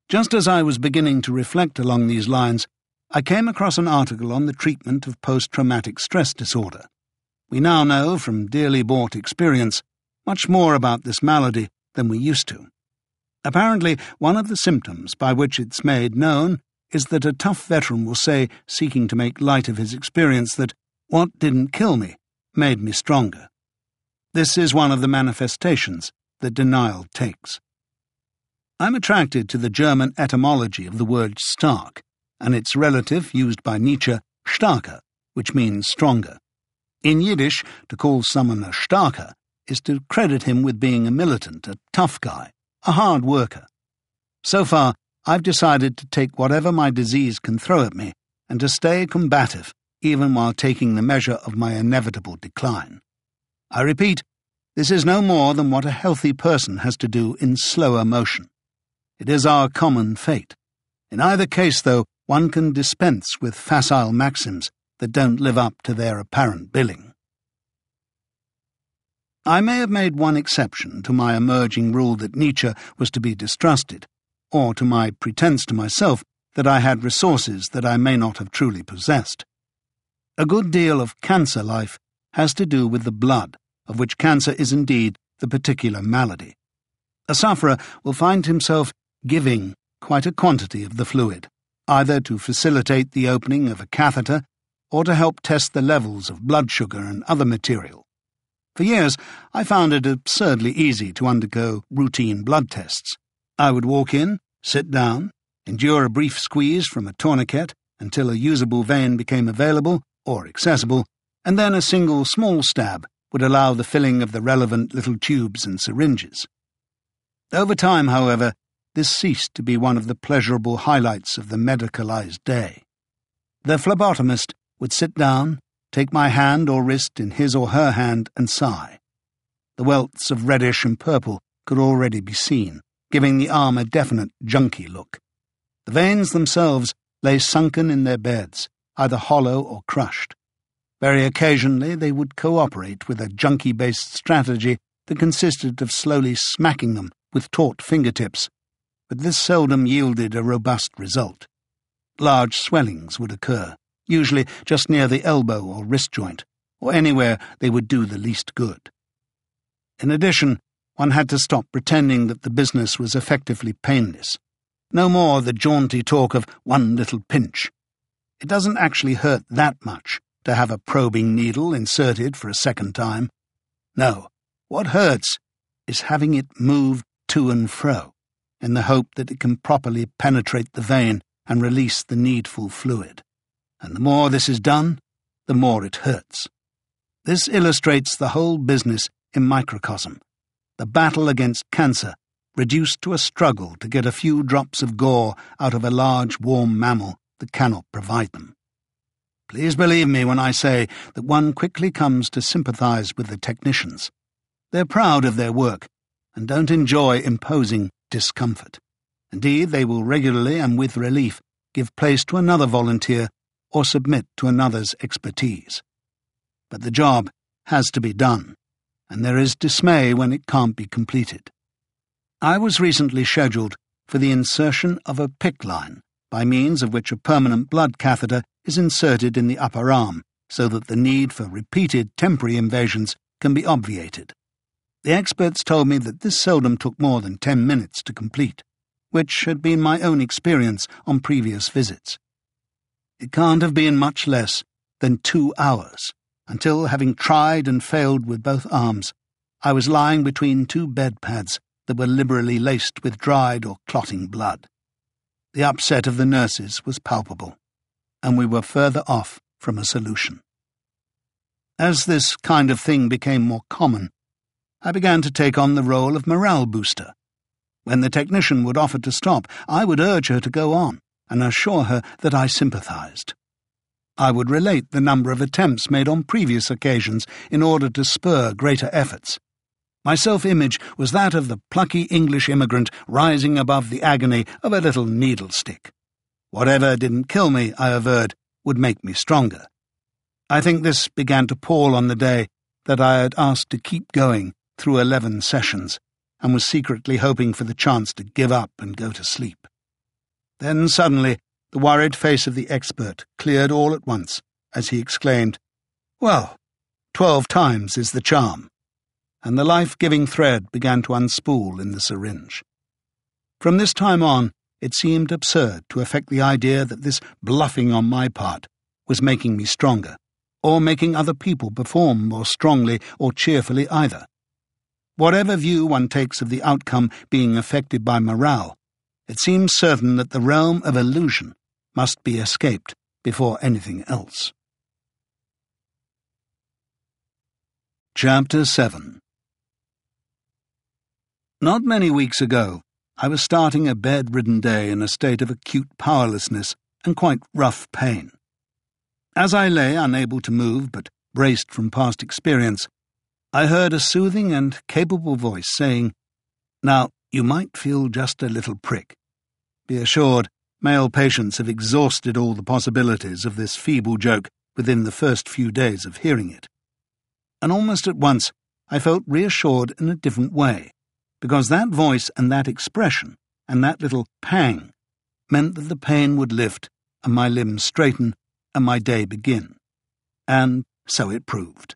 Just as I was beginning to reflect along these lines, I came across an article on the treatment of post traumatic stress disorder. We now know from dearly bought experience much more about this malady than we used to. Apparently, one of the symptoms by which it's made known is that a tough veteran will say, seeking to make light of his experience, that what didn't kill me made me stronger. This is one of the manifestations that denial takes. I'm attracted to the German etymology of the word stark, and its relative used by Nietzsche, starker, which means stronger. In Yiddish, to call someone a shtarker is to credit him with being a militant, a tough guy, a hard worker. So far, I've decided to take whatever my disease can throw at me and to stay combative, even while taking the measure of my inevitable decline. I repeat, this is no more than what a healthy person has to do in slower motion. It is our common fate. In either case, though, one can dispense with facile maxims that don't live up to their apparent billing. I may have made one exception to my emerging rule that Nietzsche was to be distrusted, or to my pretense to myself that I had resources that I may not have truly possessed. A good deal of cancer life has to do with the blood, of which cancer is indeed the particular malady. A sufferer will find himself giving quite a quantity of the fluid, either to facilitate the opening of a catheter or to help test the levels of blood sugar and other material. For years, I found it absurdly easy to undergo routine blood tests. I would walk in, sit down, endure a brief squeeze from a tourniquet until a usable vein became available or accessible, and then a single small stab would allow the filling of the relevant little tubes and syringes. Over time, however, this ceased to be one of the pleasurable highlights of the medicalized day. The phlebotomist would sit down, take my hand or wrist in his or her hand, and sigh. The welts of reddish and purple could already be seen, giving the arm a definite junky look. The veins themselves lay sunken in their beds, either hollow or crushed. Very occasionally they would cooperate with a junkie based strategy that consisted of slowly smacking them with taut fingertips, but this seldom yielded a robust result. Large swellings would occur, usually just near the elbow or wrist joint, or anywhere they would do the least good. In addition, one had to stop pretending that the business was effectively painless. No more the jaunty talk of one little pinch. It doesn't actually hurt that much to have a probing needle inserted for a second time. No, what hurts is having it moved to and fro, in the hope that it can properly penetrate the vein and release the needful fluid and the more this is done, the more it hurts. This illustrates the whole business in microcosm the battle against cancer, reduced to a struggle to get a few drops of gore out of a large, warm mammal that cannot provide them. Please believe me when I say that one quickly comes to sympathize with the technicians. They're proud of their work and don't enjoy imposing discomfort. Indeed, they will regularly and with relief give place to another volunteer or submit to another's expertise. But the job has to be done, and there is dismay when it can't be completed. I was recently scheduled for the insertion of a PICC line, by means of which a permanent blood catheter is inserted in the upper arm, so that the need for repeated temporary invasions can be obviated. The experts told me that this seldom took more than ten minutes to complete, which had been my own experience on previous visits. It can't have been much less than two hours, until, having tried and failed with both arms, I was lying between two bed pads that were liberally laced with dried or clotting blood. The upset of the nurses was palpable, and we were further off from a solution. As this kind of thing became more common, I began to take on the role of morale booster. When the technician would offer to stop, I would urge her to go on and assure her that I sympathized. I would relate the number of attempts made on previous occasions in order to spur greater efforts. My self image was that of the plucky English immigrant rising above the agony of a little needle stick. Whatever didn't kill me, I averred, would make me stronger. I think this began to pall on the day that I had asked to keep going through eleven sessions, and was secretly hoping for the chance to give up and go to sleep. Then suddenly the worried face of the expert cleared all at once as he exclaimed, Well, twelve times is the charm. And the life giving thread began to unspool in the syringe. From this time on, it seemed absurd to affect the idea that this bluffing on my part was making me stronger, or making other people perform more strongly or cheerfully either. Whatever view one takes of the outcome being affected by morale, it seems certain that the realm of illusion must be escaped before anything else. Chapter 7 Not many weeks ago, I was starting a bed-ridden day in a state of acute powerlessness and quite rough pain. As I lay unable to move but braced from past experience, I heard a soothing and capable voice saying, Now, you might feel just a little prick. Be assured, male patients have exhausted all the possibilities of this feeble joke within the first few days of hearing it. And almost at once, I felt reassured in a different way, because that voice and that expression and that little pang meant that the pain would lift and my limbs straighten and my day begin. And so it proved.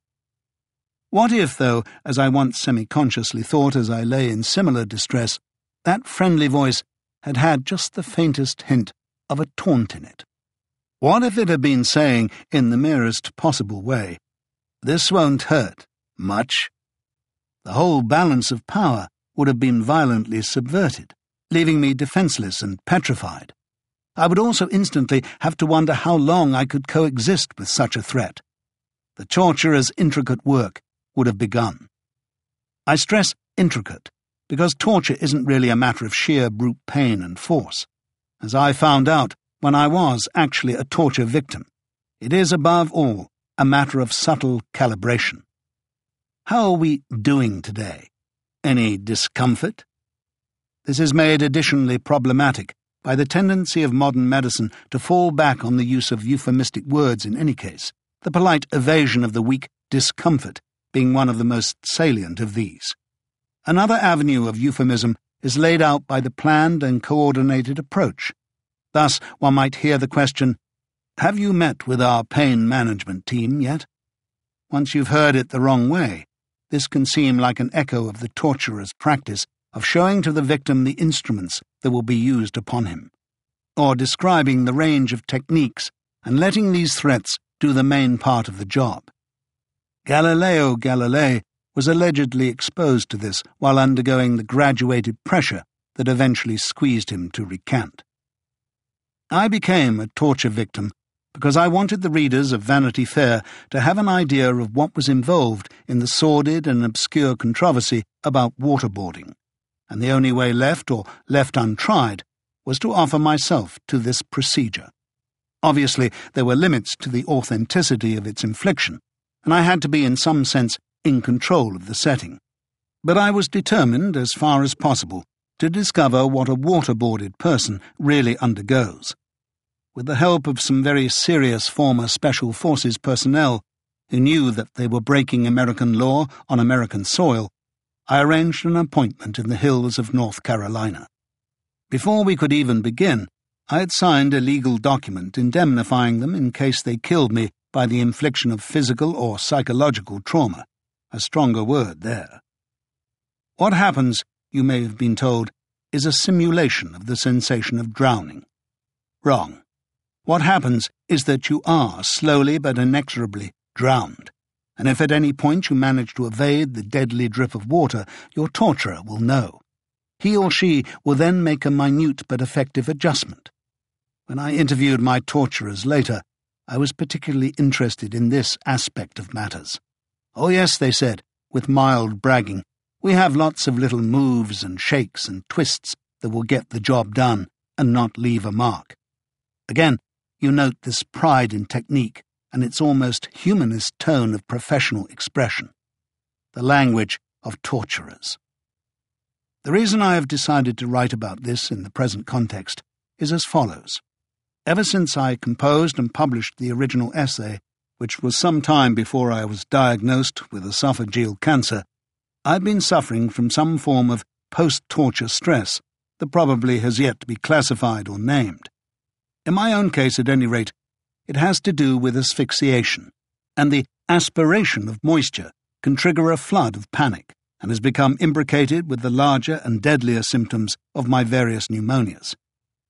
What if, though, as I once semi consciously thought as I lay in similar distress, that friendly voice had had just the faintest hint of a taunt in it? What if it had been saying, in the merest possible way, This won't hurt much? The whole balance of power would have been violently subverted, leaving me defenceless and petrified. I would also instantly have to wonder how long I could coexist with such a threat. The torturer's intricate work would have begun. I stress intricate, because torture isn't really a matter of sheer brute pain and force. As I found out when I was actually a torture victim, it is above all a matter of subtle calibration. How are we doing today? Any discomfort? This is made additionally problematic by the tendency of modern medicine to fall back on the use of euphemistic words in any case, the polite evasion of the weak discomfort being one of the most salient of these. Another avenue of euphemism is laid out by the planned and coordinated approach. Thus, one might hear the question, Have you met with our pain management team yet? Once you've heard it the wrong way, this can seem like an echo of the torturer's practice of showing to the victim the instruments that will be used upon him, or describing the range of techniques and letting these threats do the main part of the job. Galileo Galilei was allegedly exposed to this while undergoing the graduated pressure that eventually squeezed him to recant. I became a torture victim because I wanted the readers of Vanity Fair to have an idea of what was involved in the sordid and obscure controversy about waterboarding, and the only way left or left untried was to offer myself to this procedure. Obviously, there were limits to the authenticity of its infliction, and I had to be in some sense in control of the setting. But I was determined, as far as possible, to discover what a waterboarded person really undergoes. With the help of some very serious former Special Forces personnel, who knew that they were breaking American law on American soil, I arranged an appointment in the hills of North Carolina. Before we could even begin, I had signed a legal document indemnifying them in case they killed me by the infliction of physical or psychological trauma. A stronger word there. What happens, you may have been told, is a simulation of the sensation of drowning. Wrong. What happens is that you are, slowly but inexorably, drowned, and if at any point you manage to evade the deadly drip of water, your torturer will know. He or she will then make a minute but effective adjustment. When I interviewed my torturers later, I was particularly interested in this aspect of matters. Oh, yes, they said, with mild bragging, we have lots of little moves and shakes and twists that will get the job done and not leave a mark. Again, you note this pride in technique and its almost humanist tone of professional expression. The language of torturers. The reason I have decided to write about this in the present context is as follows. Ever since I composed and published the original essay, which was some time before I was diagnosed with esophageal cancer, I've been suffering from some form of post torture stress that probably has yet to be classified or named. In my own case, at any rate, it has to do with asphyxiation, and the aspiration of moisture can trigger a flood of panic and has become imbricated with the larger and deadlier symptoms of my various pneumonias.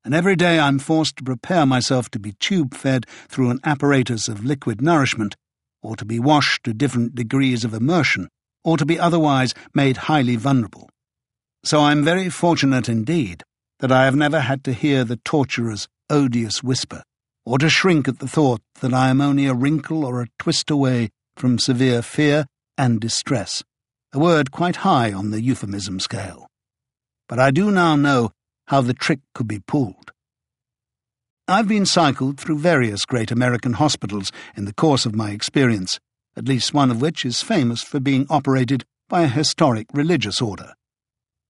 And every day I'm forced to prepare myself to be tube fed through an apparatus of liquid nourishment, or to be washed to different degrees of immersion or to be otherwise made highly vulnerable. So I am very fortunate indeed that I have never had to hear the torturer's odious whisper, or to shrink at the thought that I am only a wrinkle or a twist away from severe fear and distress, a word quite high on the euphemism scale. But I do now know how the trick could be pulled. I've been cycled through various great American hospitals in the course of my experience, at least one of which is famous for being operated by a historic religious order.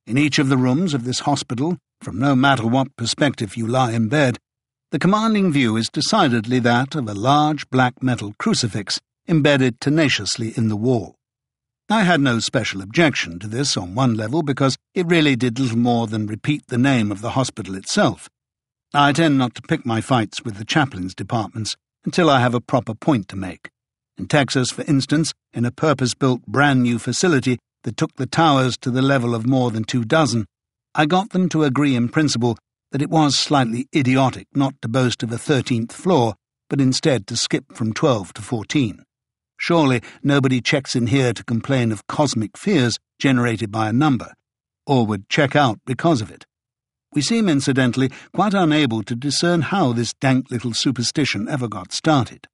In each of the rooms of this hospital, from no matter what perspective you lie in bed, the commanding view is decidedly that of a large black metal crucifix embedded tenaciously in the wall. I had no special objection to this on one level because it really did little more than repeat the name of the hospital itself. I tend not to pick my fights with the chaplain's departments until I have a proper point to make. In Texas, for instance, in a purpose built brand new facility that took the towers to the level of more than two dozen, I got them to agree in principle that it was slightly idiotic not to boast of a thirteenth floor, but instead to skip from twelve to fourteen. Surely nobody checks in here to complain of cosmic fears generated by a number, or would check out because of it. We seem, incidentally, quite unable to discern how this dank little superstition ever got started.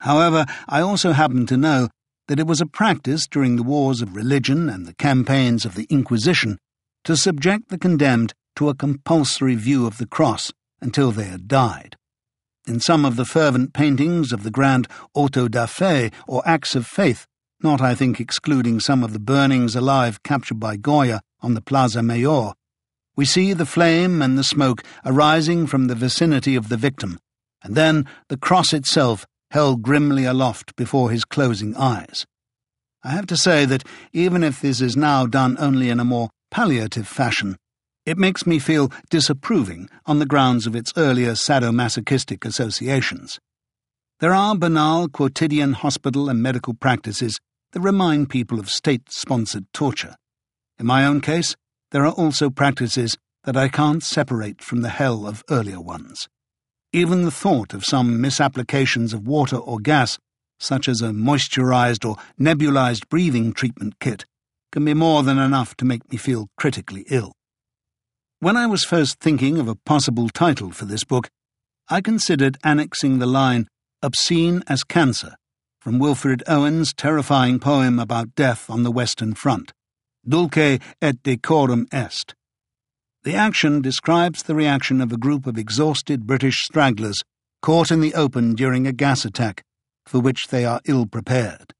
However, I also happen to know that it was a practice during the wars of religion and the campaigns of the Inquisition to subject the condemned to a compulsory view of the cross until they had died. In some of the fervent paintings of the grand auto da fe, or acts of faith, not, I think, excluding some of the burnings alive captured by Goya on the Plaza Mayor, we see the flame and the smoke arising from the vicinity of the victim, and then the cross itself held grimly aloft before his closing eyes. I have to say that even if this is now done only in a more palliative fashion, it makes me feel disapproving on the grounds of its earlier sadomasochistic associations. There are banal quotidian hospital and medical practices that remind people of state sponsored torture. In my own case, there are also practices that I can't separate from the hell of earlier ones. Even the thought of some misapplications of water or gas, such as a moisturized or nebulized breathing treatment kit, can be more than enough to make me feel critically ill. When I was first thinking of a possible title for this book, I considered annexing the line Obscene as Cancer from Wilfred Owen's terrifying poem about death on the Western Front, Dulce et decorum est. The action describes the reaction of a group of exhausted British stragglers caught in the open during a gas attack, for which they are ill prepared.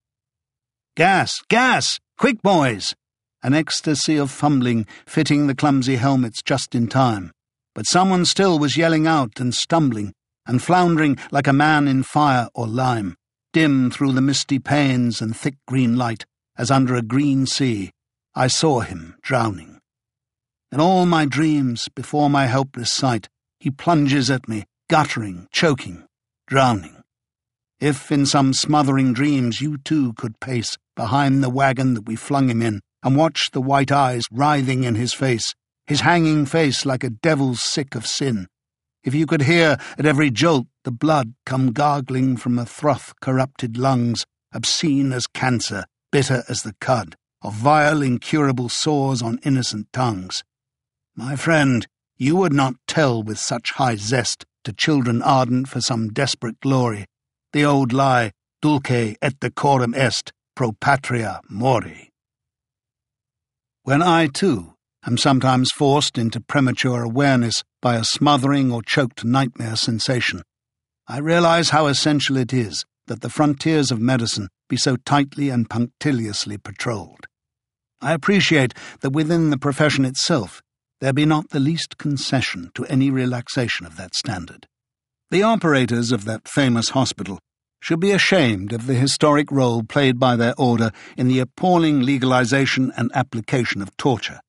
Gas! Gas! Quick, boys! An ecstasy of fumbling, fitting the clumsy helmets just in time. But someone still was yelling out and stumbling, and floundering like a man in fire or lime. dim through the misty panes and thick green light, as under a green sea, I saw him drowning. In all my dreams, before my helpless sight, he plunges at me, guttering, choking, drowning. If in some smothering dreams you too could pace behind the wagon that we flung him in and watch the white eyes writhing in his face, his hanging face like a devil's sick of sin, if you could hear at every jolt the blood come gargling from the froth corrupted lungs, obscene as cancer, bitter as the cud, of vile incurable sores on innocent tongues. My friend, you would not tell with such high zest to children ardent for some desperate glory the old lie, dulce et decorum est, pro patria mori. When I, too, am sometimes forced into premature awareness by a smothering or choked nightmare sensation. I realize how essential it is that the frontiers of medicine be so tightly and punctiliously patrolled. I appreciate that within the profession itself there be not the least concession to any relaxation of that standard. The operators of that famous hospital should be ashamed of the historic role played by their order in the appalling legalization and application of torture.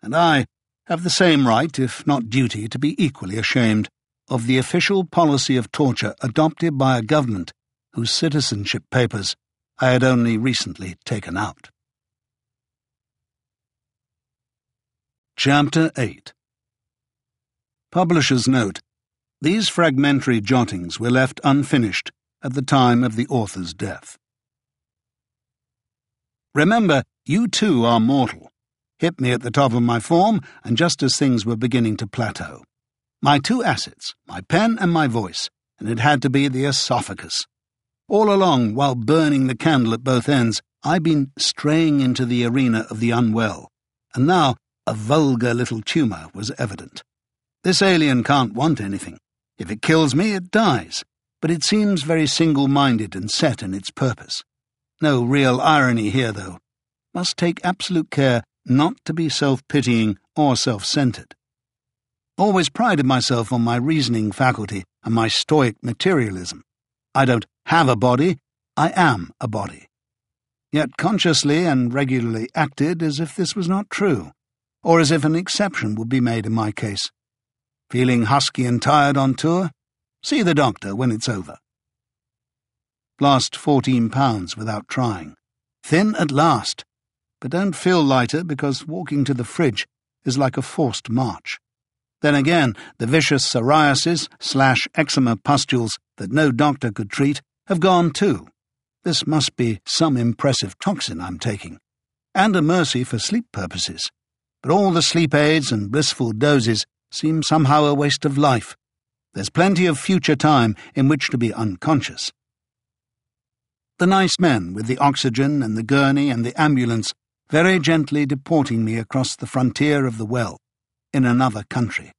And I have the same right, if not duty, to be equally ashamed of the official policy of torture adopted by a government whose citizenship papers I had only recently taken out. Chapter 8 Publisher's Note. These fragmentary jottings were left unfinished at the time of the author's death. Remember, you too are mortal hit me at the top of my form, and just as things were beginning to plateau. My two assets, my pen and my voice, and it had to be the esophagus. All along, while burning the candle at both ends, I'd been straying into the arena of the unwell, and now a vulgar little tumour was evident. This alien can't want anything. If it kills me, it dies, but it seems very single minded and set in its purpose. No real irony here, though. Must take absolute care not to be self pitying or self centered. Always prided myself on my reasoning faculty and my stoic materialism. I don't have a body, I am a body. Yet consciously and regularly acted as if this was not true, or as if an exception would be made in my case. Feeling husky and tired on tour? See the doctor when it's over. Lost fourteen pounds without trying. Thin at last, but don't feel lighter because walking to the fridge is like a forced march. Then again, the vicious psoriasis slash eczema pustules that no doctor could treat have gone too. This must be some impressive toxin I'm taking, and a mercy for sleep purposes. But all the sleep aids and blissful doses seem somehow a waste of life. There's plenty of future time in which to be unconscious. The nice men with the oxygen and the gurney and the ambulance very gently deporting me across the frontier of the well, in another country.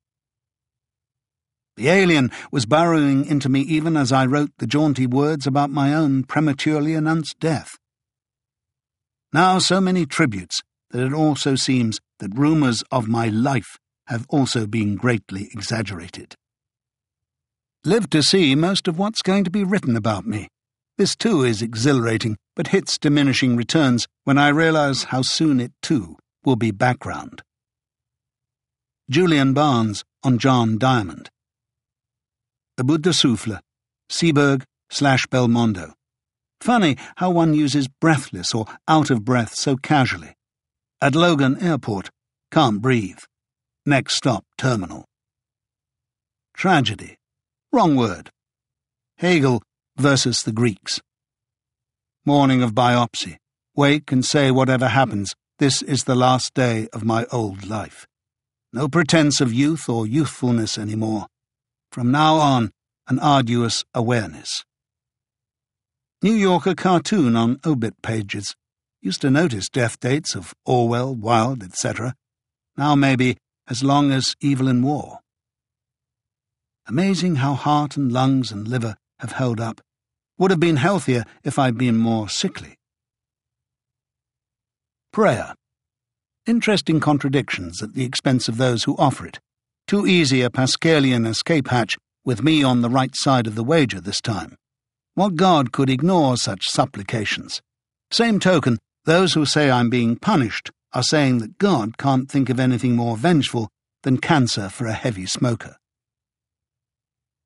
The alien was burrowing into me even as I wrote the jaunty words about my own prematurely announced death. Now so many tributes that it also seems that rumours of my life have also been greatly exaggerated. Live to see most of what's going to be written about me. This too is exhilarating, but hits diminishing returns when I realize how soon it too will be background. Julian Barnes on John Diamond. A Bout de Souffle, Seberg slash Belmondo. Funny how one uses breathless or out of breath so casually. At Logan Airport, can't breathe. Next stop, terminal. Tragedy. Wrong word. Hegel versus the Greeks. Morning of biopsy. Wake and say whatever happens, this is the last day of my old life. No pretense of youth or youthfulness any more. From now on, an arduous awareness. New Yorker cartoon on obit pages. Used to notice death dates of Orwell, Wilde, etc. Now maybe as long as Evelyn Waugh. Amazing how heart and lungs and liver have held up. Would have been healthier if I'd been more sickly. Prayer. Interesting contradictions at the expense of those who offer it. Too easy a Pascalian escape hatch, with me on the right side of the wager this time. What God could ignore such supplications? Same token, those who say I'm being punished are saying that God can't think of anything more vengeful than cancer for a heavy smoker.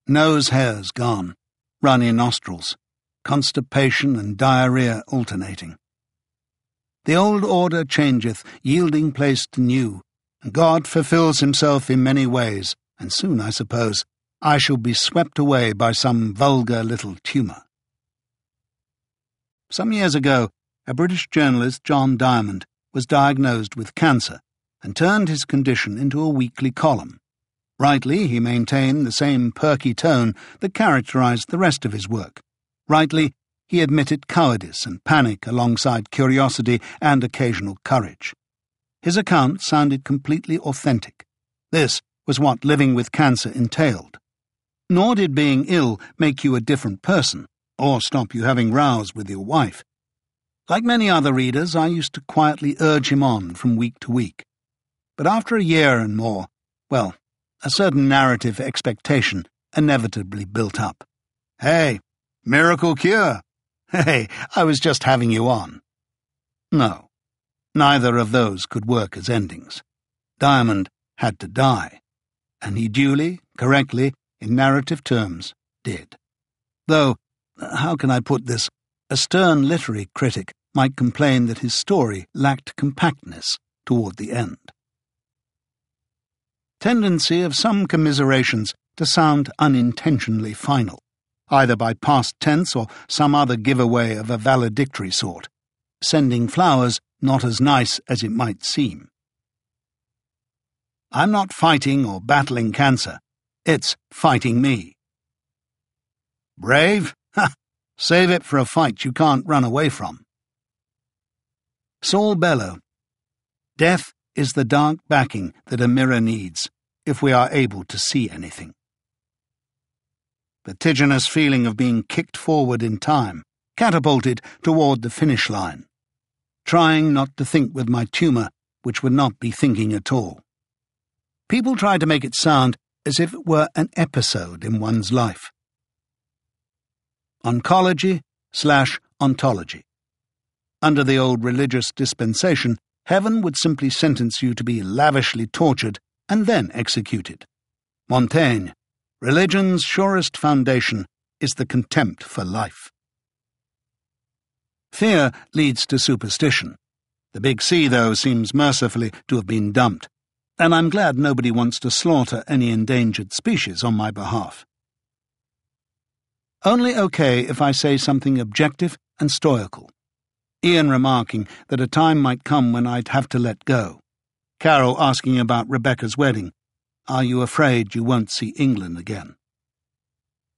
Nose hairs gone, runny nostrils, constipation and diarrhea alternating. The old order changeth, yielding place to new, and God fulfills himself in many ways, and soon, I suppose, I shall be swept away by some vulgar little tumour. Some years ago, a British journalist, John Diamond, was diagnosed with cancer and turned his condition into a weekly column. Rightly, he maintained the same perky tone that characterized the rest of his work. Rightly, he admitted cowardice and panic alongside curiosity and occasional courage. His account sounded completely authentic. This was what living with cancer entailed. Nor did being ill make you a different person, or stop you having rows with your wife. Like many other readers, I used to quietly urge him on from week to week. But after a year and more, well, a certain narrative expectation inevitably built up. Hey, miracle cure! Hey, I was just having you on. No, neither of those could work as endings. Diamond had to die, and he duly, correctly, in narrative terms, did. Though, how can I put this? A stern literary critic might complain that his story lacked compactness toward the end. Tendency of some commiserations to sound unintentionally final either by past tense or some other giveaway of a valedictory sort, sending flowers not as nice as it might seem. I'm not fighting or battling cancer. It's fighting me. Brave? Save it for a fight you can't run away from. Saul Bellow. Death is the dark backing that a mirror needs if we are able to see anything vertiginous feeling of being kicked forward in time, catapulted toward the finish line. Trying not to think with my tumour, which would not be thinking at all. People try to make it sound as if it were an episode in one's life. Oncology slash ontology. Under the old religious dispensation, heaven would simply sentence you to be lavishly tortured and then executed. Montaigne, Religion's surest foundation is the contempt for life. Fear leads to superstition. The big C, though, seems mercifully to have been dumped, and I'm glad nobody wants to slaughter any endangered species on my behalf. Only okay if I say something objective and stoical. Ian remarking that a time might come when I'd have to let go. Carol asking about Rebecca's wedding, are you afraid you won't see England again?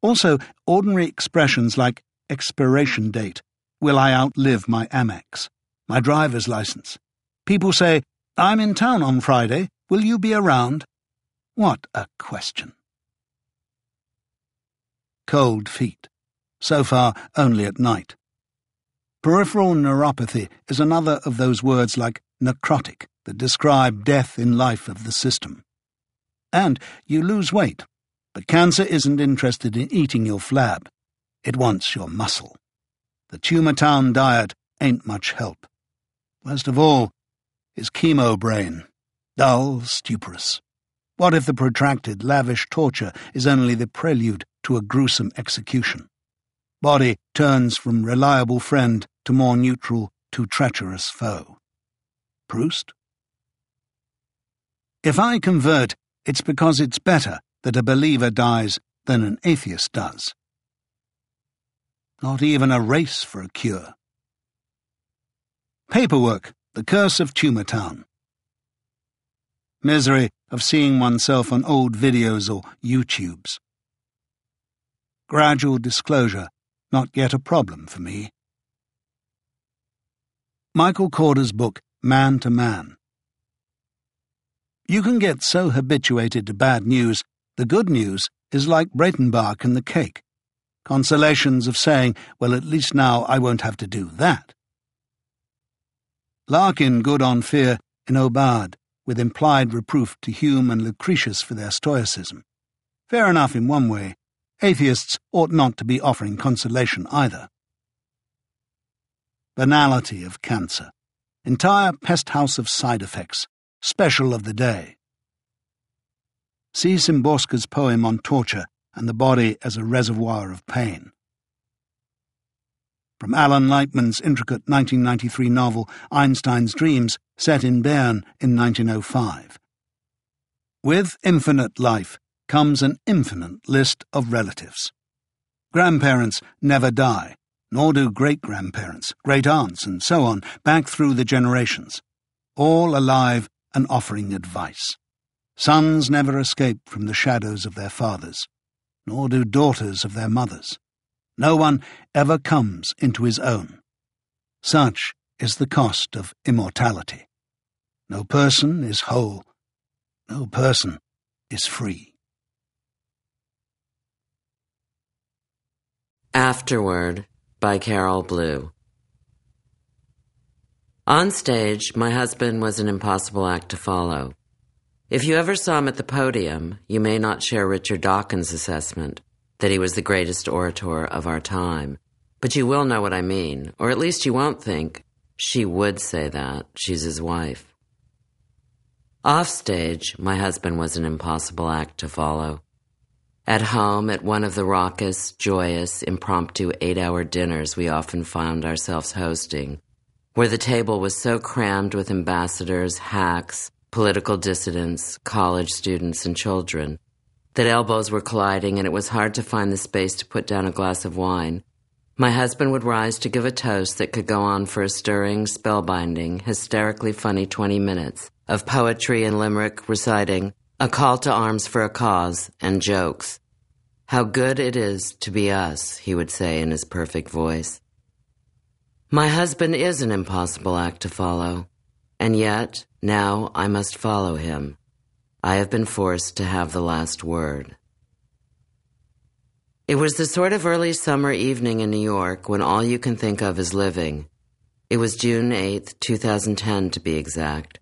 Also, ordinary expressions like expiration date, will I outlive my Amex, my driver's license. People say, I'm in town on Friday, will you be around? What a question. Cold feet. So far, only at night. Peripheral neuropathy is another of those words like necrotic that describe death in life of the system and you lose weight. But cancer isn't interested in eating your flab. It wants your muscle. The Tumor Town diet ain't much help. Worst of all is chemo brain, dull, stuporous. What if the protracted, lavish torture is only the prelude to a gruesome execution? Body turns from reliable friend to more neutral to treacherous foe. Proust? If I convert it's because it's better that a believer dies than an atheist does. Not even a race for a cure. Paperwork, the curse of Tumor Town. Misery of seeing oneself on old videos or YouTubes. Gradual disclosure, not yet a problem for me. Michael Korda's book, Man to Man. You can get so habituated to bad news, the good news is like Breytenbach and the cake. Consolations of saying, well, at least now I won't have to do that. Larkin good on fear in Aubade, with implied reproof to Hume and Lucretius for their stoicism. Fair enough in one way, Atheists ought not to be offering consolation either. Banality of cancer. Entire pest house of side effects. Special of the day. See Szymborska's poem on torture and the body as a reservoir of pain. From Alan Lightman's intricate 1993 novel Einstein's Dreams, set in Bern in 1905. With infinite life comes an infinite list of relatives. Grandparents never die, nor do great grandparents, great aunts, and so on, back through the generations, all alive and offering advice. Sons never escape from the shadows of their fathers, nor do daughters of their mothers. No one ever comes into his own. Such is the cost of immortality. No person is whole. No person is free. Afterword by Carol Blue. On stage, my husband was an impossible act to follow. If you ever saw him at the podium, you may not share Richard Dawkins' assessment that he was the greatest orator of our time. But you will know what I mean, or at least you won't think she would say that. She's his wife. Offstage, my husband was an impossible act to follow. At home, at one of the raucous, joyous, impromptu eight hour dinners we often found ourselves hosting, where the table was so crammed with ambassadors, hacks, political dissidents, college students, and children, that elbows were colliding and it was hard to find the space to put down a glass of wine. My husband would rise to give a toast that could go on for a stirring, spellbinding, hysterically funny 20 minutes of poetry and limerick reciting, a call to arms for a cause, and jokes. How good it is to be us, he would say in his perfect voice. My husband is an impossible act to follow, and yet now I must follow him. I have been forced to have the last word. It was the sort of early summer evening in New York when all you can think of is living. It was June 8th, 2010 to be exact,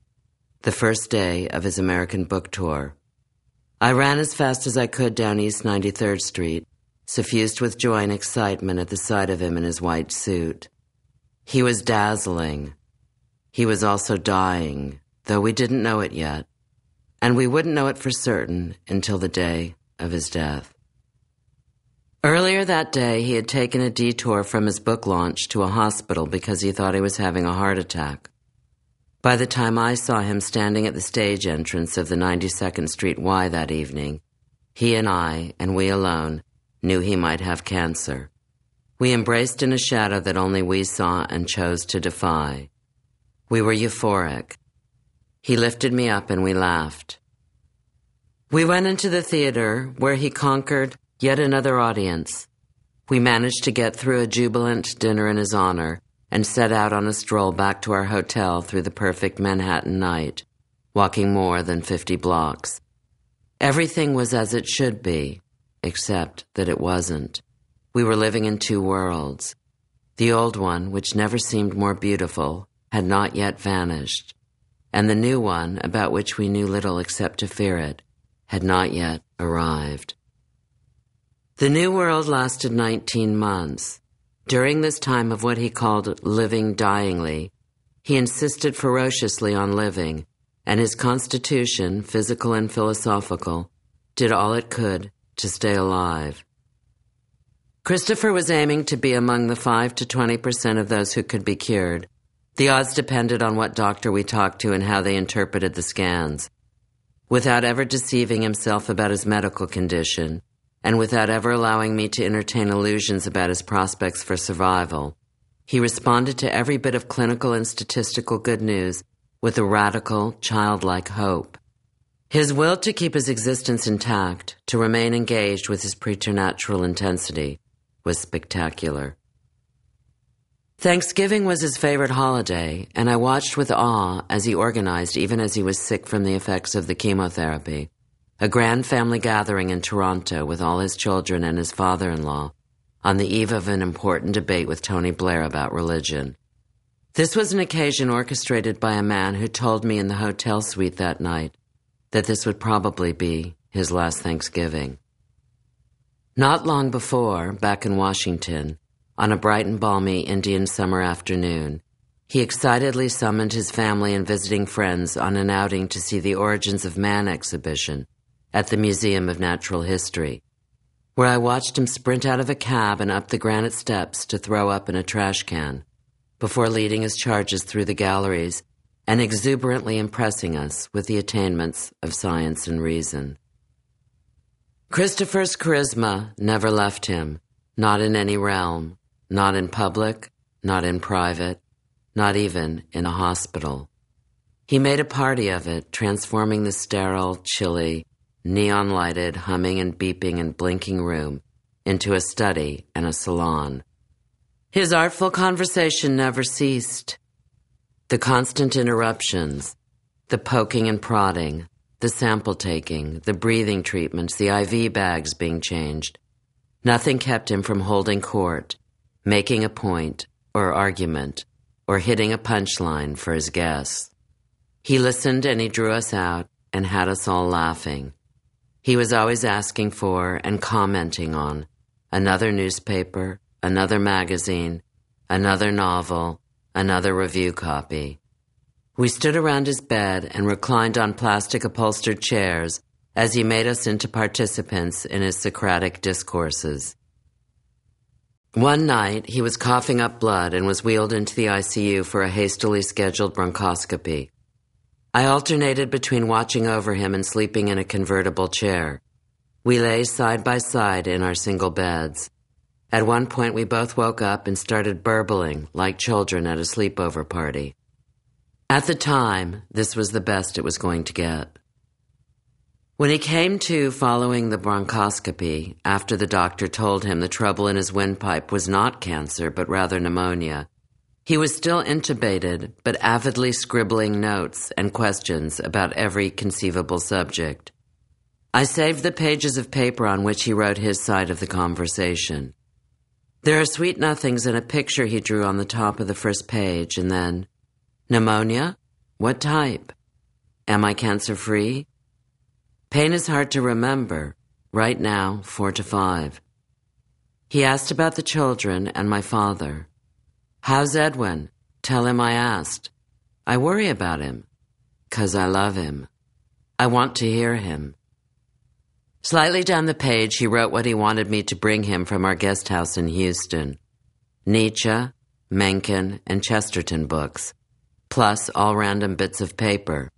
the first day of his American book tour. I ran as fast as I could down East 93rd Street, suffused with joy and excitement at the sight of him in his white suit. He was dazzling. He was also dying, though we didn't know it yet, and we wouldn't know it for certain until the day of his death. Earlier that day, he had taken a detour from his book launch to a hospital because he thought he was having a heart attack. By the time I saw him standing at the stage entrance of the 92nd Street Y that evening, he and I, and we alone, knew he might have cancer. We embraced in a shadow that only we saw and chose to defy. We were euphoric, he lifted me up and we laughed. We went into the theater where he conquered yet another audience. We managed to get through a jubilant dinner in his honor and set out on a stroll back to our hotel through the perfect Manhattan night, walking more than 50 blocks. Everything was as it should be, except that it wasn't. We were living in two worlds. The old one, which never seemed more beautiful, had not yet vanished and the new one, about which we knew little except to fear it, had not yet arrived. The new world lasted 19 months. During this time of what he called living dyingly, he insisted ferociously on living, and his constitution, physical and philosophical, did all it could to stay alive. Christopher was aiming to be among the 5 to 20 percent of those who could be cured, the odds depended on what doctor we talked to and how they interpreted the scans. Without ever deceiving himself about his medical condition, and without ever allowing me to entertain illusions about his prospects for survival, he responded to every bit of clinical and statistical good news with a radical, childlike hope. His will to keep his existence intact, to remain engaged with his preternatural intensity, was spectacular. Thanksgiving was his favorite holiday, and I watched with awe as he organized, even as he was sick from the effects of the chemotherapy, a grand family gathering in Toronto with all his children and his father in law on the eve of an important debate with Tony Blair about religion. This was an occasion orchestrated by a man who told me in the hotel suite that night that this would probably be his last Thanksgiving. Not long before, back in Washington, on a bright and balmy Indian summer afternoon, he excitedly summoned his family and visiting friends on an outing to see the Origins of Man exhibition at the Museum of Natural History, where I watched him sprint out of a cab and up the granite steps to throw up in a trash can, before leading his charges through the galleries and exuberantly impressing us with the attainments of science and reason. Christopher's charisma never left him, not in any realm, not in public, not in private, not even in a hospital. He made a party of it, transforming the sterile, chilly, neon lighted, humming and beeping and blinking room into a study and a salon. His artful conversation never ceased. The constant interruptions, the poking and prodding, the sample taking, the breathing treatments, the IV bags being changed. Nothing kept him from holding court, making a point or argument or hitting a punchline for his guests. He listened and he drew us out and had us all laughing. He was always asking for and commenting on another newspaper, another magazine, another novel, another review copy. We stood around his bed and reclined on plastic upholstered chairs as he made us into participants in his Socratic discourses. One night, he was coughing up blood and was wheeled into the ICU for a hastily scheduled bronchoscopy. I alternated between watching over him and sleeping in a convertible chair. We lay side by side in our single beds. At one point, we both woke up and started burbling like children at a sleepover party. At the time, this was the best it was going to get. When he came to following the bronchoscopy, after the doctor told him the trouble in his windpipe was not cancer, but rather pneumonia, he was still intubated, but avidly scribbling notes and questions about every conceivable subject. I saved the pages of paper on which he wrote his side of the conversation. There are sweet nothings in a picture he drew on the top of the first page, and then, pneumonia? What type? Am I cancer free? Pain is hard to remember. Right now, four to five. He asked about the children and my father. How's Edwin? Tell him I asked. I worry about him. Cause I love him. I want to hear him. Slightly down the page, he wrote what he wanted me to bring him from our guest house in Houston. Nietzsche, Mencken, and Chesterton books, plus all random bits of paper.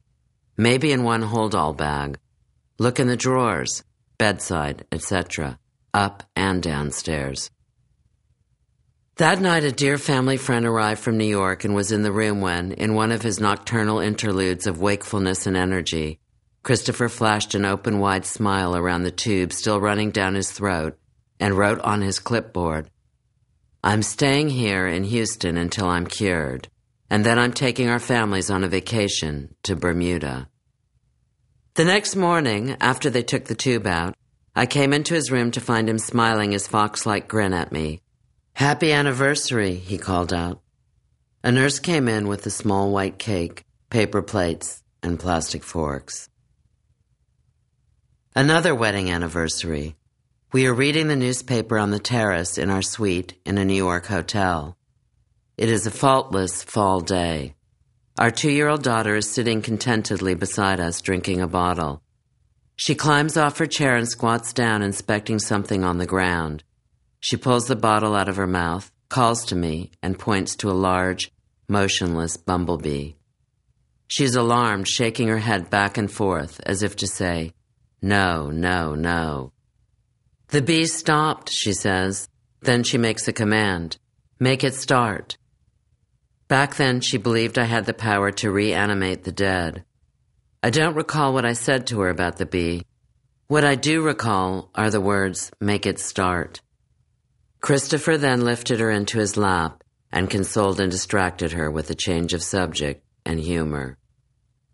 Maybe in one hold-all bag. Look in the drawers, bedside, etc., up and downstairs. That night, a dear family friend arrived from New York and was in the room when, in one of his nocturnal interludes of wakefulness and energy, Christopher flashed an open wide smile around the tube still running down his throat and wrote on his clipboard, I'm staying here in Houston until I'm cured, and then I'm taking our families on a vacation to Bermuda. The next morning, after they took the tube out, I came into his room to find him smiling his fox like grin at me. Happy anniversary, he called out. A nurse came in with a small white cake, paper plates, and plastic forks. Another wedding anniversary. We are reading the newspaper on the terrace in our suite in a New York hotel. It is a faultless fall day. Our two year old daughter is sitting contentedly beside us, drinking a bottle. She climbs off her chair and squats down, inspecting something on the ground. She pulls the bottle out of her mouth, calls to me, and points to a large, motionless bumblebee. She is alarmed, shaking her head back and forth as if to say, No, no, no. The bee stopped, she says. Then she makes a command Make it start. Back then, she believed I had the power to reanimate the dead. I don't recall what I said to her about the bee. What I do recall are the words, make it start. Christopher then lifted her into his lap and consoled and distracted her with a change of subject and humor,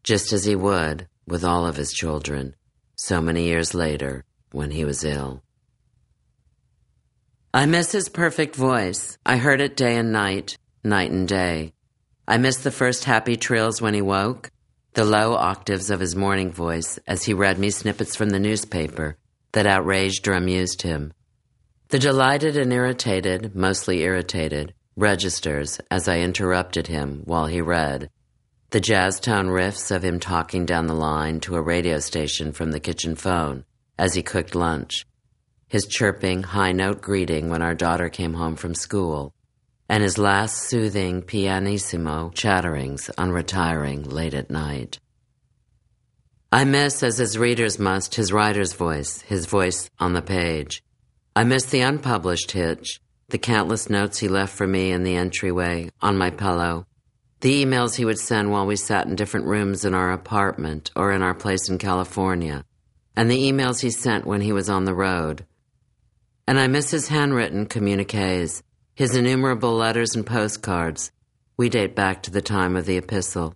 just as he would with all of his children so many years later when he was ill. I miss his perfect voice. I heard it day and night, night and day. I missed the first happy trills when he woke, the low octaves of his morning voice as he read me snippets from the newspaper that outraged or amused him, The delighted and irritated, mostly irritated, registers as I interrupted him while he read. The jazz tone riffs of him talking down the line to a radio station from the kitchen phone as he cooked lunch. His chirping, high note greeting when our daughter came home from school. And his last soothing pianissimo chatterings on retiring late at night. I miss, as his readers must, his writer's voice, his voice on the page. I miss the unpublished hitch, the countless notes he left for me in the entryway, on my pillow, the emails he would send while we sat in different rooms in our apartment or in our place in California, and the emails he sent when he was on the road. And I miss his handwritten communiques, his innumerable letters and postcards. We date back to the time of the epistle.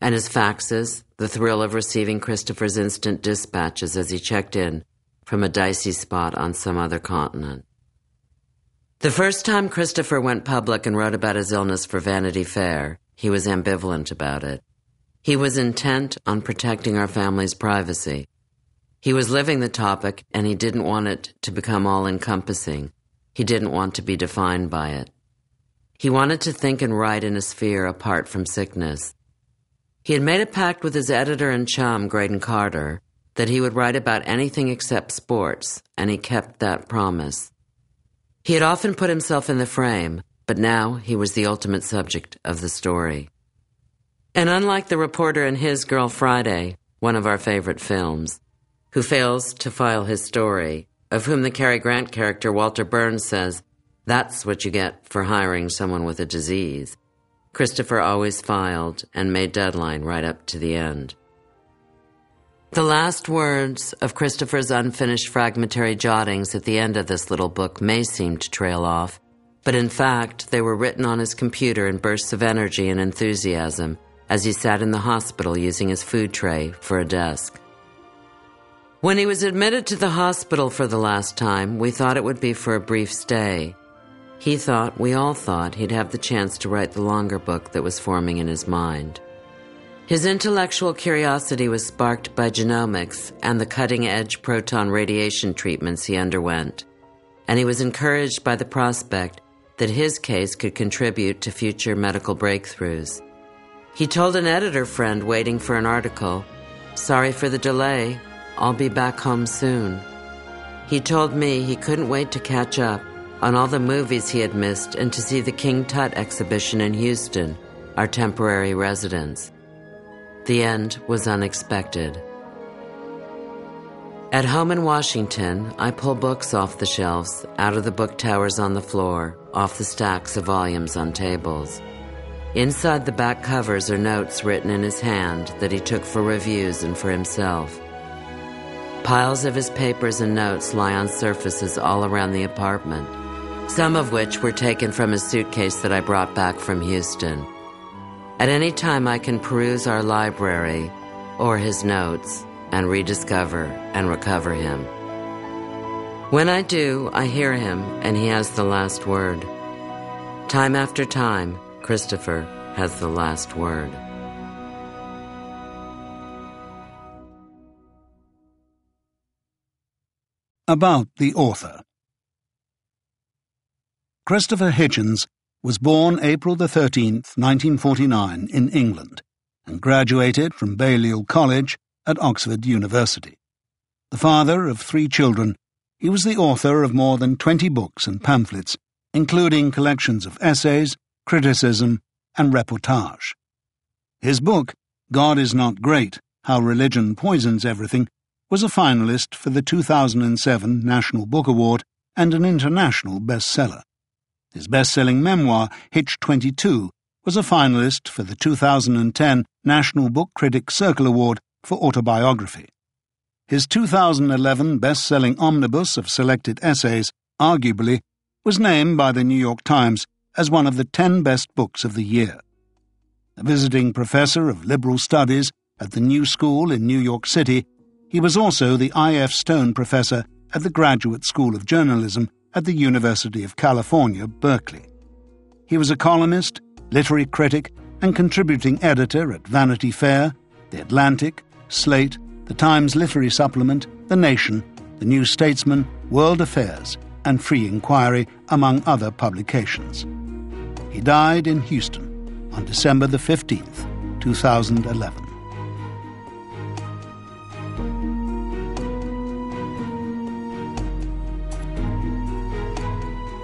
And his faxes, the thrill of receiving Christopher's instant dispatches as he checked in from a dicey spot on some other continent. The first time Christopher went public and wrote about his illness for Vanity Fair, he was ambivalent about it. He was intent on protecting our family's privacy. He was living the topic and he didn't want it to become all encompassing. He didn't want to be defined by it. He wanted to think and write in a sphere apart from sickness. He had made a pact with his editor and chum, Graydon Carter, that he would write about anything except sports, and he kept that promise. He had often put himself in the frame, but now he was the ultimate subject of the story. And unlike the reporter in His Girl Friday, one of our favorite films, who fails to file his story, of whom the Cary Grant character Walter Burns says, That's what you get for hiring someone with a disease. Christopher always filed and made deadline right up to the end. The last words of Christopher's unfinished fragmentary jottings at the end of this little book may seem to trail off, but in fact, they were written on his computer in bursts of energy and enthusiasm as he sat in the hospital using his food tray for a desk. When he was admitted to the hospital for the last time, we thought it would be for a brief stay. He thought, we all thought, he'd have the chance to write the longer book that was forming in his mind. His intellectual curiosity was sparked by genomics and the cutting edge proton radiation treatments he underwent, and he was encouraged by the prospect that his case could contribute to future medical breakthroughs. He told an editor friend waiting for an article, Sorry for the delay, I'll be back home soon. He told me he couldn't wait to catch up on all the movies he had missed and to see the King Tut exhibition in Houston, our temporary residence. The end was unexpected. At home in Washington, I pull books off the shelves, out of the book towers on the floor, off the stacks of volumes on tables. Inside the back covers are notes written in his hand that he took for reviews and for himself. Piles of his papers and notes lie on surfaces all around the apartment, some of which were taken from a suitcase that I brought back from Houston. At any time, I can peruse our library or his notes and rediscover and recover him. When I do, I hear him and he has the last word. Time after time, Christopher has the last word. About the author Christopher Hitchens was born April the 13th, 1949, in England, and graduated from Balliol College at Oxford University. The father of three children, he was the author of more than 20 books and pamphlets, including collections of essays, criticism, and reportage. His book, God is Not Great How Religion Poisons Everything, was a finalist for the 2007 National Book Award and an international bestseller. His best-selling memoir, Hitch 22, was a finalist for the 2010 National Book Critics Circle Award for autobiography. His 2011 best-selling omnibus of selected essays, arguably, was named by the New York Times as one of the 10 best books of the year. A visiting professor of liberal studies at the New School in New York City, he was also the I.F. Stone Professor at the Graduate School of Journalism at the University of California, Berkeley. He was a columnist, literary critic, and contributing editor at Vanity Fair, The Atlantic, Slate, The Times Literary Supplement, The Nation, The New Statesman, World Affairs, and Free Inquiry, among other publications. He died in Houston on December the 15th, 2011.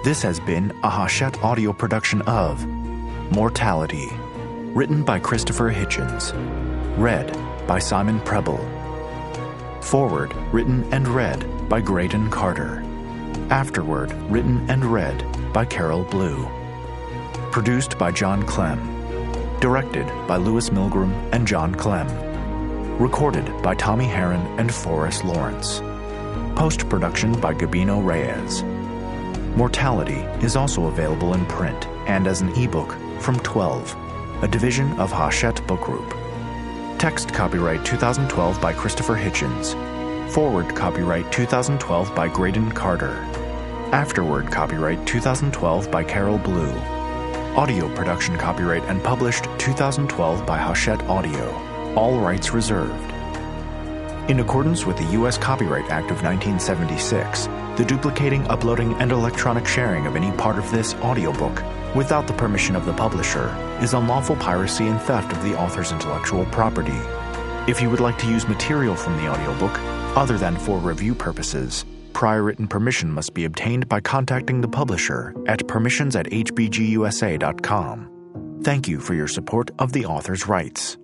This has been a Hachette audio production of Mortality, written by Christopher Hitchens, read by Simon Prebble. Foreword, written and read by Graydon Carter. Afterword, written and read by Carol Blue. Produced by John Clem. Directed by Lewis Milgram and John Clem. Recorded by Tommy Herron and Forrest Lawrence. Post production by Gabino Reyes. Mortality is also available in print and as an ebook from 12, a division of Hachette Book Group. Text copyright 2012 by Christopher Hitchens. Foreword copyright 2012 by Graydon Carter. Afterword copyright 2012 by Carol Blue. Audio production copyright and published 2012 by Hachette Audio. All rights reserved. In accordance with the U.S. Copyright Act of 1976, the duplicating, uploading, and electronic sharing of any part of this audiobook without the permission of the publisher is unlawful piracy and theft of the author's intellectual property. If you would like to use material from the audiobook, other than for review purposes, prior written permission must be obtained by contacting the publisher at permissions at hbgusa.com. Thank you for your support of the author's rights.